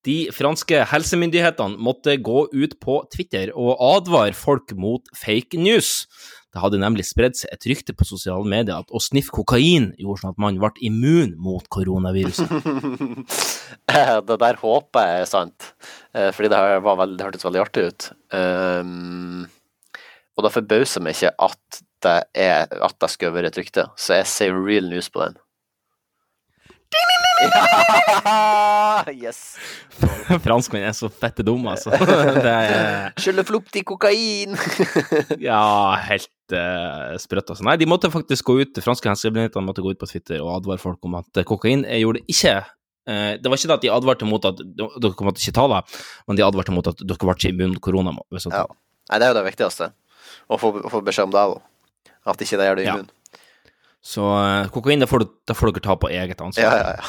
De franske helsemyndighetene måtte gå ut på Twitter og advare folk mot fake news. Det hadde nemlig spredd seg et rykte på sosiale medier at å sniffe kokain gjorde sånn at man ble immun mot koronaviruset. det der håper jeg er sant, eh, fordi det, veldig, det hørtes veldig artig ut. Um, og da forbauser meg ikke at det, er, at det skal være et rykte, så jeg sier real news på den. Yes! Franskmenn er så fette dumme, altså. Det er kokain! Ja, helt uh, sprøtt, altså. Nei, de måtte faktisk gå ut, de franske helsemyndighetene måtte gå ut på Twitter og advare folk om at eh, kokain Jeg gjorde ikke eh, Det var ikke det at de advarte mot at dere måtte ikke ta det, men de advarte mot at dere ble ikke immun mot korona. Ja. Nei, det er jo det viktigste. Å få, å få beskjed om det òg. At ikke det gjør deg Ja. Så eh, kokain, det får, du, det får dere ta på eget ansvar, Ja, ja, ja.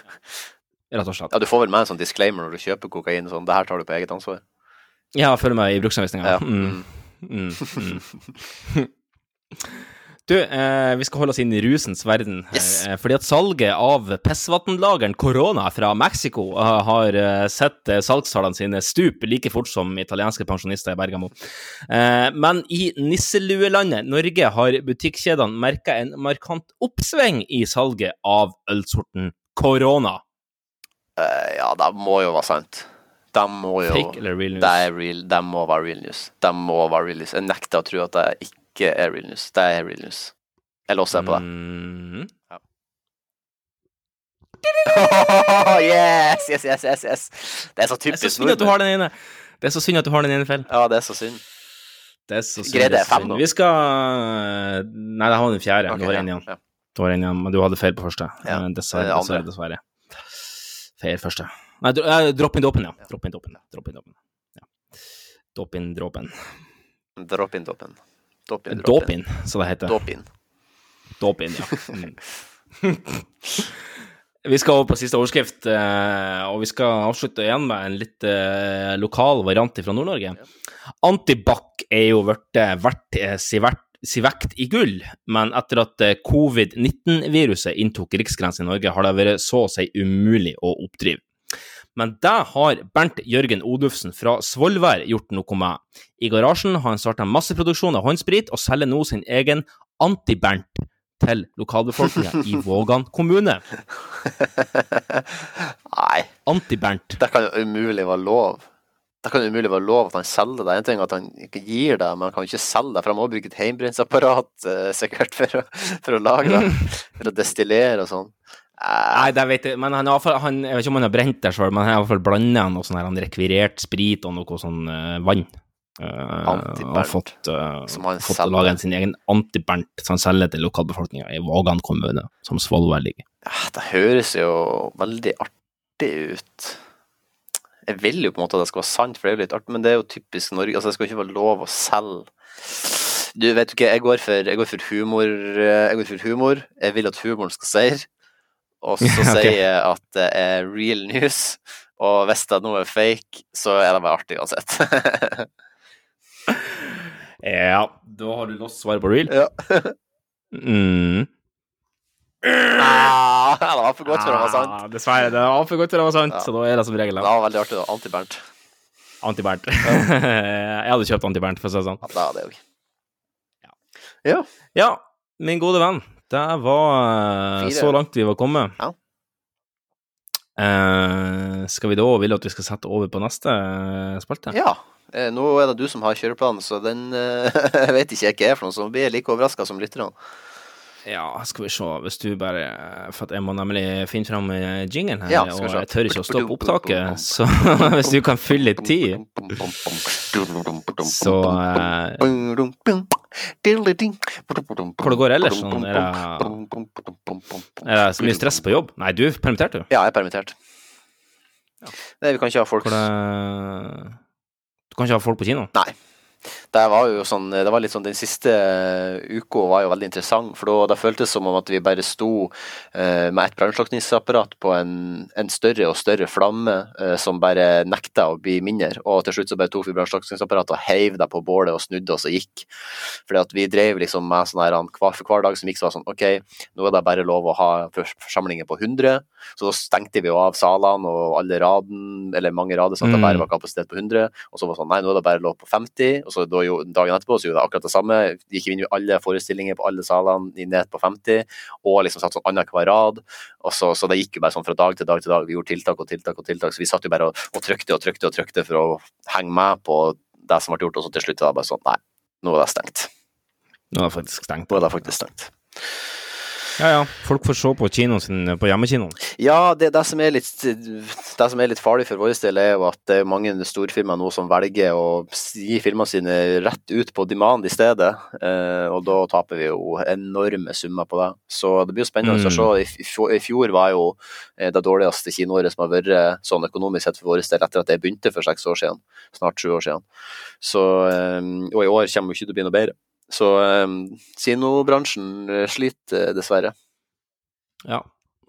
rett og slett. ja. Du får vel med en sånn disclaimer når du kjøper kokain. Sånn, det her tar du på eget ansvar. Ja, følg med i bruksanvisninga. Ja. Mm. Mm. Mm. Du, eh, vi skal holde oss inn i rusens verden. Yes. eh, fordi at salget av pissvannlageren Corona fra Mexico eh, har eh, sett eh, salgstallene sine stupe like fort som italienske pensjonister i Bergamo. Eh, men i nisseluelandet Norge har butikkjedene merka en markant oppsving i salget av ølsorten Corona. Ja, det må jo være sant. De må jo Fake eller real news? Det, er real, det må være real news. Det må være real news. Jeg nekter å tro at det ikke er real news. Det er real news. Jeg låser på det. Mm. yes, yes, yes, yes, yes. Det er så Det er så synd at du har den ene. Det er så synd at du har den ene feil. Ja, det er så synd. Det er så synd. Greide jeg fem nå? Vi skal Nei, det var den fjerde. Okay, du har ja, igjen. ja. Du har en igjen, men du hadde feil på første. Ja, Eh, Dessverre, dessverre, dessverre. Feil første. Nei, dro- eh, dropp inn dåpen, ja. Dropp inn dåpen. Dropp inn dåpen. Ja. Dopp inn dråpen. Drop in, drop in. Drop in, drop Dåp inn, så det heter. Dopin. Dopin, ja. Mm. Vi skal over på siste overskrift, eh, og vi skal avslutte igjen med en litt eh, lokal variant fra Nord-Norge. Antibac er jo blitt verdt eh, si vekt i gull, men etter at eh, covid-19-viruset inntok riksgrensen i Norge, har det vært så å si umulig å oppdrive. Men det har Bernt Jørgen Odufsen fra Svolvær gjort noe med. I garasjen har han starta masseproduksjon av håndsprit, og selger nå sin egen Anti-Bernt til lokalbefolkninga i Vågan kommune. Nei, Anti-Bernt. det kan jo umulig være lov. det kan jo umulig være lov at han selger det. En ting at han ikke gir det, men han kan jo ikke selge det, for han må bruke et hjemmebrentapparat eh, sikkert for å, for å lage det. For å destillere og sånn. Nei, det vet jeg, men han, har han, jeg vet ikke om han har brent det sjøl, men han har i hvert fall blanda noe sånn her, han rekvirert sprit og noe sånn uh, vann. Uh, Antibernt, og fått, uh, fått laga sin egen antibernt som han selger til lokalbefolkninga i Vågan kommune, som Svolvær ligger. Ja, Det høres jo veldig artig ut. Jeg vil jo på en måte at det skal være sant, for det er jo litt artig, men det er jo typisk Norge. Altså, det skal ikke være lov å selge. Du, vet du ikke, jeg går for, jeg går for humor. eh, Jeg går for humor. Jeg vil at humoren skal seire. Og så okay. sier at det er real news. Og hvis det er fake, så er det bare artig uansett. Ja, da har du lost svaret på real. Ja. mm. ah, det var for godt for å være sant. Ah, dessverre, det var for godt til å være sant, Ja. så da er det som regel Det det. var veldig artig. da. Anti-Bernt. Anti-Bernt. jeg hadde kjøpt Anti-Bernt, for å si det sånn. Ja, det er det òg. Ja, min gode venn, det var eh, Fire. så langt vi var kommet. Ja. Eh, skal vi da ville at vi skal sette over på neste eh, spalte? Ja. Eh, Nå er det du som har kjøreplanen, så den eh, vet ikke jeg hva er for noe, så blir jeg like overraska som lytterne. Ja, skal vi se, hvis du bare For jeg må nemlig finne fram jingelen her, Ja, og jeg tør ikke å stoppe opptaket, så hvis du kan fylle litt tid, så eh, Hvor det går ellers? Sånn, er, det, er det så mye stress på jobb? Nei, du er permittert, du. Ja, jeg er permittert. Nei, vi kan ikke ha folk det, du kan ikke ha folk på kino? Nei. Det var jo sånn, det var litt sånn, Den siste uka var jo veldig interessant, for da det føltes som om at vi bare sto eh, med et brannslukningsapparat på en, en større og større flamme eh, som bare nekta å bli mindre. Og til slutt så bare tok vi brannslukningsapparatet og heiv det på bålet og snudde oss og gikk. Fordi at vi drev liksom med sånn her hver, for hver dag som gikk, så var det sånn OK, nå er det bare lov å ha forsamlinger på 100. Så da stengte vi jo av salene og alle raden, eller mange rader, sånn at det Mm. bare var kapasitet på 100. Og så var det sånn, nei, nå er det bare lov på 50. Og så da jo, dagen etterpå så gjorde det akkurat det samme. Gikk inn i alle forestillinger på alle salene ned på 50, og liksom satt sånn annenhver rad. Og så, så det gikk jo bare sånn fra dag til dag til dag. Vi gjorde tiltak og tiltak og tiltak, så vi satt jo bare og, og trykte og trykte og trykte for å henge med på det som ble gjort, og så til slutt var det bare sånn, nei, nå er det stengt. Nå er det faktisk stengt. Nå er det faktisk stengt. Ja, ja. Folk får se på kinoen sin på hjemmekinoen. Ja, det, det, som er litt, det som er litt farlig for vår del, er jo at det er mange storfilmer nå som velger å gi filmene sine rett ut på demand i stedet. Eh, og da taper vi jo enorme summer på det. Så det blir jo spennende å Mm. se. I, fjor- var jo eh, det dårligste kinoåret som har vært sånn økonomisk sett for vår del etter at jeg begynte for seks år siden. Snart sju år siden. Så, eh, og i år kommer jo ikke til å bli noe bedre. Så eh, kinobransjen sliter eh, dessverre. Ja.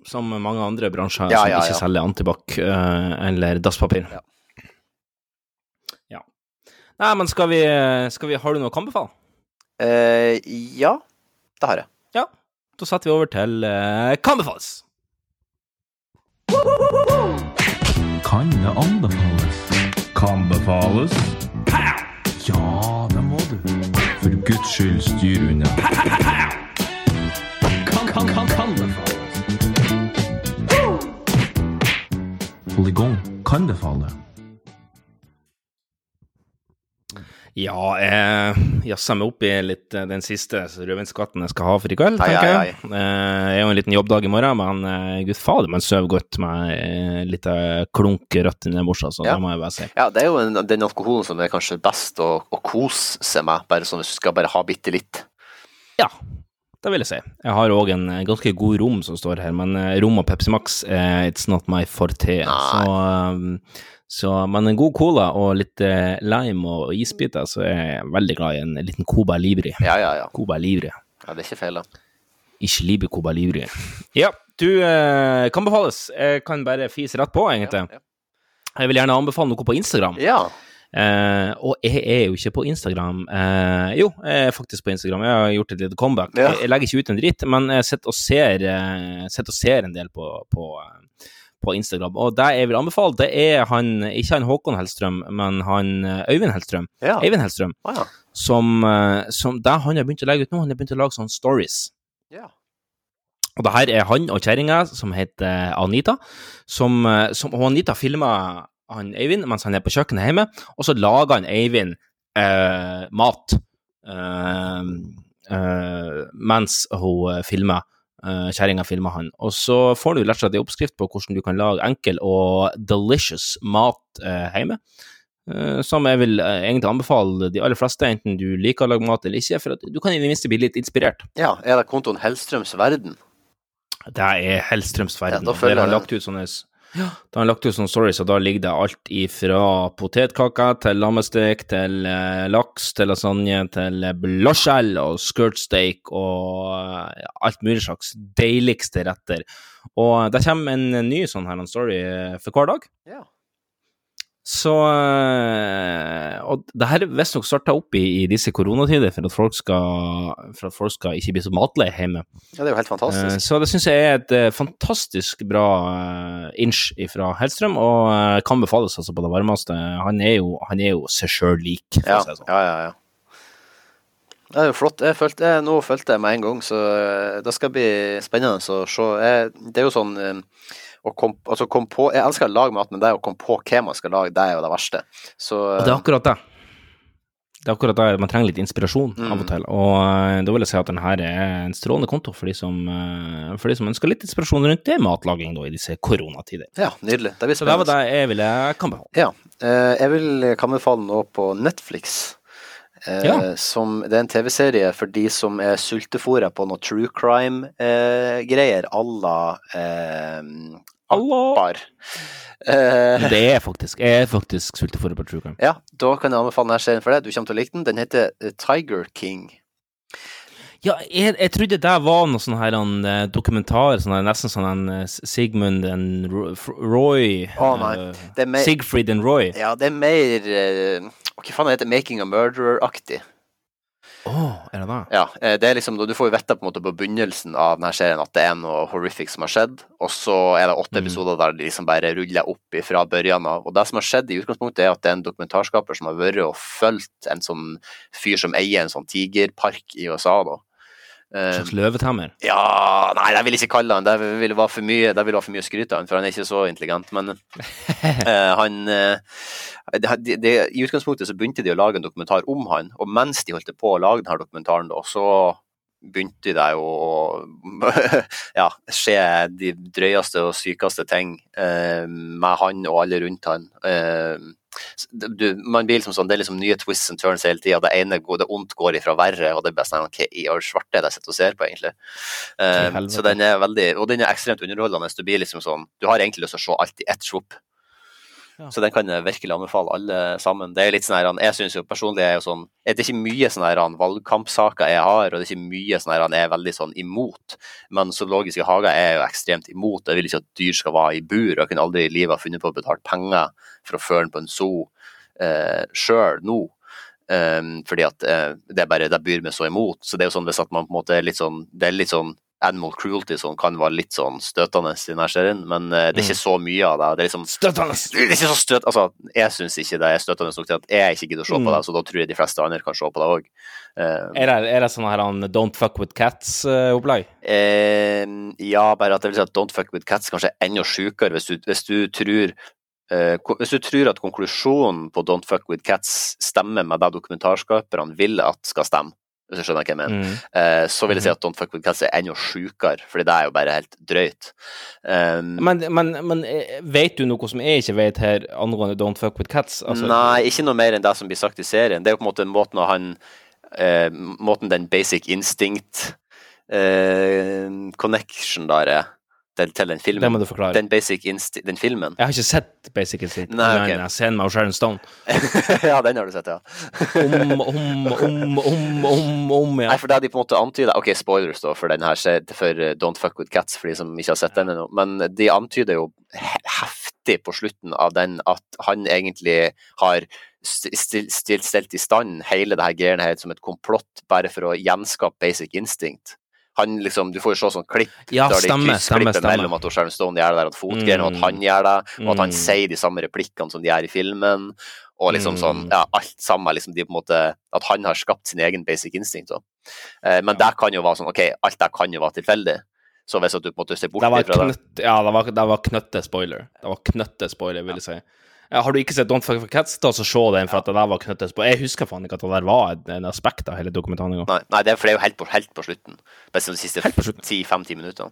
Som mange andre bransjer Ja, som ja, ikke ja. selger antibac eh, eller dasspapir. Ja. Ja. Nei, men skal vi, skal vi Har du noe å anbefale? Eh, ja, det har jeg. Ja. Da setter vi over til uh, Kan befales. Kan det anbefales? Kan befales? Ja. For Guds skyld, styr unna. Kan, kan, kan, kan befales. Polygon kan befale. Ja, jeg jazza meg opp i litt eh, den siste rødvinsskatten jeg skal ha for i kveld, tenker jeg. Eh, Det er jo en liten jobbdag i morgen, men eh, gud fader, man sover godt med en litt liten klunk rødt inni bordet, så Ja. det må jeg bare si. Ja, det er jo en, den alkoholen som er kanskje best å, å kose seg med, bare sånn hvis du skal bare ha bitte litt. Ja, det vil jeg si. Jeg har òg en eh, ganske god rom som står her, men eh, rom og Pepsi Max, eh, it's not my forte. Så, um, så, men en god cola og litt eh, lime og isbiter, så er jeg veldig glad i en liten Cuba Libri. Ja, ja, ja. Cuba Libri. ja det er ikke feil, da. Ikke Libre Cuba Libri. Ja, du eh, kan befales. Jeg kan bare fise rett på, egentlig. Ja, Jeg vil gjerne anbefale noe på Instagram. ja. Eh, og jeg er jo ikke på Instagram. Eh, jo, jeg er faktisk på Instagram. Jeg har gjort et lite comeback. Ja. Jeg, jeg legger ikke ut en dritt, men jeg sitter og ser, eh, sitter og ser en del på, på, eh, på Instagram. Og det jeg vil anbefale, det er han, ikke han Håkon Hellstrøm, men han eh, Øyvind Hellstrøm. Ja. Eivind Hellstrøm. Ah, ja. Som, eh, som det han har begynt å legge ut nå, han har begynt å lage sånne stories. Ja. Og det her er han og kjerringa, som heter Anita, som, eh, som Og Anita filmer han Eivind mens han er på kjøkkenet hjemme, og så lager han Eivind eh, mat eh, eh, mens hun eh, filmer. Uh, Kjerringa filmer han. Og så får du rett og slett en oppskrift på hvordan du kan lage enkel og delicious mat uh, hjemme. Uh, som jeg vil uh, egentlig anbefale de aller fleste, enten du liker å lage mat eller ikke, for du kan i det minste bli litt inspirert. Ja, er det kontoen Hellstrøms verden? Det er Hellstrøms verden. Ja, da følger der har lagt ut sånne da har han lagt ut sånne stories, og da ligger det alt ifra potetkaker til lammestek til eh, laks til lasagne til blåskjell og skirtsteak og eh, alt mulig slags deiligste retter. Og det kommer en ny sånn her en story eh, for hver dag. Ja. Så eh, Og det her er visstnok starta opp i, i disse koronatider for at folk skal, for at folk skal ikke bli så matleie hjemme. Ja, det er jo helt fantastisk. Eh, Så det syns jeg er et eh, fantastisk bra inch fra Hellstrøm, og kan befales altså på det varmeste. Han er jo, han er jo seg sjøl lik, for Ja, å si det sånn. ja, ja. ja. Det er jo flott. Jeg følte, jeg, nå følte jeg med en gang, så det skal bli spennende å se. Jeg, det er jo sånn eh, kom, altså kom på, Jeg elsker å lage mat, men det å komme på hva man skal lage, det er jo det verste. Så Og det er akkurat det. Det er akkurat det. Man trenger litt inspirasjon Mm. av og til. Og eh, da vil jeg si at denne her er en strålende konto for de som, eh, for de som ønsker litt inspirasjon rundt det matlaging da, i disse koronatider. ja, nydelig. Det blir Så det var det jeg ville anbefale. Ja. eh, Jeg vil anbefale noe på Netflix. Eh, Ja. som, det er en TV-serie for de som er sultefòra på noe true crime-greier à la eh. Eh, Det er faktisk Jeg er faktisk sultefòra på True Crime. ja, da kan jeg anbefale denne serien for deg. Du kommer til å like den. Den heter eh, Tiger King. Ja, jeg, jeg trodde det var noe sånn her en eh, dokumentar, sånn her, nesten sånn en eh, Sigmund and Roy oh, nei. eh, er mer- Sigfried and Roy. Ja, det er mer eh, Hva faen heter det? Making a Murderer-aktig. Å, er det det? Ja, eh, det er liksom, Du får jo vite på en måte på begynnelsen av denne serien at det er noe horrific som har skjedd, og så er det åtte Mm. episoder der de liksom bare ruller opp fra børjan av. Og det som har skjedd i utgangspunktet, er at det er en dokumentarskaper som har vært og fulgt en sånn fyr som eier en sånn tigerpark i USA, da. En slags løvetemmer. ja Nei, jeg vil ikke kalle han det. Ville være for mye, det vil være for mye å skryte av han, for han er ikke så intelligent. Men uh, han eh, det, det, I utgangspunktet så begynte de å lage en dokumentar om han, og mens de holdt på å lage denne dokumentaren, da, så begynte det jo å ja, skje de drøyeste og sykeste ting uh, med han og alle rundt han. S- du, man blir liksom sånn, Det er liksom nye twists and turns hele tida. Det ene går, det ondt går ifra verre, og det er bare sånn Hva i all svarte er det jeg sitter og ser på, egentlig? Um, så den er veldig Og den er ekstremt underholdende. Du blir liksom sånn Du har egentlig lyst til å se alt i ett svopp. Så den kan jeg virkelig anbefale alle sammen. Det er litt sånn her, Jeg synes jo personlig er jo sånn Det er ikke mye sånn her valgkampsaker jeg har, og det er ikke mye sånn her jeg er veldig sånn imot. Men zoologiske hager er jo ekstremt imot. Jeg vil ikke at dyr skal være i bur. Jeg kunne aldri i livet ha funnet på å betale penger for å føre den på en zoo eh, sjøl nå. Um, fordi at eh, det er bare det byr meg så imot. Så det er jo sånn hvis at man på en måte er litt sånn Det er litt sånn animal cruelty som kan være litt sånn støtende i denne serien, men eh, det er ikke så mye av det. Det er liksom Støtende! det er ikke så støt, altså, jeg syns ikke det er støtende nok til at jeg ikke gidder å se på Mm. det, så da tror jeg de fleste andre kan se på det òg. Er det, er det sånn her han Don't fuck with cats-opplegg? Eh, ja, bare at jeg vil si at Don't fuck with cats kanskje er enda sjukere hvis hvis du tror eh, hvis du tror at konklusjonen på Don't fuck with cats stemmer med det dokumentarskaperne vil at skal stemme, hvis du skjønner hva jeg mener, Mm. eh, så vil jeg si at Don't fuck with cats er enda sjukere, fordi det er jo bare helt drøyt. Um, Men, men, men eh, vet du noe som jeg ikke vet her angående Don't fuck with cats? Altså, Nei, ikke noe mer enn det som blir sagt i serien. Det er jo på en måte måten han eh, Måten den basic instinct eh, connection der er til, til den filmen. Det må du forklare. Den basic instinct, den filmen. Jeg har ikke sett Basic Instinct. Nei, okay. Jeg ser Scenen med Sharon Stone. ja, den har du sett, ja. Om, om, om, om, om, om, ja. Nei, for det de på en måte antyder Ok, spoilers da for den her, for eh, Don't Fuck With Cats, for de som ikke har sett den ennå. Men de antyder jo heftig på slutten av den at han egentlig har stilt, stilt, stilt, i stand hele det her greiene her som et komplott bare for å gjenskape basic instinct. Han liksom, Du får jo se sånn klipp Ja, der de stemmer, stemmer, mellom at Sharon Stone gjør det der, at og Mm. at han gjør det, og at han Mm. sier de samme replikkene som de gjør i filmen. Og liksom Mm. sånn, ja, alt sammen, liksom de på en måte, At han har skapt sin egen basic instinct. Eh, men det kan jo være sånn, ok, alt det kan jo være tilfeldig. Så hvis at du på en måte ser bort Det var, ifra det knøtt, ja, det var, det var knøtte spoiler. Det var knøtte spoiler, vil jeg si. Har du ikke sett Don't Fuck for Cats, da så se den, for at det der var knyttet på Jeg husker faen ikke at det der var en, en aspekt av hele dokumentaren engang. Nei, nei det, er, jo helt på, helt på slutten. Best de siste 10-5-10 minuttene.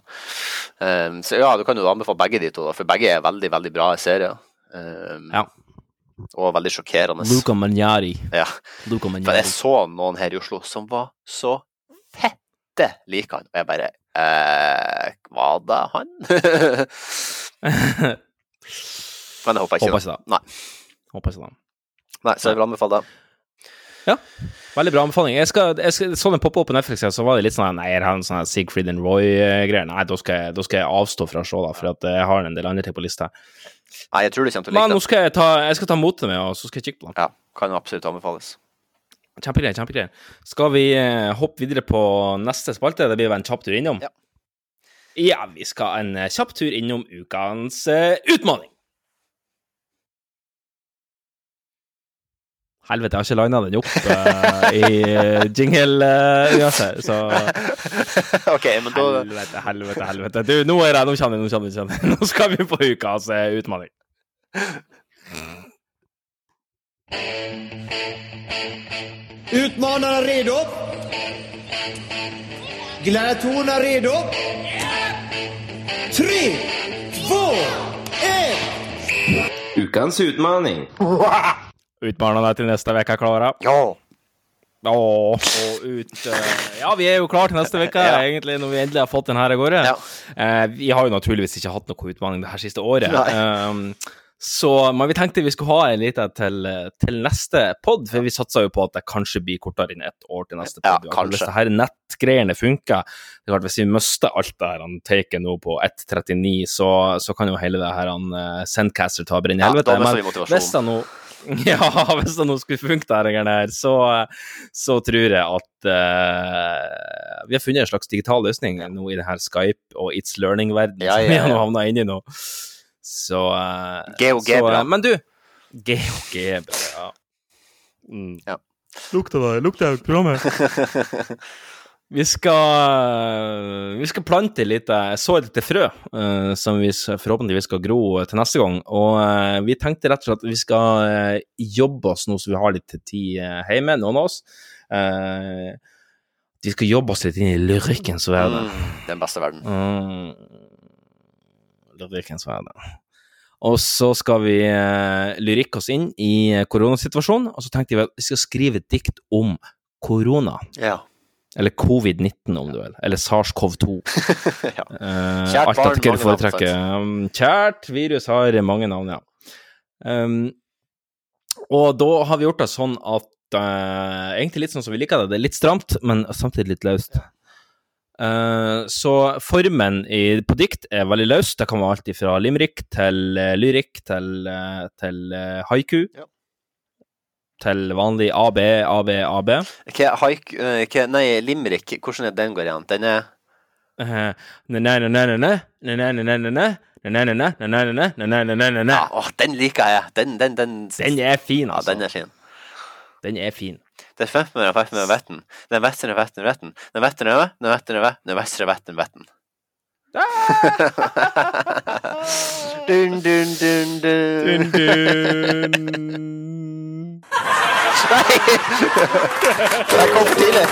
Um, så ja, du kan jo anbefale begge de to, da, for begge er veldig, veldig bra serier. Um, Ja. Og veldig sjokkerende. Luca Magnari. Ja. Luca For jeg så noen her i Oslo som var så fette like han, og jeg bare eh, Var det han? Men jeg håper ikke Håper ikke det. Nei. Håper ikke det. Nei, så jeg vil anbefale det. Veldig bra anbefaling. Jeg skal, jeg skal, sånn den poppa opp på Netflix, så var det litt sånn Nei, jeg har en sånn Sigfrid and Roy-greier. Nei, da skal, jeg, da skal jeg avstå fra å se, da, for at jeg har en del andre ting på lista. Nei, jeg tror du kommer til å Men like nå det. skal jeg ta, jeg skal ta motet med, og så skal jeg kikke på den. Ja, kan absolutt anbefales. Kjempegreier. kjempegreier. Skal vi eh, hoppe videre på neste spalte? Det blir vel en kjapp tur innom? Ja. Ja, vi skal en eh, kjapp tur innom ukens eh, utfordring. Helvete, jeg har ikke lina den opp uh, i uh, jingle-universet, så OK, men da Helvete, helvete, helvete. Du, nå er det, nå kommer det, nå kommer det. Nå, nå skal vi på ukas altså, utfordring. er redo? Gladiatorerna redo? Tre, två, ett! Ukens utmaning. Utfordrerne til neste uke klare. Ja. Åh, og ut eh, Ja, vi er jo klare til neste uke, Ja. egentlig, når vi endelig har fått den her av gårde. Ja. Eh, vi har jo naturligvis ikke hatt noe utfordring det her siste året. Nei. Eh, så, men vi tenkte vi skulle ha en liten til, til neste pod, for vi satsa jo på at det kanskje blir kortere enn ett år til neste Ja, pod. kanskje. Hvis det her nettgreiene funker, det er klart hvis vi mister alt det her han taket nå på 1.39, så, så kan jo hele det her han uh, Sendcaster ta brenne i Ja, helvete. mister Men hvis han nå ja, hvis det nå skulle funke, det her, så, så tror jeg at uh, vi har funnet en slags digital løsning nå i det her Skype og It's Learning-verdenen Ja, som vi har ja. havna inni nå. Så uh, GOG så, bra. eh, Men du, GOG ja. Mm. Ja. Lukta det, lukta det programmet. Vi skal, vi skal plante litt Jeg så et lite frø, uh, som vi forhåpentligvis skal gro til neste gang. Og uh, vi tenkte rett og slett at vi skal uh, jobbe oss nå så vi har litt tid eh, hjemme, noen av oss. Eh, vi skal jobbe oss litt inn i lyrikkens verden. Mm, den beste verden. Mm. Lyrikkens verden. Og så skal vi eh, lyrikke oss inn i eh, koronasituasjonen, og så tenkte vi at vi skal skrive et dikt om korona. Ja. Eller covid-19, om du vil. Eller SARS-CoV-2. ja. Eh, Kjært alt barn, etter hva du foretrekker. Um, kjært virus har mange navn, ja. Um, og da har vi gjort det sånn at uh, Egentlig litt sånn som vi liker det. Det er litt stramt, men samtidig litt løst. Eh, så formen i, på dikt er veldig løs. Det kan være alt fra limerick til uh, lyrikk til, til haiku. Til vanlig AB, AB, AB. Okay, haik, eh, hva, nei, limerick, hvordan er den går igjen? Den er Eh, ja, den liker jeg. Den, den, den, Den er fin, ja, altså. den er fin. Den er fin. Det er fett med den vetten. Den vestre vetten vetten. Den øve, den øve, den vestre vetten vetten. dun, dun, dun, dun. Dun, dun. Nei! Jeg kom for tidlig.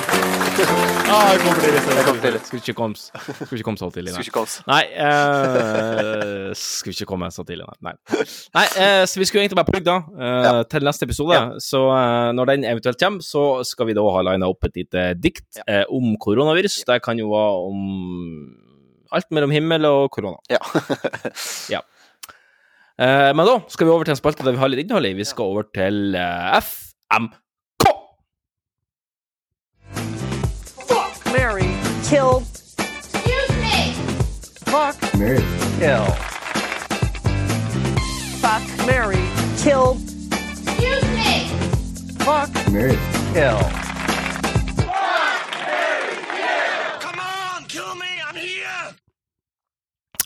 Ah, jeg kom for tidlig. Jeg kom for tidlig. Skulle ikke komme, skulle ikke komme så tidlig. Skulle Nei, ikke komme. nei uh, skulle ikke komme så tidlig, nei. Nei, nei eh, så vi skulle egentlig bare plugge da, eh, til neste episode. Så eh, når den eventuelt kommer, så skal vi da ha lina opp et lite dikt eh, om koronavirus. Det kan jo være om alt mellom himmel og korona. Ja. Ja. Eh, men da skal vi over til en spalte der vi har litt innhold i. Vi skal over til eh, FMK. Fuck Mary killed. Excuse me. Fuck Mary. kill. Fuck Mary killed. Excuse me. Fuck Mary. kill.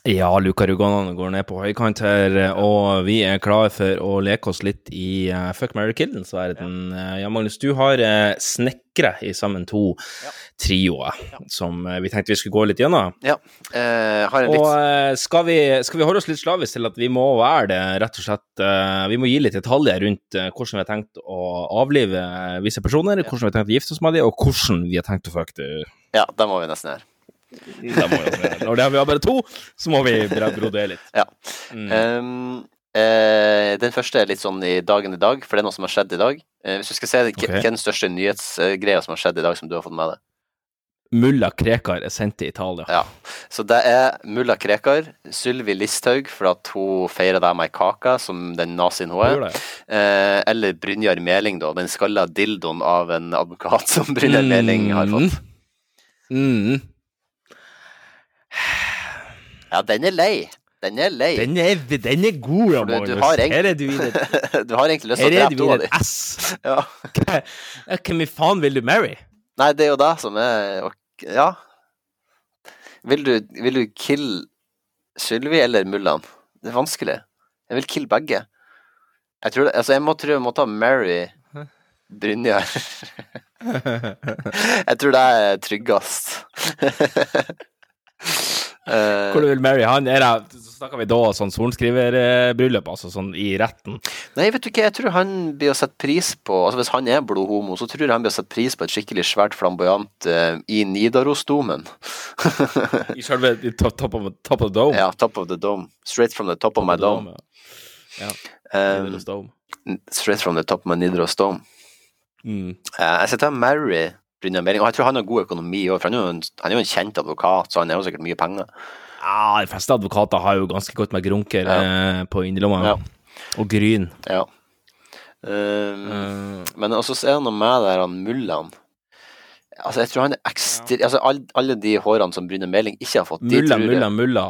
Ja, Luka Ruganan går ned på høykant her, og vi er klare for å leke oss litt i uh, Fuck, marry, kill-ens verden. Ja. ja, Magnus, du har uh, snekre i sammen to ja. trioer som uh, vi tenkte vi skulle gå litt gjennom. Ja, har en litt... Og skal vi, skal, vi, holde oss litt slavisk til at vi må være det, rett og slett Vi må gi litt detaljer rundt hvordan vi har tenkt å avlive visse personer, hvordan vi har tenkt å gifte oss med dem, og hvordan vi har tenkt å fucke det. Ja, det må vi nesten gjøre. Når det har vi har bare to, så må vi brodere litt. Ja. Mm. Um, den første er litt sånn i dagen i dag, for det er noe som har skjedd i dag. Eh, hvis du skal se, okay. Hva er den største nyhetsgreia som har skjedd i dag, som du har fått med deg? Mulla Krekar er sendt til Italia. Ja, så det er mulla Krekar, Sylvi Listhaug for at hun feirer deg med ei kake, som den nazien hun er. Eh, eller Brynjar Meling, da, den skalla dildoen av en advokat som Brynjar mm. Meling har fått. Mm. Ja, den er lei. Den er lei. Den er, den er god, ja, Magnus. Du, har egentlig, Her er du i det Du har egentlig lyst til å drepe to av dem. Ja. Hvem i faen vil du marry? Nei, det er jo det som er Ja. Vil du, vil du kill Sylvi eller Mullan? Det er vanskelig. Jeg vil kill begge. Jeg tror det, altså jeg må, tro jeg må ta Mary Brynjar. jeg tror det er tryggest. Uh, Hvor du vil marry han? Er det, så snakker vi da sånn sorenskriverbryllup, altså sånn i retten? Nei, vet du ikke, jeg tror han blir å sette pris på Altså Hvis han er blodhomo, så tror jeg han blir å sette pris på et skikkelig svært flamboyant uh, i Nidarosdomen. I selve top, top, of, top, of, the dome? Ja, top of the dome. Straight from the top, top of my dome. dome. Ja. Um, straight from the top of my Nidaros dome. Mm. Uh, jeg skal ta Mary. Og jeg tror han har god økonomi òg, for han er, en, han er jo en kjent advokat, så han er jo sikkert mye penger. Ja, de fleste advokater har jo ganske godt med grunker ja. eh, på innerlomma. Ja. Og gryn. Ja. Um, uh. Men også er det noe med der han mullaen. Altså, jeg tror han er ekstra ja. Altså, alle, alle de hårene som Brynjar Meling ikke har fått Mulla, mulla, mulla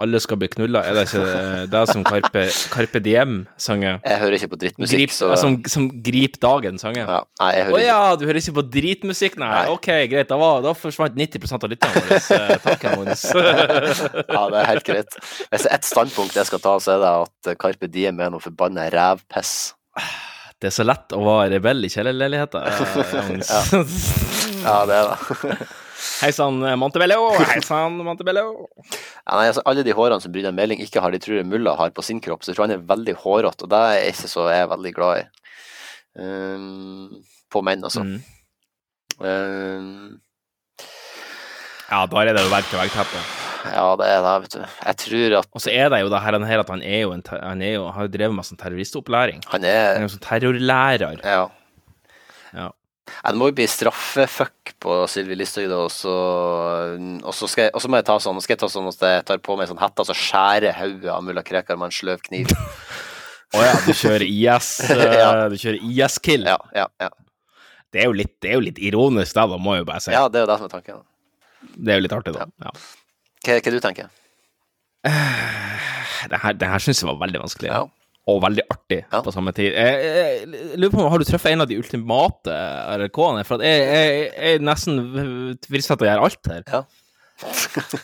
alle skal bli knulla. Er det ikke det som Carpe, Carpe Diem-sanger? Jeg hører ikke på drittmusikk. Grip, så... Som, som Grip dagen-sanger? Ja, nei, jeg hører Å ja, du hører ikke på dritmusikk? Nei, nei. ok, greit. Da, var, da forsvant 90% av lytterne våre. Takk, Magnus. ja, det er helt greit. Hvis det er ett standpunkt jeg skal ta, så er det at Carpe Diem er noe forbanna rævpiss. Det er så lett å være rebell i kjellerleiligheter. ja. ja, det er det. Hei sann, Montebello. Hei sann, Montebello. Ja, nei, altså, alle de hårene som Brynjar Meling ikke har, de tror mulla har på sin kropp, så jeg tror han er veldig hårete, og det er ikke så jeg er veldig glad i. Um, på menn, altså. Mm. Um, ja, da er det jo verdt til vegg-teppe. Ja, det er det, vet du. Jeg tror at Og så er det jo det her, at han er jo en, han er jo, har drevet med sånn terroristopplæring. Han er, han er jo sånn terrorlærer. Ja. ja. Ja, det må jo bli straffefuck på Sylvi Listhaug, og så, og så skal jeg, må jeg ta sånn skal jeg ta sånn at jeg tar på meg sånn hette og så skjærer hodet av mulla Krekar med en sløv kniv. Å oh, ja, du kjører IS ja. Du kjører IS-kill? Ja, ja, ja. Det er jo litt, det er jo litt ironisk, da, da, må jeg jo bare si. Ja, det er jo det som er tanken. Det er jo litt artig, da. Ja. Hva, hva du tenker Det her, det her syns jeg var veldig vanskelig. Ja og veldig artig ja. på samme tid. Jeg, jeg, jeg, lurer på om Har du truffet en av de ultimate RRK-ene? For jeg, jeg, er nesten fristet til å gjøre alt her. Ja.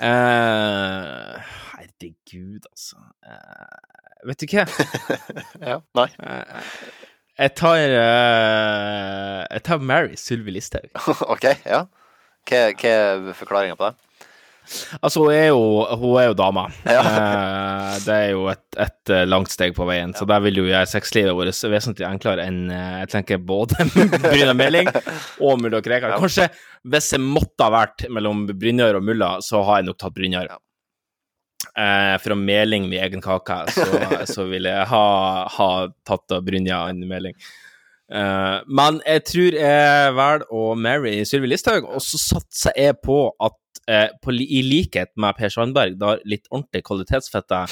eh, herregud, altså. Eh, vet du hva? ja, nei. Eh, jeg tar uh, Jeg tar Mary Sylvi Listhaug. OK, ja. Hva, hva er forklaringa på det? Altså, hun er jo, hun er jo dama. Ja. Eh, det er jo et, et, eh, langt steg på veien, ja. så der vil jo gjøre sexlivet vårt vesentlig enklere enn eh, jeg tenker både Brynjar Meling og Mulla Krekar. Ja. Kanskje hvis jeg måtte ha vært mellom Brynjar og Mulla, så har jeg nok tatt Brynjar. Eh, fra meling med egen kake, så, så vil jeg ha, ha tatt Brynjar enn Meling. Uh, men jeg tror jeg velger å marry Sylvi Listhaug, og så satser jeg på at eh, på, i likhet med Per Sandberg, da litt ordentlig kvalitetsfette,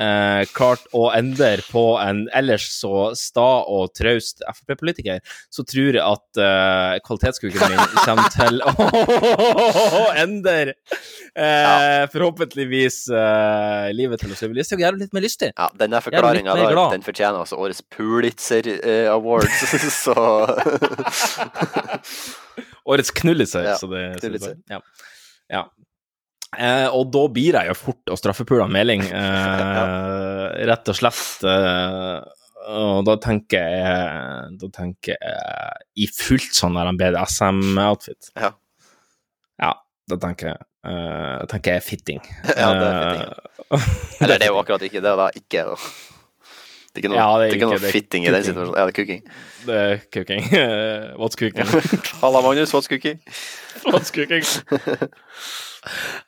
eh, klart å endre på en ellers så sta og traust Frp-politiker, så tror jeg at eh, kvalitetskuken min kommer til å endre eh, forhåpentligvis eh, livet til Sylvi Listhaug. Gjør det litt mer lystig. Ja, denne forklaringa den fortjener altså årets Pulitzer eh, Awards, så Årets knullelse, ja, så det, så ja. Ja. Eh, og da blir jeg jo fort å straffepule Meling, eh, rett og slett. Eh, og da tenker jeg Da tenker jeg i fullt sånn der en BDSM-outfit. Ja. ja, da tenker jeg eh, da tenker jeg fitting. Ja, det er fitting. Eller det er jo akkurat ikke det. Da. Ikke Det er ikke noe, Ja, det er det er ikke ikke- noe fitting i den situasjonen. Ja, det er cooking. Det er cooking. What's cooking? Halla, Magnus. What's cooking? What's cooking?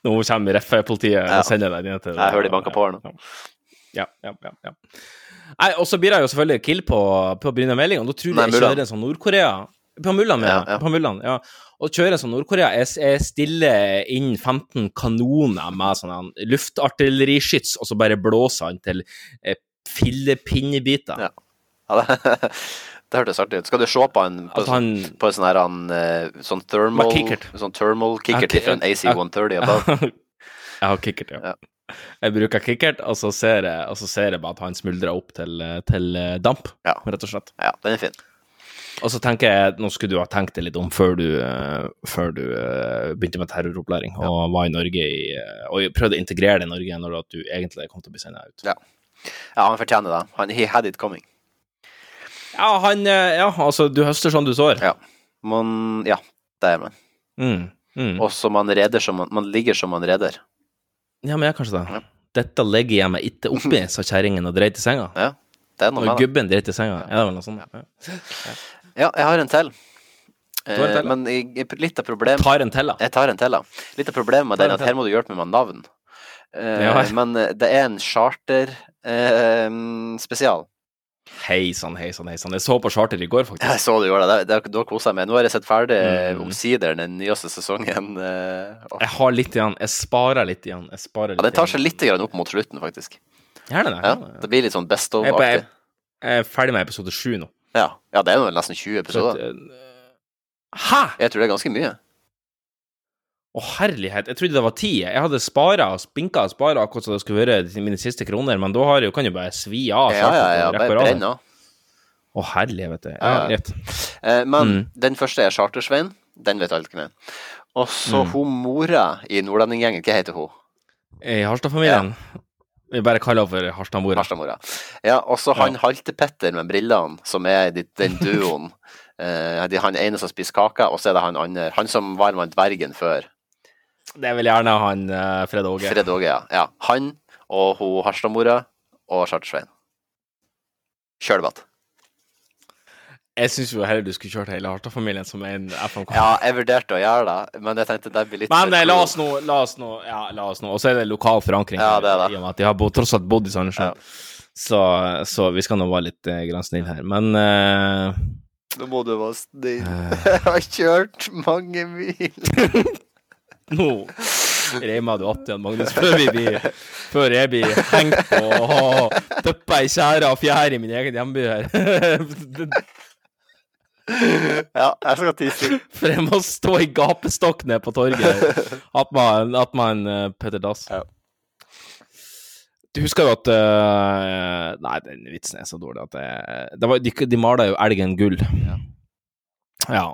Nå kommer Reffe-politiet Ja. og sender deg ned til Jeg hører de banker på her nå. Ja, ja, ja. ja. Nei, og så blir jeg jo selvfølgelig kill på, på Brynjar Meling, og da tror jeg jeg kjører en sånn Nord-Korea På Mullan, ja. Ja, ja. På Mullan, ja. Og kjører sånn Nord-Korea. Jeg, jeg stiller inn 15 kanoner med sånn luftartilleriskyts, og så bare blåser han til eh, fillepinnebiter. Ja. Ja, det, det hørtes artig ut. Skal du se på en på, altså han på en sånn her han, eh, sånn thermal kickert. Sånn thermal kickert Ja, fra en AC-130 above? Jeg har kickert, ja. Jeg bruker kickert, og så ser jeg, og så ser jeg bare at han smuldrer opp til, til eh, damp, Ja. rett og slett. Ja, den er fin. Og så tenker jeg, nå skulle du ha tenkt deg litt om før du, eh, før du eh, begynte med terroropplæring og var i Norge i, eh, og prøvde å integrere deg i Norge når at du egentlig kom til å bli sendt ut. Ja. Ja, han fortjener det. Han, he had it coming. Ja, han eh, Ja, altså, du høster sånn du sår. Ja. Man, ja, det er man. Mm, mm. Og så man reder som man, man ligger som man reder. Ja, men jeg kanskje det. Dette legger jeg meg ikke oppi, sa kjerringen og dreit i senga. Ja, det er noe det. gubben dreit i senga. Ja, det var noe sånt? Ja. Ja, jeg har en til. Eh, men litt av problemet Tar en til, da. Jeg tar en til, da. Litt av problemet med den en at her må du hjelpe meg med navn. Eh, Ja. Men eh, det er en charter-spesial. Hei sann, hei sann, hei sann. Jeg så på charter i går, faktisk. jeg så du gjorde det. i går da koser jeg meg. Nå har jeg sett ferdig Mm. omsider den nyeste sesongen. Oh. Jeg har litt igjen. Jeg sparer litt igjen. Jeg sparer litt ja, den tar seg litt opp mot slutten, faktisk. Gjerne det. Ja, Ja. det blir litt sånn best på- jeg, of-aktig. jeg er ferdig med episode sju nå. Ja. ja, det er jo nesten 20 episoder. eh, Hæ?! Jeg tror det er ganske mye. Å, herlighet. Jeg trodde det var ti. Jeg hadde spara og spinka og spara akkurat som det skulle være mine siste kroner, men da har jeg, kan jo bare svi av. Ja, ja, ja. Bare brenn av. Å, helvete. Ja, Ja, ja. greit. Eh, men Mm. den første er Chartersvein. Den vet alle hvem er. Og så Mm. hun mora i Nordlendinggjengen, hva heter hun? I Harstad-familien. Vi bare kaller henne for Harstad-mora. Harstad-mora. Ja, og så han Halte-Petter med brillene, som er den duoen. Eh, han ene som spiser kake, og så er det han andre. Han som var med dvergen før. Det vel gjerne han eh, Fred Åge. Fred Åge, ja. ja. Han og hun Harstadmora og Charter-Svein. Kjør debatt. Jeg syns jo heller du skulle kjørt hele Harstad-familien som en FMK. Ja, jeg vurderte å gjøre det, men jeg tenkte det blir litt Men eh, la oss nå, la oss nå, ja, la oss nå. Og så er det lokal forankring. Ja, det er det. I og med at de har bo, tross alt bodd i Sandnessjøen. Så, så vi skal nå være litt eh, grann snille her. Men eh, Nå må du være snill. Jeg har kjørt mange mil. nå reimer du att igjen, Magnus, før, blir, før jeg blir hengt på og døppa i tjære og fjær i min egen hjemby her. Ja, jeg skal tisse. For jeg må stå i gapestokk nede på torget. At man, at man eh, Petter Dass. Ja. Du husker jo at uh, Nei, den vitsen er så dårlig at det, det var, de, de mala jo elgen gull. Ja.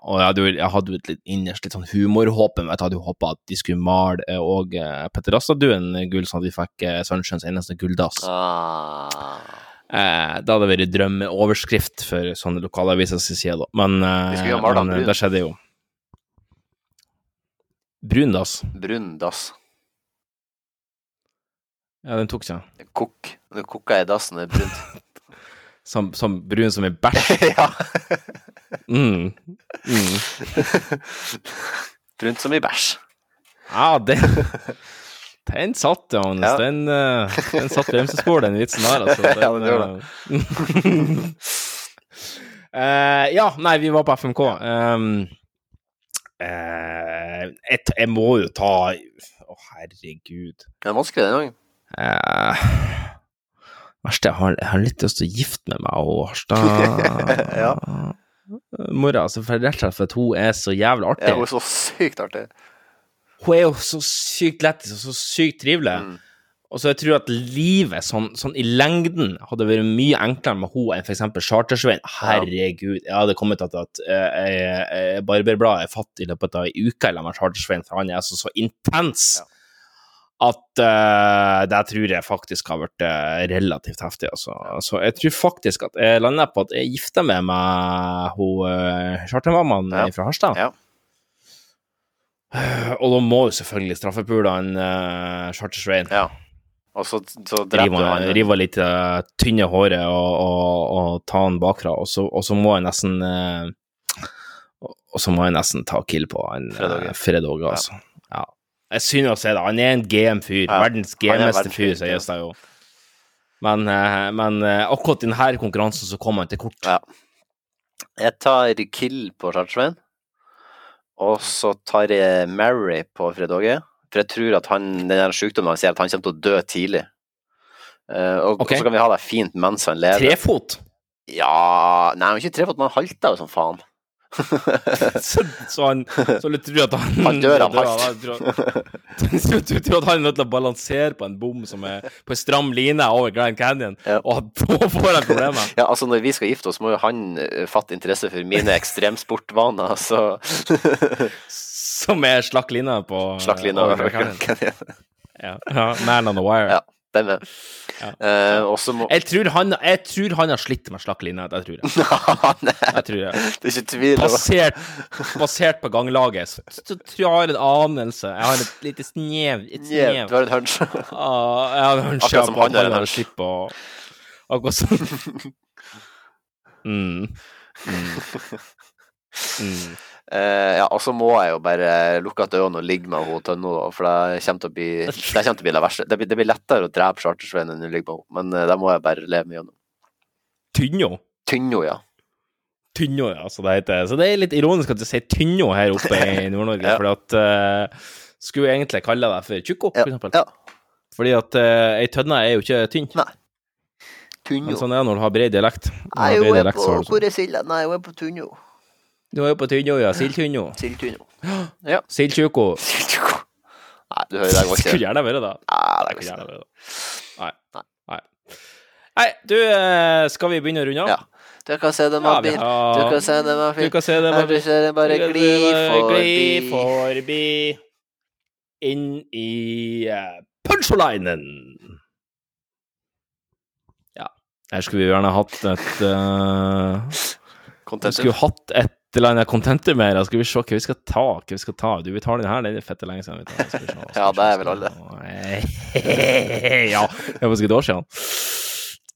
Og jeg hadde, jo- jeg hadde jo et litt innerst litt sånn humorhåp jeg hadde jo håpa at de skulle male eh, og eh, Petter Astaduen hadde gull, sånn at vi fikk eh, Sunshines eneste gulldass. Ah. Eh, det hadde vært drømmeoverskrift for sånne lokalaviser sin side, da. Men, eh, de den men eh, det skjedde jo. Brun dass. Brun dass. Ja, den tok seg. Kokk. Når du koker i dassen, er det brunt. Som, som brun som en bæsj. ja. Mm. Mm. Brunt som i bæsj. Ja, den Den satt, Johannes. Ja. Den, eh, den satt bremsespor, den vitsen der, altså. Ja, den gjør eh, eh, ja, nei, vi var på FMK. Um, uh, jeg, jeg må jo ta Å, herregud. Det er vanskelig den gangen. Eh, verste, jeg har, jeg har litt lyst til å gifte med meg og Harstad Ja. Mora, altså, for rett og slett at hun er så jævlig artig. Ja, hun er så sykt artig. Hun er jo så sykt lættis og så sykt trivelig. Mm. Og så jeg tror at livet sånn, sånn i lengden hadde vært mye enklere med henne enn f.eks. Chartersveien. Herregud, jeg hadde kommet til at, at eh, Barberbladet er fatt i løpet av ei uke eller med Chartersveien, for han er altså så intens. At uh, det tror jeg faktisk har vært uh, relativt heftig. Altså. Så jeg tror faktisk at jeg lander på at jeg gifter meg med hun uh, chartermammaen Ja. fra Harstad. Ja. Eh, og da må jo selvfølgelig straffepulene uh, Charter-Svein. Ja. Og så, så dreper han. rive litt uh, tynne håret og, og, og ta han bakfra, og så, og så må jeg nesten uh, og, så må jeg nesten ta kill på han Fred Åge, altså. Ja. Jeg se det. Han er en GM-fyr. Ja, Verdens er GM-este fyr, sies det jo. Men, eh, men eh, akkurat i denne konkurransen så kom han til kort. Ja. Jeg tar kill på Chartersveien. Og så tar jeg Mary på Fred Åge. For jeg tror at han, den sykdommen han sier, at han kommer til å dø tidlig. Eh, og, okay. og så kan vi ha det fint mens han lever. Trefot. Ja Nei, han er ikke trefot, men han halter jo som faen. så, så han så du tror at han Han dør av hardt. Så du tror at han er nødt til å balansere på en bom som er på en stram line over Grand Canyon, og da får han problemer? Ja, altså Når vi skal gifte oss, må jo han eh, fatte interesse for mine ekstremsportvaner. Så Som er slakk line på Slakk line over Grand Grand Canyon. Ja, ja, Man on the wire. Ja, den Ja. Uh, må Jeg tror, han, jeg tror han har slitt med slakk linje, det tror jeg. jeg tror jeg. Det er ikke tvil Basert, basert på ganglaget, så, så tror jeg har en anelse. Jeg har et lite snev. Et snev. Yeah, du har en hunch. Ah, jeg har en hunch Akkurat som han har en hunch. på Akkurat som mm. Mm. Mm. Eh, ja, og så må jeg jo bare lukke at øynene og ligge med henne Tønno, for det kommer til å bli det til å bli det verste. Det blir, det blir lettere å drepe Chartersveien enn å ligge med henne, men uh, det må jeg bare leve med gjennom. Tynno. Tynno, ja. Tynno, ja, så det heter. Så det er litt ironisk at du sier Tynno her oppe i Nord-Norge, Ja. for at uh, Skulle jeg egentlig kalle deg for Tjukko, for eksempel. Ja. Fordi at uh, ei tønne er jo ikke tynn. Nei. Tynno. Men sånn er det når du har bred dialekt. Nei, hun er på sånn. Hvor er Silja? Nei, hun er på Tunno. Du er jo på Tynno, ja. Sildtynno. Sildtynno. Ja. Sildtjuko. Nei, du hører det går Skulle ikke. gjerne vært det. Nei, det Skulle går ikke. vært. Nei. Nei. Nei, du, eh, skal vi begynne å runde av? Ja. Du kan se dem av bil. Du kan se dem av Du kan se dem av ser det bare gli forbi. Gli forbi inn i uh, punchlinen. Ja. Her skulle vi gjerne hatt et uh, skulle hatt et eller annet contentum mer. Skal vi se hva vi skal ta. Hva vi skal ta. Du, vi tar den her. Den er fette lenge siden. vi tar. Skal vi se. Ja, det er vel alle. ja, det var sikkert et år siden.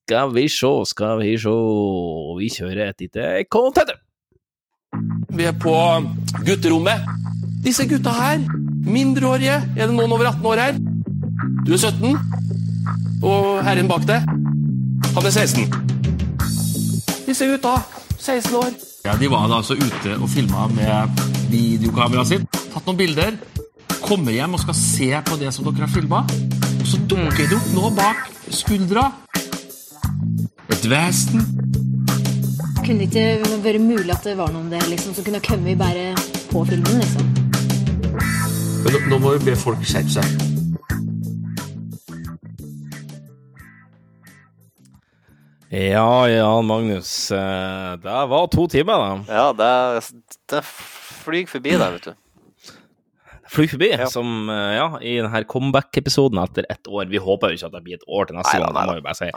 Skal vi se, skal vi se Vi kjører et lite contenter! Vi er på gutterommet. Disse gutta her, mindreårige, er det noen over 18 år her? Du er 17, og herren bak deg, han er 16. Disse gutta, 16 år. Ja, De var da altså ute og filma med videokameraet sitt, tatt noen bilder, kommer hjem og skal se på det som dere har filma, og så dukker det opp noe bak skuldra. Et vesen. Kunne det ikke vært mulig at det var noen der liksom, som kunne kommet bare på filmen, liksom? Men nå, nå må vi be folk skjerpe seg. Ja, Jan Magnus. eh, Det var to timer, da. Ja, det, det flyr forbi der, vet du. Flyr forbi, som eh, ja, i denne comeback-episoden etter ett år. Vi håper jo ikke at det blir et år til neste gang, det må vi bare si.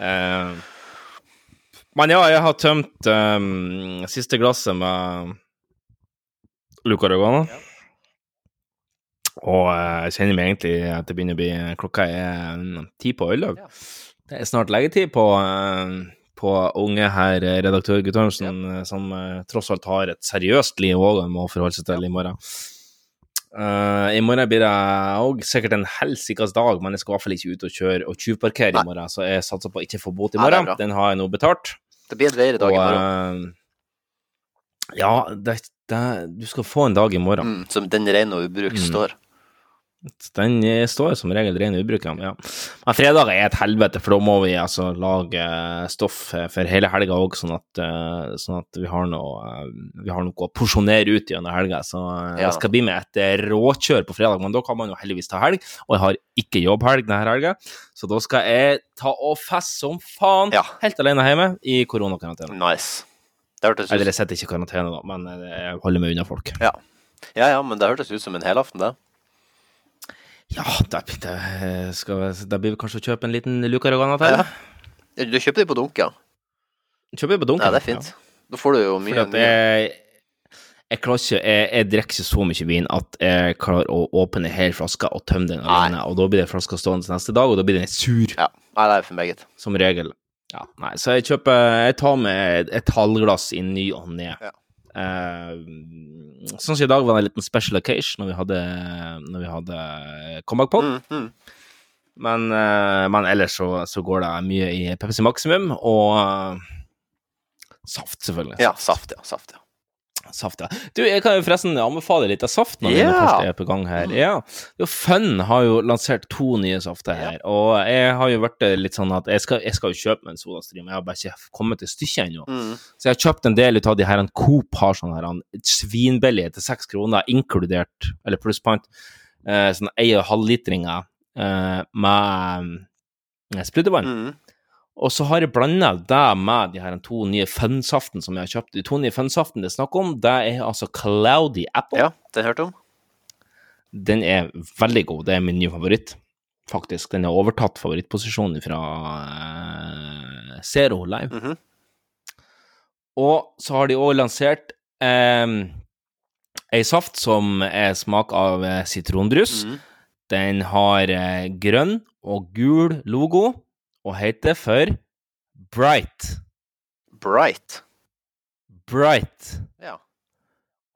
Uh, men ja, jeg har tømt um, siste glasset med Luca Rogana. Og uh, jeg kjenner meg egentlig at det begynner å bli Klokka er ti på øyeløp. Det er snart leggetid på, eh, på unge her, redaktør Guttormsen, ja. som eh, tross alt har et seriøst liv òg må forholde seg til i morgen. Uh, I morgen blir det òg sikkert en helsikas dag, men jeg skal i hvert fall ikke ut og kjøre og tjuvparkere i morgen, så jeg satser på å ikke få bot i morgen. Nei, Den har jeg nå betalt. Det blir en bedre dag i morgen. eh, ja, det, det, du skal få en dag i morgen. Mm, som den rene og ubruk Mm. står. Den står som regel ren ubruk, ja. ja. Men fredag er et helvete, for da må vi altså lage eh, stoff eh, for hele helga òg, sånn, eh, sånn at vi har noe Vi har noe å porsjonere ut gjennom helga. Så jeg skal bli med et råkjør på fredag, men da kan man jo heldigvis ta helg. Og jeg har ikke jobbhelg denne helga, så da skal jeg ta og feste som faen helt alene hjemme i koronakarantene. Nice. Eller jeg sitter ikke i karantene, da, men jeg holder meg unna folk. Ja. ja, ja, men det hørtes ut som en helaften, det. Ja, det, blir det kanskje å kjøpe en liten Lucaragana til. Ja. Du kjøper de på dunk, ja? Kjøper de på dunk. Ja, det er fint. Da får du jo mye. For at jeg, jeg klarer ikke jeg, jeg drikker ikke så mye vin at jeg klarer å åpne hele flaska og tømme den alene, og da blir den flaska stående neste dag, og da blir den sur. Ja, Nei, det er for meget. Som regel. Ja, nei, så jeg kjøper Jeg tar med et halvglass i ny og ne. Ja. Eh, sånn som i dag var det en liten special occasion når vi hadde, når vi hadde comeback på. Mm, mm. Men, eh, men ellers så, så går det mye i Pepsi Maximum og uh, saft, selvfølgelig. Ja, saft, ja. Saft, ja. Saft, ja. Du, jeg kan jo forresten anbefale litt av saften når vi først er på gang her. Ja. Jo, Fun har jo lansert to nye safter her, og jeg har jo vært litt sånn at jeg skal, jeg skal jo kjøpe meg en sodastream, jeg har bare ikke kommet til stykket ennå. Mm. Så jeg har kjøpt en del ut av de her Coop har sånn her svinbillige til seks kroner, inkludert, eller plusspoint, eh, sånn ei og halvlitringer eh, med eh, sprudlevann. Mm. Og så har jeg blanda det med de her to nye Fun-saften som jeg har kjøpt. De to nye Fun-saften det er snakk om, det er altså Cloudy Apple. Ja, det hørte om. Den er veldig god. Det er min nye favoritt, faktisk. Den har overtatt favorittposisjonen fra eh, Zero Live. Mhm. Og så har de òg lansert eh, ei saft som er smak av eh, mm -hmm. Den har eh, grønn og gul logo, og heter for Bright. Bright. Bright. Ja.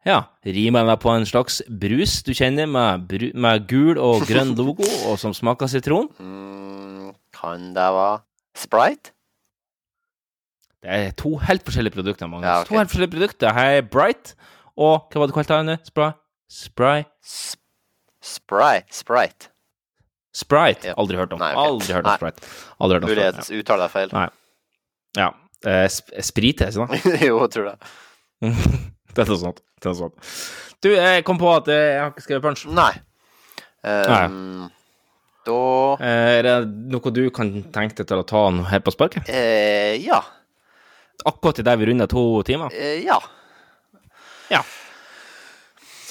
Ja, rimer meg på en slags brus du kjenner med, bru med gul og grønn logo, og som smaker sitron. Mm, kan det være Sprite? Det er to helt forskjellige produkter, Magnus. Ja, okay. To helt forskjellige produkter. Her er Bright, og hva var det kalt det? Spry? Spry? Sprite. Sprite. Sprite? Aldri hørt om. Nei, okay. Aldri hørt om Nei. Sprite. Aldri hørt om Mulig Sprite. uttaler deg feil. Nei. Ja. Eh, sp det ikke det? jo, jeg tror det. det er noe sånt. Det er noe sånt. Du, jeg kom på at eh, jeg har ikke skrevet punch. Nei. Um, da Eh, Er det noe du kan tenke deg til å ta her på sparket? eh, Ja. Akkurat idet vi runder to timer? Eh, ja. Ja.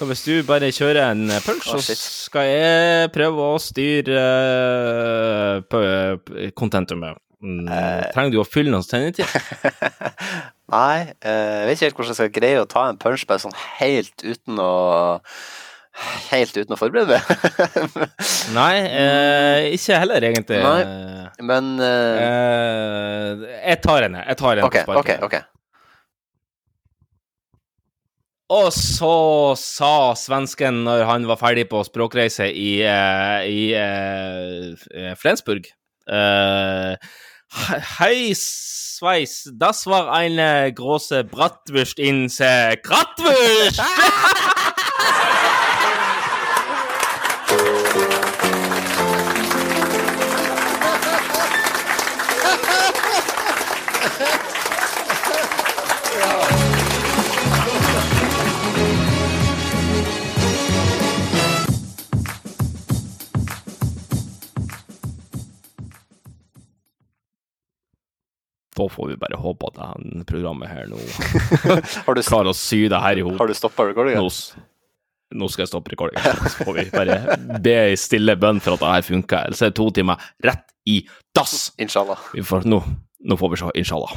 Så hvis du bare kjører en punch, oh, så skal jeg prøve å styre uh, på på contentumet. Mm, uh, trenger du å fylle noen sendetid? Nei, eh, jeg vet ikke helt hvordan jeg skal greie å ta en punch bare sånn helt uten å Helt uten å forberede meg. Nei, eh, ikke heller, egentlig. Nei, men eh, Eh, jeg tar henne. jeg. Tar henne OK, på sparket. OK. ok Og så sa svensken når han var ferdig på språkreise i, eh, i eh, Flensburg eh, Hei, Sveis, das war eine große Bratwurst in se Får vi bare håpe at det programmet her nå Har du, klarer å sy det her i hop. har du stoppa recordinga? Nå, nå skal jeg stoppe recordingen. Så får vi bare be i stille bønn for at det her funker. Ellers er det to timer rett i dass. Inshallah. Vi får, nå, nå får vi se, inshallah.